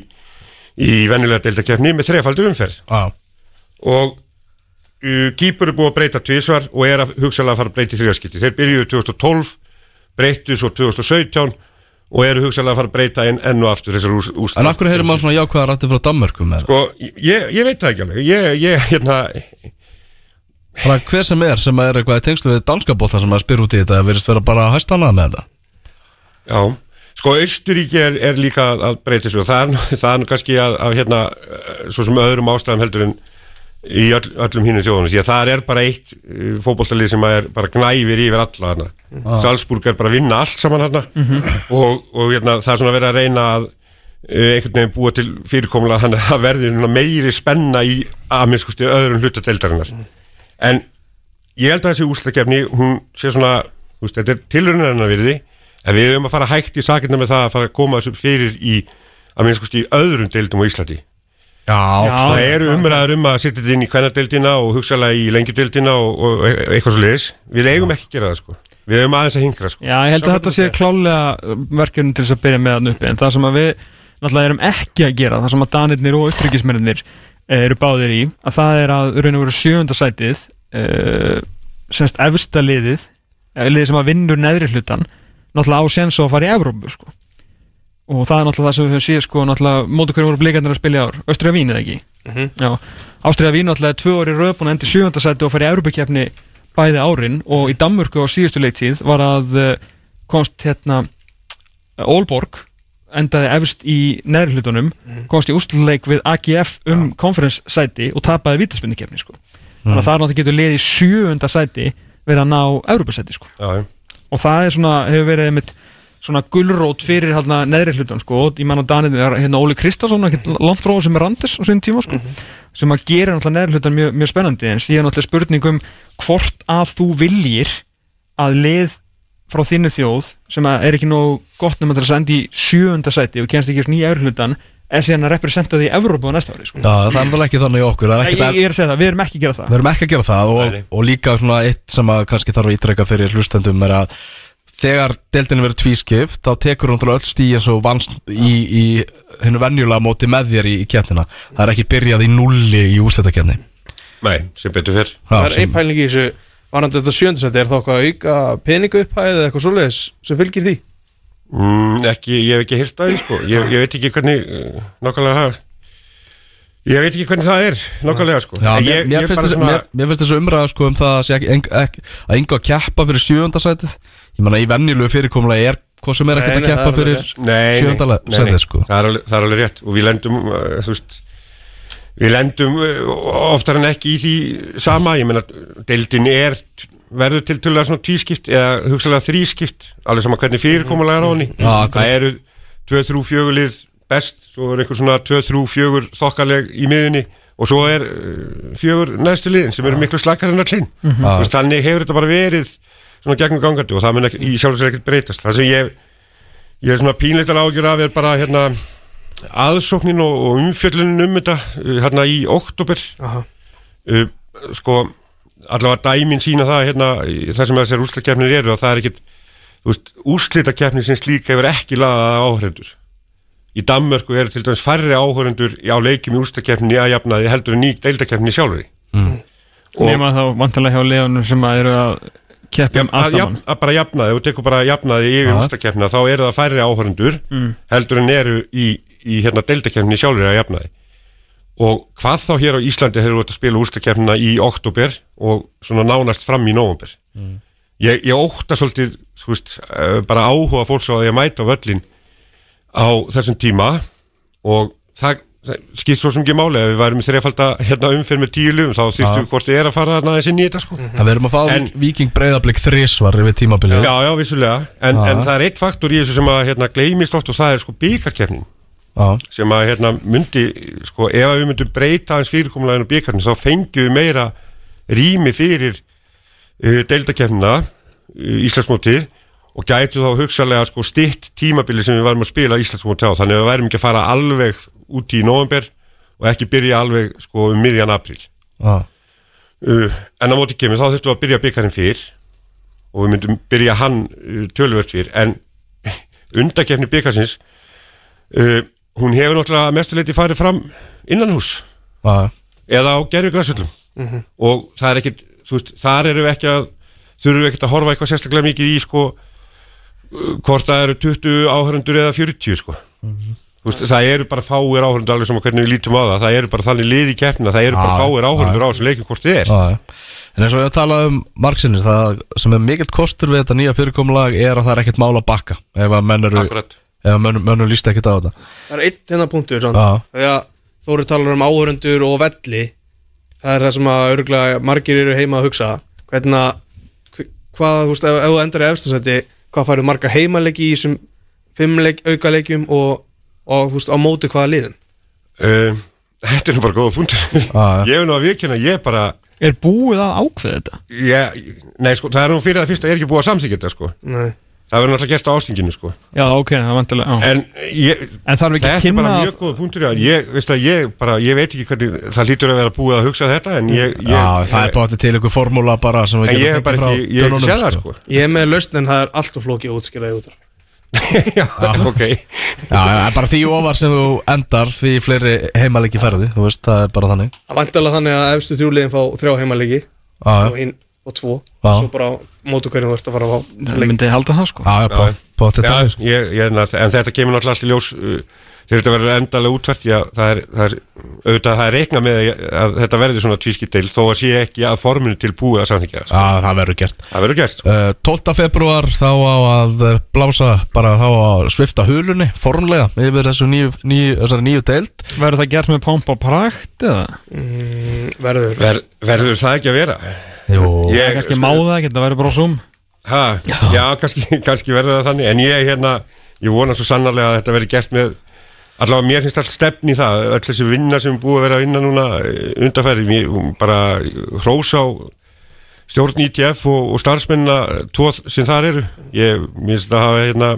í venjulega deildakefni með þrefald umferð. Já, og uh, Kýpur er búið að breyta tvisvar og er að hugsalega að fara að breyta í þriðaskipti þeir byrjuðu 2012, breyttu svo 2017 og eru hugsalega að fara að breyta enn, enn og aftur þessar ús, ús, En af hverju heyrir maður svona jákvæða rætti frá Danmörku með? Það? Sko, ég, ég veit það ekki alveg. Ég, ég, hérna, Bara hver sem er sem er eitthvað í tengslu við danska bólla sem að spyr út í þetta verðist vera bara hæstanað með þetta. Já, sko Austuríki er, er líka að breyta og það er, það er kannski að, að hérna, eh, svo sem öðrum ástæðum heldur en í öll, öllum hínu þjóðunum því að það er bara eitt fótbolltalið sem er bara gnæfir yfir alla hana. Salzburg er bara að vinna allt saman hana og, og hérna, það er svona verið að reyna að eh, einhvern veginn búa til fyrirkomlega þannig að það verði svona meiri spenna í að minnskusti öðrum hlutadeildarinnar en ég held að þessi ústakefni hún sé svona, þú veist, þetta er tilrunarinn að virði. En við höfum að fara hægt í sakirna með það að fara að koma þessu fyrir í að minnst í öðrum deildum á Íslandi Já, það eru umræður um að setja þetta inn í kvennadeildina og hugsalega í lengjudeildina og, og e- eitthvað svo leiðis við eigum ekki að gera það sko. Við eigum aðeins að hingra sko. Já, ég held að þetta sé klálega verkefni til þess að byrja með hann uppi. En það sem að við náttúrulega erum ekki að gera það sem að danirnir og austríkismennir eru báðir í að það er að raun og veru sjönda sætið uh, semst efsta liðið eh, liðið sem að vinnur neðri hlutan náttúrulega á séns á að fara í Evrópu sko. Og það er náttúrulega það sem við höfum séð sko, náttúrulega móti hverju voru blikarnir að spila í ár. Östriða Vín eða ekki? Já, Ástriða Vín náttúrulega er tvö orði röpun endi sjönda sæti og fara í Evrópukefni bæði árin. Og í Danmörku á síðustu leiktíð var að eh, komst hérna Ólborg endaði efst í neðri hlutunum komst í úrstuleik við AGF um konferenssæti og tapaði vítaspinnukefni sko. þannig að það er náttúrulega getur liðið í sjöunda sæti verið að ná Európa-sæti sko. já, já. og það er svona, hefur verið einmitt svona gullrót fyrir hérna neðri hlutan sko, ég man á Danið er hérna Óli Kristásson frá sem er Randis á sín tíma sko, sem að gera náttúrulega neðri hlutan mjög, mjög spennandi en síðan náttúrulega spurning um hvort að þú viljir að lið frá þinnu þjóð sem að er ekki nóg gott nema til að senda í sjöunda sæti og kennst ekki svona í efri hlutan er síðan að representa því í Evrópu á næsta ári sko. Já, það er náttúrulega ekki þannig okkur er ég, ég er að segja það, við erum ekki að gera það Við erum ekki að gera það og, Nei, nei. og líka svona eitt sem að kannski þarf að ítrekka fyrir hlustendum er að þegar deildinu verður tvískipt þá tekur hún öll stíð eins og vannst í, í hennu venjulega móti með þér í, í keppnina. Það er ekki byrjað í nulli í úsletakefni Nei, sem betur fyrr. Það er ein pæling í þessu. Varandi þetta sjöndasætti, er þá eitthvað að auka peningu upphæðið eða eitthvað svoleiðis sem fylgir því? mm, ekki, ég hef ekki hýrt að því sko. Ég, ég veit ekki hvernig uh, nákvæmlega það ég veit ekki hvernig það er nákvæmlega sko. Já, ég, mér, ég finnst bara þessi, svona mér, mér finnst þessu umræða sko um það að, sé ekki, eng, ekki, að enga að keppa fyrir sjöundasætið ég menna í venjulegu fyrirkomulega er hvað sem er ekkert að keppa fyrir sjöundasætið nei, sko. Það, er það er alveg rétt. Og við lendum uh, þú veist við lendum uh, oftar en ekki í því sama, ég meina deildin er verður til að svona tvískipt eða hugsalega þrískipt alveg sama hvernig fyrirkomulega er á henni. Já, akkurat. það eru 2-3-4 lið best, svo er einhver svona 2-3-4 þokkaleg í miðunni og svo er uh, fjögur næstu liðin sem eru miklu slakar en allin mm -hmm. þannig hefur þetta bara verið svona gegnum gangandi og það mun ekki, í sjálf og sér ekkert breytast. Það sem ég ég er svona pínleitar ágjur af er bara hérna aðsóknin og, og umfjöllunin um þetta uh, hérna í oktober Aha. uh, sko allavega dæmin sína það hérna það sem þessar úrslitakefnir eru og það er ekkit þú veist, úrslitakefnir sem slík hefur ekki laðað áhörendur í Danmörku eru til dæmis færri áhörendur á leikjum í úrslitakefninni að jafnaði heldur en ný deildakefni sjálfur Og- nema þá vantarlega hjá leðunum sem að eru að keppa um allt saman. að bara jafnaði, ef þú tekur bara jafnaði yfir Já. úrstakefnina, þá eru það færri áhörendur heldur en eru í, í hérna deildakefninni sjálfur að jafnaði. Og hvað þá hér á Íslandi hefur við að spila úrstakefnina í oktober og svona nánast fram í nóvember? Ég, ég ótta svolítið þú veist, eh, bara áhuga fólks á að mæta á völlin á þessum tíma og það, það skipt svo sem ekki máli. Ef við værum með þrefalda hérna umfyrir með tíu lugum þá þýrstu Já. hvort þið er að fara þarna aðeins inn í þetta sko. En við erum að fá Viking breyðablík þrísvar yfir tímabilið. Já, já, vissulega, en, en það er eitt faktor í þessu sem að hérna, gleymist oft og það er sko byggarkefnin Já, sem að hérna, myndi, sko, ef við myndum breyta hans fyrirkomuleginu byggarkefnin þá fengjum við meira rými fyrir uh, deildakefnina uh, Íslandsmóti og gætu þá hugsalega sko stitt tímabili sem við varum að spila Íslandsmóti á. Þannig að við værum ekki að fara alveg út í november og ekki byrja alveg sko um miðjan april já, uh, en á móti kemur þá þurftum við að byrja byggarinn fyrr og við myndum byrja hann uh, töluvert fyrr. En (laughs) undakefni byggarsins uh, hún hefur náttúrulega mestuleiti farið fram innan hús já, eða á gerfi græsullum og það er ekkit, þú veist, þar eru við ekki að þurfum við ekkit að horfa eitthvað sérstaklega mikið í sko uh, hvort það eru 20 áhörundur eða 40 sko. Þú veist, það eru bara fáir áhörundur alveg sem að hvernig við lítum á það. Það eru bara þannig lið í keppnina, það eru bara fáir áhörundur á þessu leikum hvort þið er. En eins og ég hef talað um margsinnis það sem er mikill kostur við þetta nýja fyrirkomulag er að það er ekkert mál að bakka ef að menn eru, Akkurat. ef að menn, menn líst ekkert á þetta. Það er einn hérna punktur Þóri talar um áhörundur og velli Það er það sem að örgulega margir eru heima að hugsa. Hvernig að hv- Hvað, þú veist, ef, ef þú endar í efstasætti Hvað færðu marga heimaleiki í þessum Fimm leik, auka leikjum og, og þú veist, á móti hvaða liðin uh, Þetta er nú bara góða punktur já. Ég hef nú að viðkynna, ég bara Er búið að ákveða þetta? ég, Nei, sko, það er nú fyrir að fyrsta er ekki búið að samþykja þetta sko Nei Það verður náttúrulega gert á ástinginu sko Já, ok, það er vantilega já. En ég, En þarf ekki að þetta er bara mjög góða punktur já. ég, ég, bara, ég veit ekki hvernig það lítur að vera búið að hugsa þetta En ég, ég, Já, það er bótið til einhver formúla bara sem við En ég getum bara frá ekki, ég það sko. sko Ég er með lausn en það er alltaf flókið að útskýra því út. (laughs) Já, ok. Já, já, bara því ofar sem þú endar því fleiri heimalegi ferði, þú veist, það er bara þannig. Það vantilega þannig að efstu þrjúliðin fá þrjá heimaleiki Já, og já, hinn og tvo. Já. Svo bara á móti hverjum þú ert að fara að fá Ég myndi halda það sko. Já, já, bótið Já, þannig sko. ég, ég, en þetta kemur náttúrulega allt í ljós uh, þegar þetta verður endalega útvært já, það er, það er auðvitað það er reikna með að, að þetta verður svona tvískideil þó að sé ekki að forminu til búið að samþykja það, sko. Já, það verður gert það verður gert sko. Uh, 12. februar þá á að blása bara þá á að svifta hulunni formlega yfir þessu nýju, nýju, þessari nýju deild Verður það gert með pomp og prakt eða? mm, Verður Ver, verður það ekki að vera Jú, Það ég, er kannski má það ekki, það verður bara zoom ha, já, kannski, kannski verður það þannig en ég hérna, ég vona svo sannarlega að þetta verður gert með allavega mér finnst allt stefn í það öll þessi vinna sem búið að vera að vinna núna undarfæri, mér bara hrós á stjórn ITF og, og starfsmennina tvo sem þar eru. Ég minnst að hafa hérna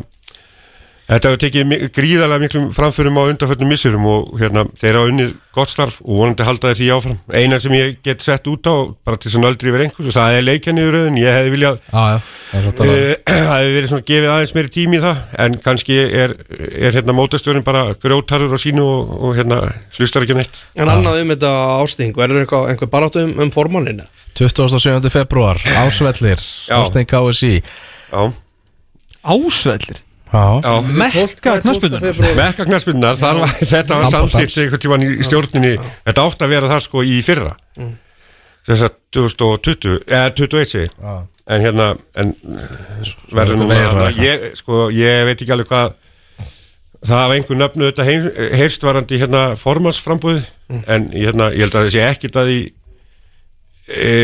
Þetta hefur tekið gríðarlega miklum framförum á undanföllum missurum og hérna, þeir hafa unnið gott starf og vonandi halda þeir því áfram. Eina sem ég get sett út á, bara til að nöldri yfir einhvers og það er leikjanniðuröðin, ég hefði viljað já, já, það er þetta (clears throat) hefði verið svona gefið aðeins meiri tími í það en kannski er, er hérna mótastjórinn bara grjótarður á sínu og, og hérna hlustar ekki neitt. En annað um þetta ásting Verður eitthvað, einhver baráttu um, um formálinu 27. februar, (clears throat) ásvellir Já. Ástein KSI Já, Ásvellir. Mekka knaspunnar Mekka knaspunnar, var, þetta var samþýtt einhvern tímann í, stjórninni, þetta átti að vera það sko í fyrra, þess að 2020, eða 21 segi, Já. en hérna, en verður nú Meira. að, eitthvað. ég, sko, ég veit ekki alveg hvað, það hafa einhver nöfnu þetta heim, heyrst varandi hérna formansframbúði, en hérna, ég held að það sé ekkit að því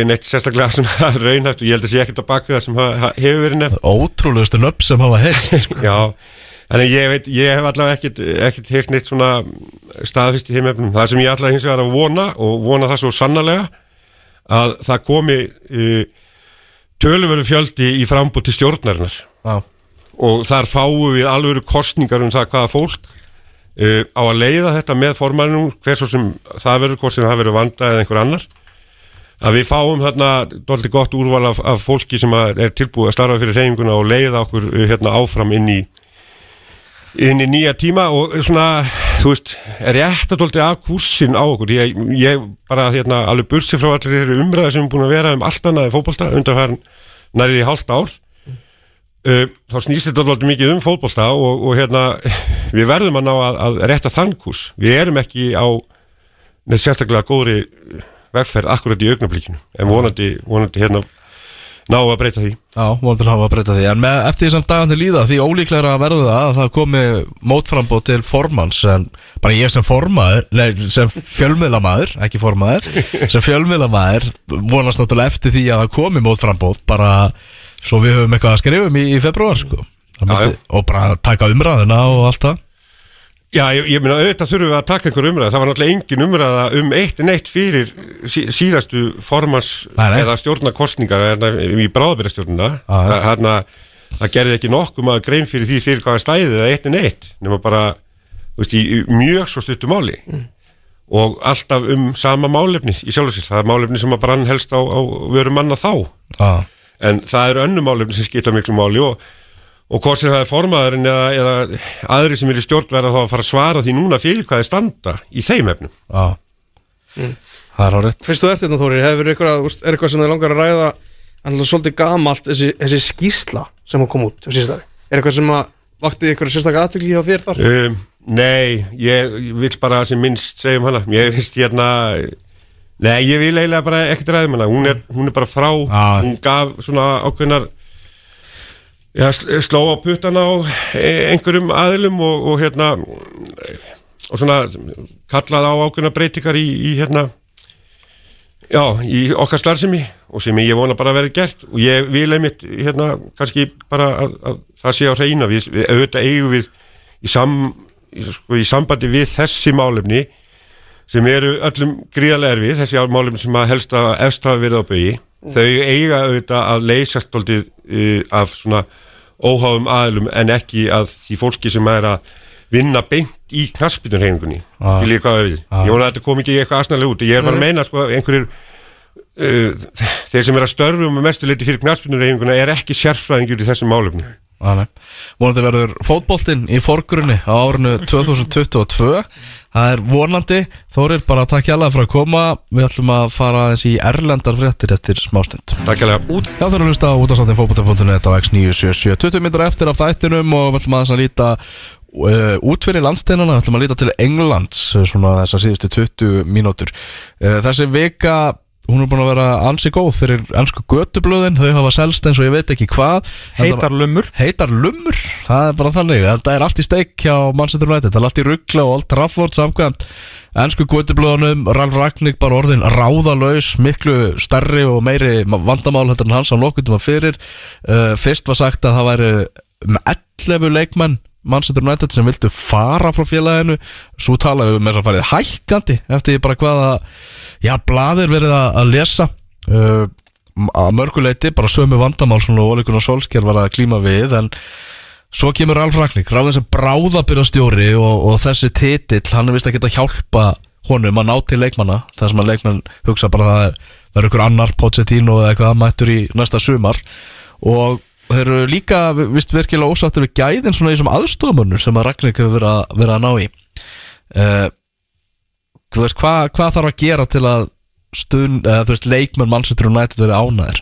neitt sérstaklega (laughs) svona raunhæft og ég held að sé ekkit að baka það sem hefur verið nefnt. ótrúlegustu nöfn sem hafa heyrst (laughs) sko. Já, þannig ég veit, ég hef allavega ekkit, ekkit heyrt neitt svona staðfist í þeim efnum. Það sem ég allavega hins vegar að vona og vona það svo sannarlega að það komi uh, töluvöru fjöldi í frambúð til stjórnarinnar Já, og þar fáum við alvöru kostningar um það hvaða fólk uh, á að leiða þetta með formannum hver svo sem það verður, hvort sem það verður vanda eða einhver annar að við fáum hérna doldi gott úrval af, af fólki sem að er tilbúið að starfa fyrir reynguna og leiða okkur uh, hérna áfram inn í inn í nýja tíma og svona, þú veist, er rétt að doldi af kursin á okkur. Ég, ég bara hérna alveg bursi frá allir þeirri umræði sem er búin að vera um allt annað í fótbolta undanfærin nærið í hálft ár. Uh, þá snýst þetta alveg mikið um fótbolta og, og hérna við verðum að ná að, að rétta þann kurs við erum ekki á neitt sérstaklega góðri vegferð akkurat í augnablikinu. En vonandi, vonandi hérna ná að breyta því. Já, vondur hafa að breyta því. En með, eftir því sem dagandi líða því ólíklega að verða það að það komi mótframbóð til formans en bara ég sem formaður, nei, sem fjölmiðlamaður ekki formaður, (laughs) sem fjölmiðlamaður vonast náttúrulega eftir því að það komi mótframbóð bara svo við höfum eitthvað að skrifum í, í februar sko. Myndi, og bara taka umræðina og allt það Já, ég, ég meina auðvitað þurfum við að taka einhver umræða. Það var náttúrulega engin umræða um eitt en eitt fyrir sí, síðastu formans eða stjórnarkostningar eða í það, hérna, það gerði ekki nokkum að grein fyrir því fyrir hvaða stæði eða eitt en eitt nema bara þú veist, í, mjög svo stuttu máli. Og alltaf um sama málefnið í sjálf og sér, það er málefnið sem að brann helst á, á veru manna þá. Já, en það eru önnu málefni sem skipta miklu máli og, og hvort sem það er formaðurinn eða, eða aðri sem eru stjórnverða þá að fara að svara því núna fyrir hvað er standa í þeim efnum. Já. Það er hárið Fyrst þú ert hérna Þóri, hefur er eitthvað sem þið langar að ræða? Alltaf svolítið gamalt þessi, þessi skýrsla sem kom út á síðstæri Er eitthvað sem að vakti eitthvað sérstaklega aðtökli hjá þér þar? Um, nei, ég vil bara sem minnst segja um hana. Ég finnst hérna Nei, ég vil eiginlega bara ekkert ræðum hana. Hún er, hún er bara frá. Já. Hún gaf svona ákveðnar Já, sl- sló á puttana á e- einhverjum aðilum og, og hérna og svona kallaði á ákveðnar breytingar í, í hérna já, í okkar starfsemi og sem ég vona bara að verði gert. Og ég vil einmitt hérna kannski bara að, að það sé á hreina við, við auðvitað eigum við í, sam, í, sko, í sambandi við þessi málefni sem eru öllum gríðarlega erfið, þessi málefni sem að helst að efst hafa verið á bögi þau eiga auðvitað að leysast doldið uh, af svona óháðum aðlum en ekki að því fólki sem er að vinna beint í knaspinurhengunni Ah. skiljið hvað við, Ah. ég vona að þetta kom ekki eitthvað asnalega út, ég er bara að meina sko einhverjir uh, þeir sem er að störfum með mestu leiti fyrir knaspinurhenguna er ekki sérfræðingur í þessum málefni vonandi verður fótboltinn í forgrunni á árinu 2022 Það er vonandi. Þórir, bara takk hjá fyrir að koma. Við ætlum að fara aðeins í erlendar fréttir eftir smástund. Takk hérlega Já, það er að hlusta á útastáttin fótbolta.net á X977 20 minnur eftir af þættinum og við ætlum aðeins að líta uh, út fyrir landsteinana, ætlum að líta til Englands uh, svona þessar síðustu 20 mínútur. Uh, Þessi vika hún er búin að vera ansi góð fyrir ennsku götublöðin, þau hafa selst eins og ég veit ekki hvað. Heitar lumur heitar lumur, það er bara þannig. Þetta er allt í steik hjá Manchester United það er allt í ruggla og Old Trafford samkvæmt ennsku gutublöðunum, Ralf Ragník bara orðin ráðalaus, miklu stærri og meiri vandamál heldur en hans á nokkundum að fyrir. Uh, fyrst var sagt að það væri um 11 leikmenn Manchester United sem vildu fara frá félaginu. Svo talaðu við með þess að farið hækkandi eftir bara hvaða já, blaðir verið að, að lesa. Uh, að mörguleiti bara sömu vandamál svona Ólíkunar Solskjær var að klíma við en svo kemur Ralf Ragník ráðin sem bráðabyrjastjóri og, og þessi titill, hann er vist að geta hjálpa honum að ná til leikmanna. Þar sem að leikmann hugsa bara að það verður ykkur annar Pochettino eða eitthvað mættur í næsta sumar. Og þeir eru líka vist virkilega ósáttur við gæðin svona í þessum aðstofamönnur sem að Ragník hefur verið að, verið að ná í. Uh, veist, hvað hva þarf að gera til að stund, eða veist, leikmenn Manchester United verið ánæður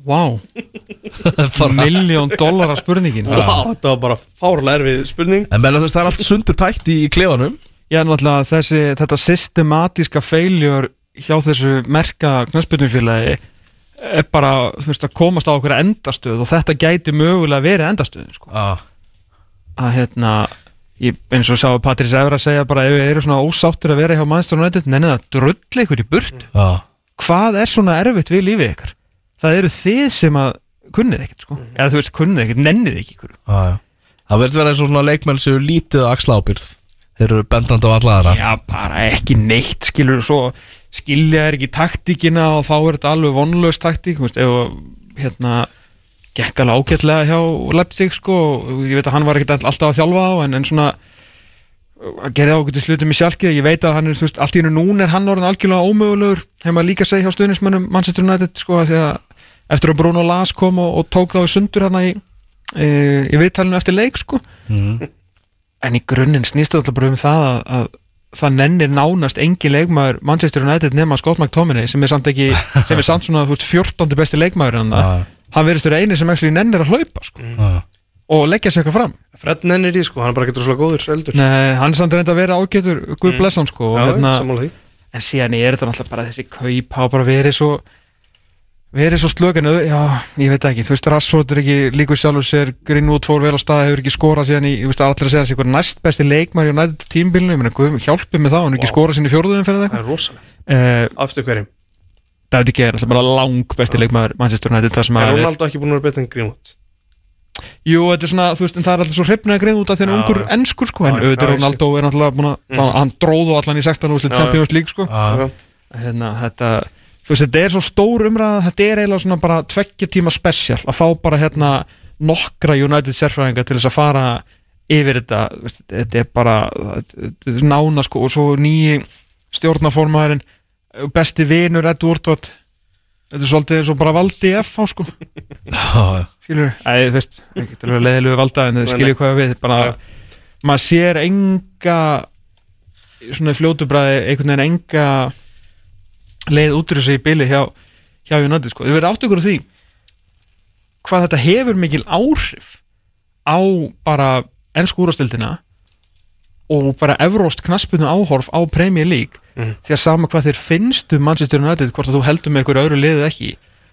Vá, (laughs) miljón dólar spurningin. Vá, þetta var bara fárlega erfið spurning. En menn að þú veist, það er allt sundur tætt í, í klefanum. Já, náttúrulega þessi, þetta systematíska feiljur hjá þessu merka knöspurningfélagi er bara, þú veist, að komast á okkur endastöð og þetta gæti mögulega verið endastöðin, sko. ah. Að hérna, ég, eins og sá Patrís Efra að segja bara ef við erum svona ósáttur að vera hjá Manchester United, nennið að drulli ykkur í burt. Ah. Hvað er svona erfitt við lífið ykkar? Það eru þið sem að kunnið ekkert, sko. Eða þú veist, kunnið ekkert, nennið ekki ykkur. Ah, það verður verið eins og svona leikmenn sem eru lítið að axla ábyrð þeir eru bendandi á alla aðra Já, bara ekki neitt, skilur svo skilja er ekki taktíkina og þá er þetta alveg vonlaus taktík, veist, ef hérna gekk alveg ágætlega hjá Leipzig, sko, ég veit að hann var ekkert alltaf að þjálfa á, en, en svona að gera ágætið slutum í sjálfkið ég veit að hann er, þú veist, allt í hennu núna er hann orðin algjörlega ómögulegur, hefur maður líka segja hjá stuðnismönnum Manchester United, sko, að því að eftir að Bruno Las kom og, og tók þá í sundur hérna í, í, í viðtalinu eftir leik, sko. En í grunninn snýst þetta bara um það að, að það nennir nánast engin leikmaður Manchester United nema Scott McTominay sem er samt ekki, (laughs) sem er samt svona þú veist, 14. besti leikmaður en Já. hann verðist vera eini sem ekki nennir að hlaupa sko, ah. og leggja sér eitthvað fram. Fred nennir í sko, hann er bara getur svolítið góður eldur Nei, hann er samt reynda að vera ágætur. Guð bless hann sko og Já, hérna, en síðan er þetta náttúrulega bara þessi kaup hafa bara verið svo verið svo slökan já, ég veit ekki, þú veist Rassford er ekki líkur sjálfur sér, Greenwood fór vel á stað hefur ekki skorað síðan í, ég veist allir að segja þessi eitthvað næst besti leikmæri og nætt tímbilinu ég meina, hjálpið með það, hann er ekki Vá. skorað síðan í fjórðunum fyrir Það það er rosalegt uh, Aftur hverjum David Gea er alltaf bara lang besti leikmæður Manchester United það sem Er að Ronaldo ekki búin að vera betur en Greenwood? jú, þetta er svona, þú veist, en það er alltaf svo hrifnaði greið út af því Já, ungur ennskur sko, en auðvitað Ronaldo er náttúrulega búin að, hann dróðu allan í 16 úrslit. Champions League sko Ah. hérna, þetta, þú veist, þetta er svo stór umræða þetta er eiginlega svona bara tveggja tíma spesial að fá bara hérna nokkra United sérfræðinga til þess að fara yfir þetta, þetta er bara þetta er nána sko og svo nýji stjórnaformaðurinn besti vinur Edward Watt þetta er svolítið eins og bara valdi FH sko. (laughs) Ah. skilur, æ, þú veist, ekki til að leiðilegu valda en Nei, skilur hvað við, bara maður sér enga svona fljótu bræði einhvern veginn enga leið út úr þessu í bili hjá, hjá United sko. Þið verður átt ykkur á því hvað þetta hefur mikil áhrif á bara ennsku úrastildina og bara evróst knaspunu áhorf á Premier League því að sama hvað þér finnst um Manchester United hvort að þú heldur með ykkur öðru liðið ekki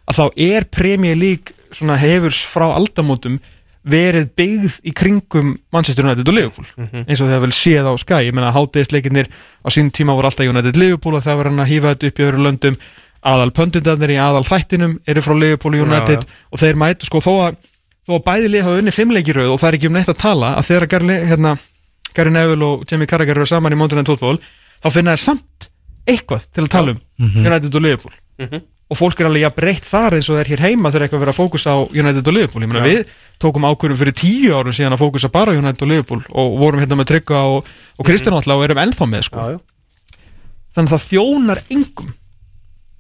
að þá er Premier League svona hefur frá aldamótum verið byggð í kringum Manchester United og Liverpool. Eins og það vel séð á Sky. Ég meina hátegisleikinnir á sínum tíma voru alltaf United Liverpool og það var hann að hýfa þetta upp í öðru löndum. Aðal pöndundarnir í aðal þættinum eru frá Liverpool og United og þeir mætu sko þó að, þó að bæði lið hafa unni fimmleikiröð og það er ekki um neitt að tala að þegar Gary, hérna, Gary Neville og Jamie Carragher eru saman í Mountain Night Football þá finna þeir samt eitthvað til að tala um United og Liverpool og fólk er alveg jafn breytt þar eins og það er hér heima þegar eitthvað verið að fókusa á United og Liverpool. Ég meina við tókum ákvörðum fyrir tíu árum síðan að fókusa bara á United og Liverpool og vorum hérna með Tryggva og, og Kristján alltaf og erum ennþá með sko. Já, já. þannig að það þjónar engum.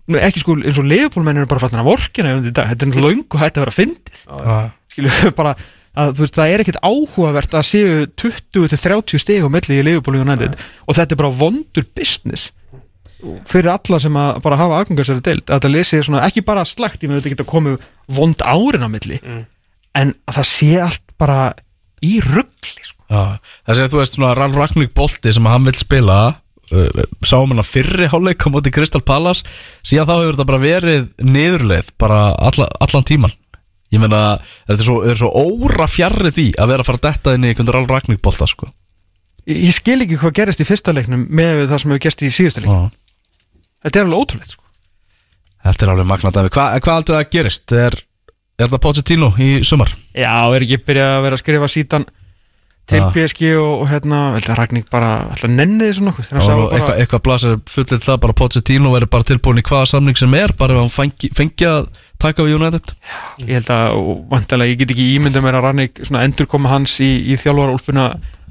Nú, ekki sko eins og Liverpool menn eru bara fattin að vorkina þetta er náttúrulega löngu hætti að vera fyndið. Skilju (laughs) bara að þú veist það er ekkert áhugavert að séu 20-30 stig á milli í Liverpool og United. Og þetta er bara vondur business fyrir alla sem að bara hafa aðgangarsæri deild að þetta lesi svona ekki bara slagt ég með þetta geta komið vond árin á milli en að það sé allt bara í ruggli sko. Það sé að þú veist svona Ralf Ragník bolti sem hann vil spila uh, sáum hann að fyrri hálfleik á móti Crystal Palace síðan þá hefur þetta bara verið niðurleið bara alla, allan tíman ég meina, þetta er svo, er svo óra fjarrið því að vera að fara að detta inn í einhvern Ralf Ragník bolta sko ég, ég skil ekki hvað gerist í fyrsta leiknum með það sem hefur gerst í síðustu leik Já. Þetta er alveg ótrúlegt sko. Þetta er alveg magnað dæmi. Hva, Hvað aldrei það gerist? Er, er það Pochettino í sumar? já, er ekki byrjað að vera að skrifa sítan til Já. PSG og, og hérna, Ragník bara alltaf nenni þessu nokkuð þegar hann sá Og bara, eitthvað, eitthvað blasir fullir það bara Pochettino verður bara tilbúin í hvaða samning sem er bara ef hann fengi, fengi að taka við United ég held að, vantilega, ég get ekki ímyndað mér að Ragník, svona endurkoma hans í, í þjálfara úlfuna,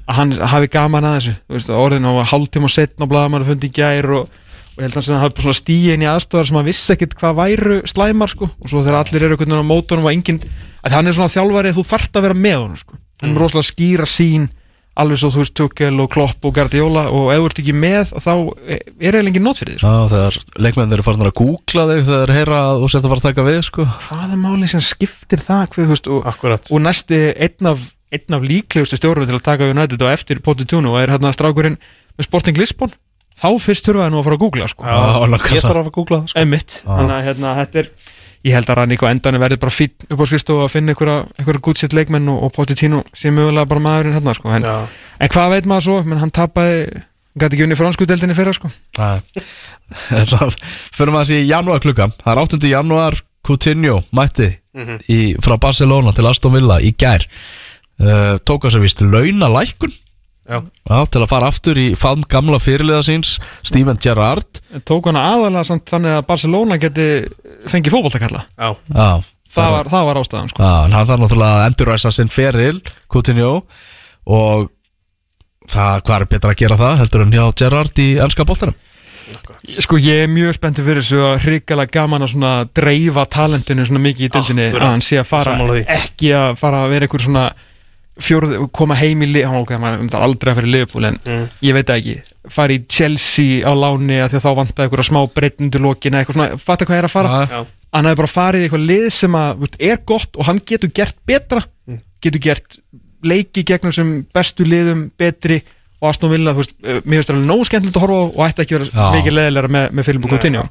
að hann hafi gaman að þessu, þú veist, orðin á hálftíma og setna blaðamann fundi í gær og, og ég held að hann bara svona stíið inn í aðstofar sem hann vissi ekkit hvað væru slæmar sko, og svo þegar allir eru einhvern veginn á mótunum og enginn, að hann er svona þjálfari að þú þarft að vera með honum sko. hann er rosalega skýra sín alveg svo þú veist Tukkel og Klopp og Guardiola og ef þú ert ekki með þá er eiginlega engin nót fyrir því sko. Já, þegar leikmenn eru farin að googla þig þegar þeir heyra að þú sért að fara að taka við sko. hvað er málið sem skiptir það hvað, veist, og, og næsti einn af, einn af líklegustu stjórnum til að taka United og eftir Pochettino er hérna strákurinn með Sporting Lisbon þá fyrst þurfa það nú að fara að googla sko. Ég þarf að googla það sko. Einmitt, þannig að hérna, þetta er ég held að Ranník á endanum verði bara fín upp á skristu að finna einhverja, einhverja gútsitt leikmenn og, og Pochettino sé mögulega bara maðurinn hérna sko. en, en hvað veit maður svo, menn hann tapaði gæti ekki unni fransku deildinni fyrra sko. Fyrir maður (laughs) að sé í janúar klukkan Það er 8. janúar Coutinho mætti í, frá Barcelona til Aston Villa í gær. Uh, tók að sér vist launa lækkun Já. Til að fara aftur í faðm gamla fyrirliða síns Steven Gerrard. Tók hann aðalega samt þannig að Barcelona geti fengið fótboltakalla? Já, Já, það var, það var ástæðan sko. Já, en hann þarf náttúrulega að enduræsa sinn feril Coutinho. Og það, hvað er betra að gera það heldur en hjá Gerrard í ennska boltanum? Sko ég er mjög spenntið fyrir þessu að hrikalega gaman að svona dreifa talentinu svona mikið í dildinni að hann sé að fara því. ekki að fara að vera einhver svona fjóruð, koma heim í lið, ok, maður er aldrei að fyrir Liverpool en Mm. ég veit ekki, fara í Chelsea á láni að því að þá vantaði einhverja smá breytnundu lokina, eitthvað svona, fatta hvað er að fara? Já, hann hefði bara farið í eitthvað lið sem að er gott og hann getur gert betra. Getur gert leiki gegnum sem bestu liðum betri og Aston Villa, þú veist, eh, mér finnst það alveg nógu skemmtilegt að horfa á og ætti ekki að vera mikið leðilega með, með og Coutinho.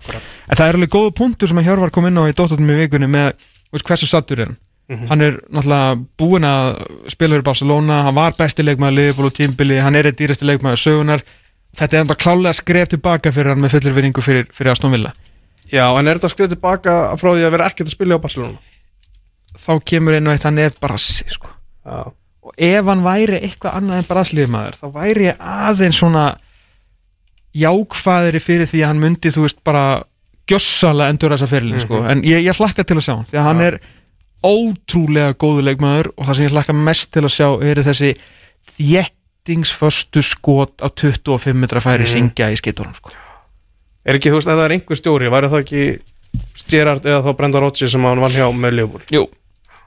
en það er alveg góðu punktur sem að Hjörvar kom inn á í dóttarnum í vikunni með þú veist, hversu sattur er hann hann er náttúrulega búinn að spila fyrir Barcelona, hann var besti leikmaður Liverpool og tímbili, hann er eitt dýrasti leikmaður sögunar þetta er enda klálega skref tilbaka fyrir hann með fullir vinningu fyrir, fyrir Aston Villa Já, en er þetta skrið tilbaka frá því að vera ekkert að spila á Barcelona? þá kemur og eitt hann er brassi sko. Já, og ef hann væri eitthvað annað en brassliðmaður þá væri ég aðeins svona jákvæðri fyrir því að hann myndi þú veist bara gjössalega endur þessa fyrirlin sko. en ég, ég að að ótrúlega góðu leikmaður og það sem ég hlakka mest til að sjá eru þessi þjettingsföstu skot á 25 metra færi syngja í skeitunum sko. Er ekki, þú veist, ef það er einhver stjóri, væri það ekki Gerard eða þá Brenda Rodgers sem hann vann hjá með Liverpool? Jú,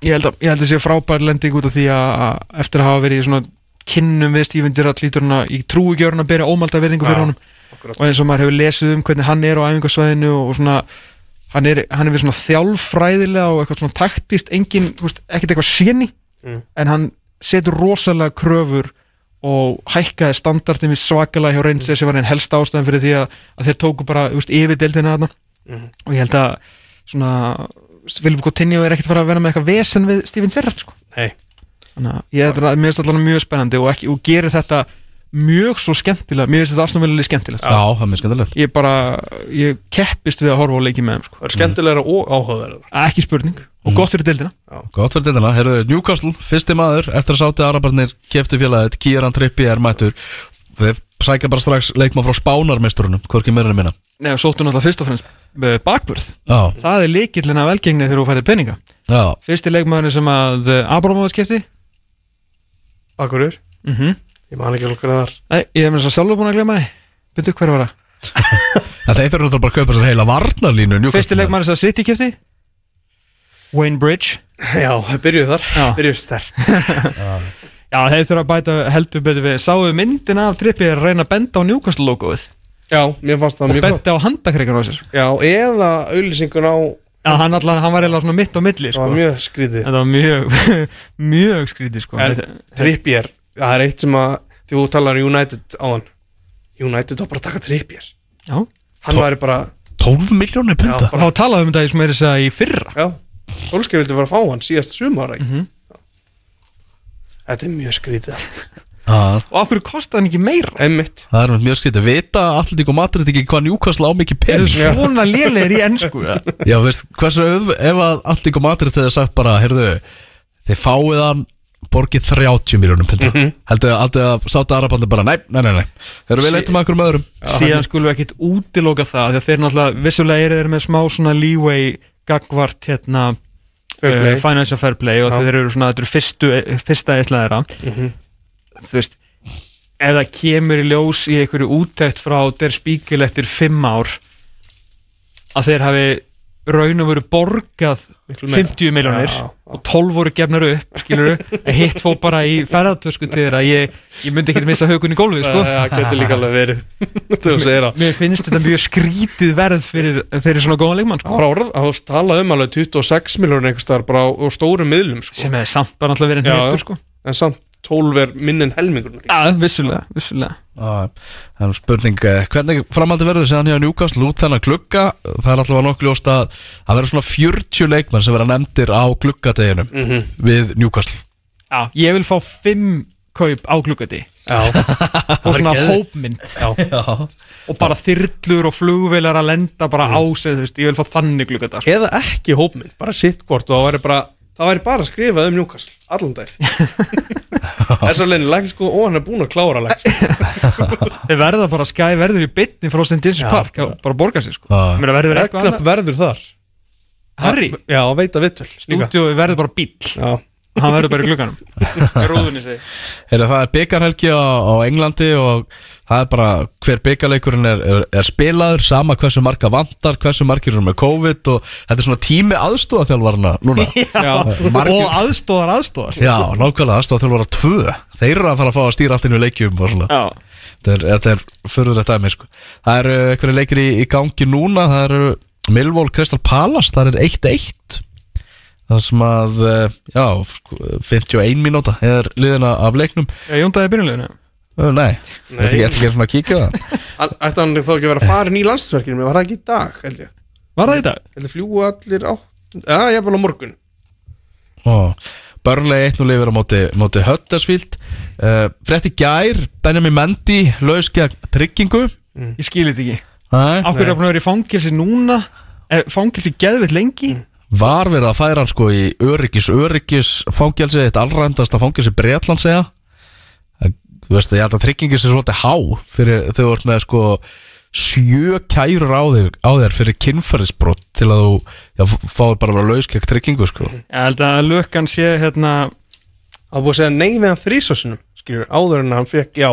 ég held að, ég held að sé frábær lending út af því að að eftir að hafa verið í svona kynnum við Steven Gerrard lítur hann að í trúugjörn að bera ómalda verðingu fyrir honum og eins og maður hefur lesið um hvernig hann er á æfingasvæðinu og svona hann er, hann er við svona þjálffræðilega og eitthvað svona taktist engin, þú veist, ekkert eitthvað séni Mm. en hann setur rosalega kröfur og hækkaði standardin við svakalega hjá Rangers sem var einn helsta ástæðan fyrir því að, að þeir tóku bara veist, yfir deildina þarna Mhm. og ég held að svona Vilbjörg Coutinho er ekkert fara að vera með eitthvað vesen við Steven Gerrard sko. Nei, þannig að ég held að mér finnst allavega mjög spennandi og, ekki, og gerir þetta mjög svo skemmtilega mér finnst þetta aðstofnvelið skemmtilegt Já, það er mjög skemmtilegt. Ég bara, ég keppist við að horfa á leiki með þeim sko. það er skemmtilegra og áhugaverðar ekki spurning. Og gott fyrir deildina. Gott fyrir dildina, heyrðu, Newcastle, fyrsti maður eftir að sátti Arabarnir keftu félagið. Kieran Trippi er mættur. Við sækja bara strax leikmann frá spánarmestrunum hvorki meira en minna. Nei, og sóttu náttúrulega fyrst og fremst uh, bakvörð. Já, það er leikillin af velgengni þegar þú færið að ég man ekki alveg hvað það var. Nei, ég hef mér svo sjálfur búin að glema því. Byrju, hver var það? en þeir þurfum náttúrulega bara að kaupa sér heila varnarlínu Newcastle. Fyrsti leikmaður sem að City kipti Wayne Bridge. Já, það byrjuð þar, Já. byrjuð stert (laughs) Já, þeir þurfa að bæta heldur betur við. Sáðu myndin af Trippi að reyna að benda á Newcastle logoið Já, mér fannst það og mjög gott. benda á handakreikar á sér. Já, eða auðlýsingun á Já, hann, allan, hann var eiginlega svona mitt á milli Það sko. var mjög skrítið. Þetta var mjög, mjög skrítið sko. En Þetta- Trippier, það er eitt sem að Því þú talar um United á hann United var bara að taka Trippier Já, Hann væri bara, 12 miljónir punta og þá talaðum við um þetta í sem er þess að í fyrra. Já. Solskjaer vildi fara að fá hann síðast sumar mm Mhm. Þetta er mjög skrítið allt. Já, Og okkur kostaði hann ekki meira? Einmitt. Það er mjög skrítið, vita Atletico Madrid ekki hvað Newcastle á mikið Er pening? Það svona lélegir í ennsku? (laughs) Já, veist, hversu ef að Atletico Madrid hefði sagt bara, heyrðu, þið fáið hann borgið 30 miljónum punta heldur að alltaf að sátta Arabandi bara, nei, nei, nei, nei. Þegar við leitum að einhverjum öðrum. Síðan skulum við ekkit útiloka það Því að þeir náttúrulega vissulega eru þeir með smá svona leeway gagvart hérna uh, financial fair play og þeir eru svona, þetta eru fyrstu, fyrsta eislæðira Mhm. þú veist ef það kemur í ljós í einhverju úttækt frá der spíkil eftir fimm ár að þeir hafi raun og veru borgað Miklu meira. 50 miljónir já. og 12 voru gefnar upp skilur (laughs) hitt fó bara í ferðartösku til þeirra ég, ég myndi ekki missa haugun í gólfið sko. Það getur líka alveg verið (laughs) það mér finnst þetta mjög skrítið verð fyrir, fyrir svona góðan leikmann sko. Það talað um alveg 26 miljónur einhvers staðar bara á, á stórum miðlum sko. sem hefði samt bara alltaf verið hnettur já. sko. En samt 12 er minn en helmingur Já, vissulega, vissulega. Það er spurning, eh, hvernig framaldi verður séðan hjá Newcastle út þennan glugga? Það er alltaf nokkuð ljóst að það verður svona 40 leikmenn sem verða nefndir á gluggadeginum Mhm. við Newcastle. Já, ég vil fá fimm kaup á Já, og (laughs) svona hópmynd. Já. Já, og bara þyrlur og flugvelar að lenda bara á sig, þú veist, ég vil fá þannig gluggata sko. Eða ekki hópmynd, bara sitt hvort og það væri bara Það væri bara að skrifa um Newcastle Allan dag (laughs) Þess að leini læk sko Og hann er búinn að klára læk sko. (laughs) Þeir verða bara skæ verður í bytni frá St. James Park og bara borga sig sko. Verður þar. Harry, Já, veita vittul stúdíu verður bara bíl Já, hann verður bara í Heyrðu, það er byggarhelgi á, á Englandi og það er bara hver byggarleikurinn er, er, er spilaður sama hversu marga vantar, hversu margir eru með COVID og þetta er svona tími aðstofaþjálfarna núna. (laughs) Já, Margir- og aðstóðar aðstóðar Já, nákvæmlega aðstofaþjálfara tvö. Þeir eru að fara að fá að stýra allt inn í leikjum og svona. Já, Þetta er, þetta er fyrir þetta aðeins sko. Það eru einhverju leikir í, í gangi núna Það eru Millwall Crystal Palace Það er 1-1 Það sem að, eh, já, sko, 51 mínúta er liðina af leiknum. Ég jóndaði byrjuleginu Ö, Nei, Nei. þetta er ekki svona að kíkja á það. (laughs) Ætti hann þá ekki að vera að fara í landsverkinu Var það ekki í dag, held ég? Var það í dag? Held ég fljúa allir á Já, ég er bara á morgun Börnlega 1-0 yfir á móti, móti Huddersfield. Uh, Frétti gær Benjamin Mendy laus gegn tryggingu. Ég skil þetta ekki. Ákveður er að vera í fangilsi núna? Eh, Fangilsi geðvitt lengi Var verið að færa hann sko í öryggis öryggis fangelsi, eitt allrændasta fangelsi Breitland segja Þú veist, ég held að tryggingin sé svolítið há fyrir þú ert með sko sjö kærur á þér, á þér fyrir kynferðisbrot til að þú já, fáir bara að vera laus gegn tryggingu sko Ég held að lökkan sé hérna Það er búið að segja nei við hann þrísásinum áður en hann fekk já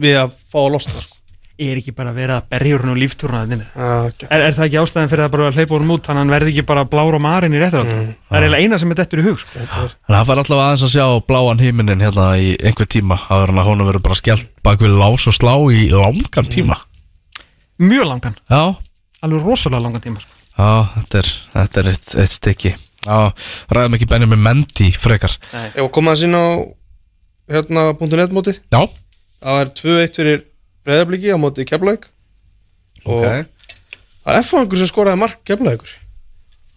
Við að fá að losna sko. Er ekki bara verið að berja úr hún og líftúruna geggjað. er, er það ekki ástæðan fyrir að bara að hleypa honum út þannig að hann verði ekki bara blár og marinn í réttur mm. það er eiginlega eina sem er dettur í hug sko. Hann fær allavega aðeins að sjá bláan himinin hérna í einhver tíma að honum verður bara skellt bak við lás og slá í langan tíma. Mjög langan, Já, alveg rosalega langan tíma sko. já, þetta er, þetta er eitt, eitt stykki. Ræðum ekki Benjamin Mendy frekar. Ef að koma að sína á hérna .net móti Já, Það er 2-1 fyrir breyðabliki á móti Keflavík. Og ok. það er F-fangur sem skoraði mark Keflavíkur.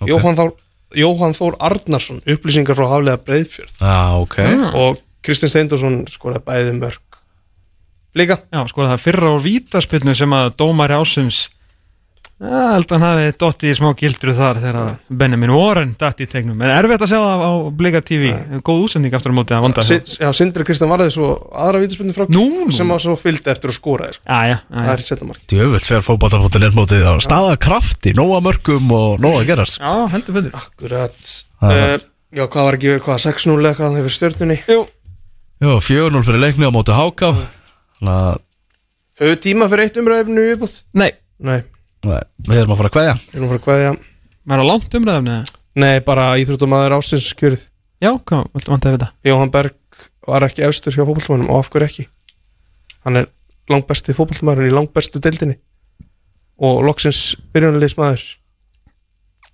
Ok. Jóhann, Þór, Jóhann Þór Arnarsson upplýsingar frá Haflega Breiðfjörð. Já, ok. Og Kristinn Steindorsson skoraði bæði mörg líka. Já, sko það fyrra úr vítaspilnu sem að dómari ásins Að hann hafi dotti í smá gildru þar þegar Benjamin Warren datti í tegnum. En erfitt að sjá það á Blika TV góð útsending aftur á móti að vanda Si, já, Sindri Kristinn varði svo aðra vítaspinni frá sem að svo fylgdi eftir að skoraði sko. Já, já, já, það er setna mark Djöfull fer fótbolta.net mótið á staða krafti, nóga mörgum og nóga gerast. Já heldur betur. Akkurat. Uh, Já, hvað var ekki, hvað, 6-0 eða hvað hefur stjörnunni? Jú, Jó, 4-0 fyrir leikni á móti Háká. Að Höfðu tíma fyrir eitt umræðinu viðbútt? nei, við erum að fara að kveðja. Við erum að fara að kveðja. Er á langt umræðum? Nei, bara íþróttumæður ásins kjörið Já, hvað, vant að vita? Jóhann Berg var ekki efstur hjá fótballmannum og af hverju ekki? Hann er langbesti fótballmæðurinn í langbestu deildinni og loksins byrjunarliðsmaður.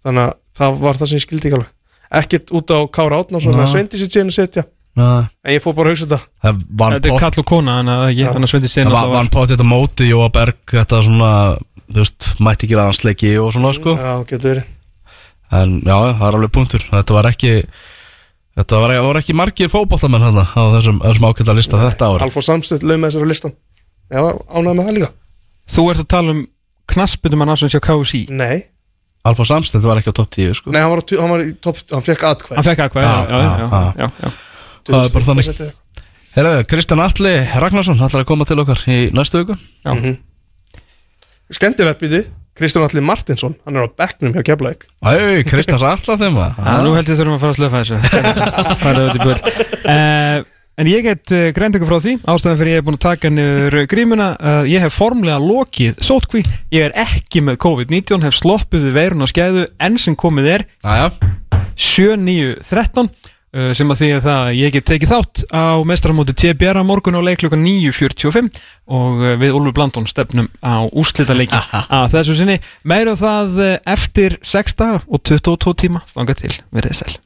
Þannig að það var það sem ég skildi ekki alveg. Ekkert út á Kára Átnarsson að sveindi sitt síðan að setja. Nei, En ég fór bara að hugsa þetta. Það vann Þetta er pott kall og kona, þannig að ég hætti hann að svendi Það sinna var, vann pott þetta móti Jóa Berg Þetta svona, þú veist, mætti ekki landsleiki og svona sko. Já, getur verið. En já, það er alveg punktur. Þetta var ekki Þetta var, var ekki margir fótbollamenn hann á þessum, þessum ákveðla lista þetta ár. Alfó Samstedt laug með þessari listan. Já, ánægði með það líka. Þú ert að tala um knaspitum hann ásins hjá KSI Nei, Alfa Samstedt var ekki á topp 10 sko. Nei hann, var, á hann var í topp, hann fekk atkvæð Hann fekk að hvað, Já, já, já, já, já, já, já. það er bara þannig. Herðu, Kristján Alli Ragnarsson ætlar að koma til okkar í næstu viku Skendilegt býti Kristján Alli Martinsson, hann er á bekknum hjá Keflæk Æ, Kristján Allar þeim að. Já, nú held ég þurfum að fara að slöfa þessu. (laughs) Fara auðvitað í búið uh, En ég get uh, greint ykkur frá því Ástæðan fyrir ég er búin að taka niður grímuna. Uh, Ég hef formlega lokið sótkví Ég er ekki með COVID-19 Hef sloppið við veirun og skæðu. Enn sem komið er Æja, 7-9-13 uh, sem að því að það að ég get tekið þátt á mestramóti TBR á morgun og leik klukkan 9.45 og uh, við Úlfur Blandón stefnum á úrslitaleiki (laughs) að þessu sinni. Meira um það uh, eftir 6 daga og 22 tíma. Þangað til verið sæl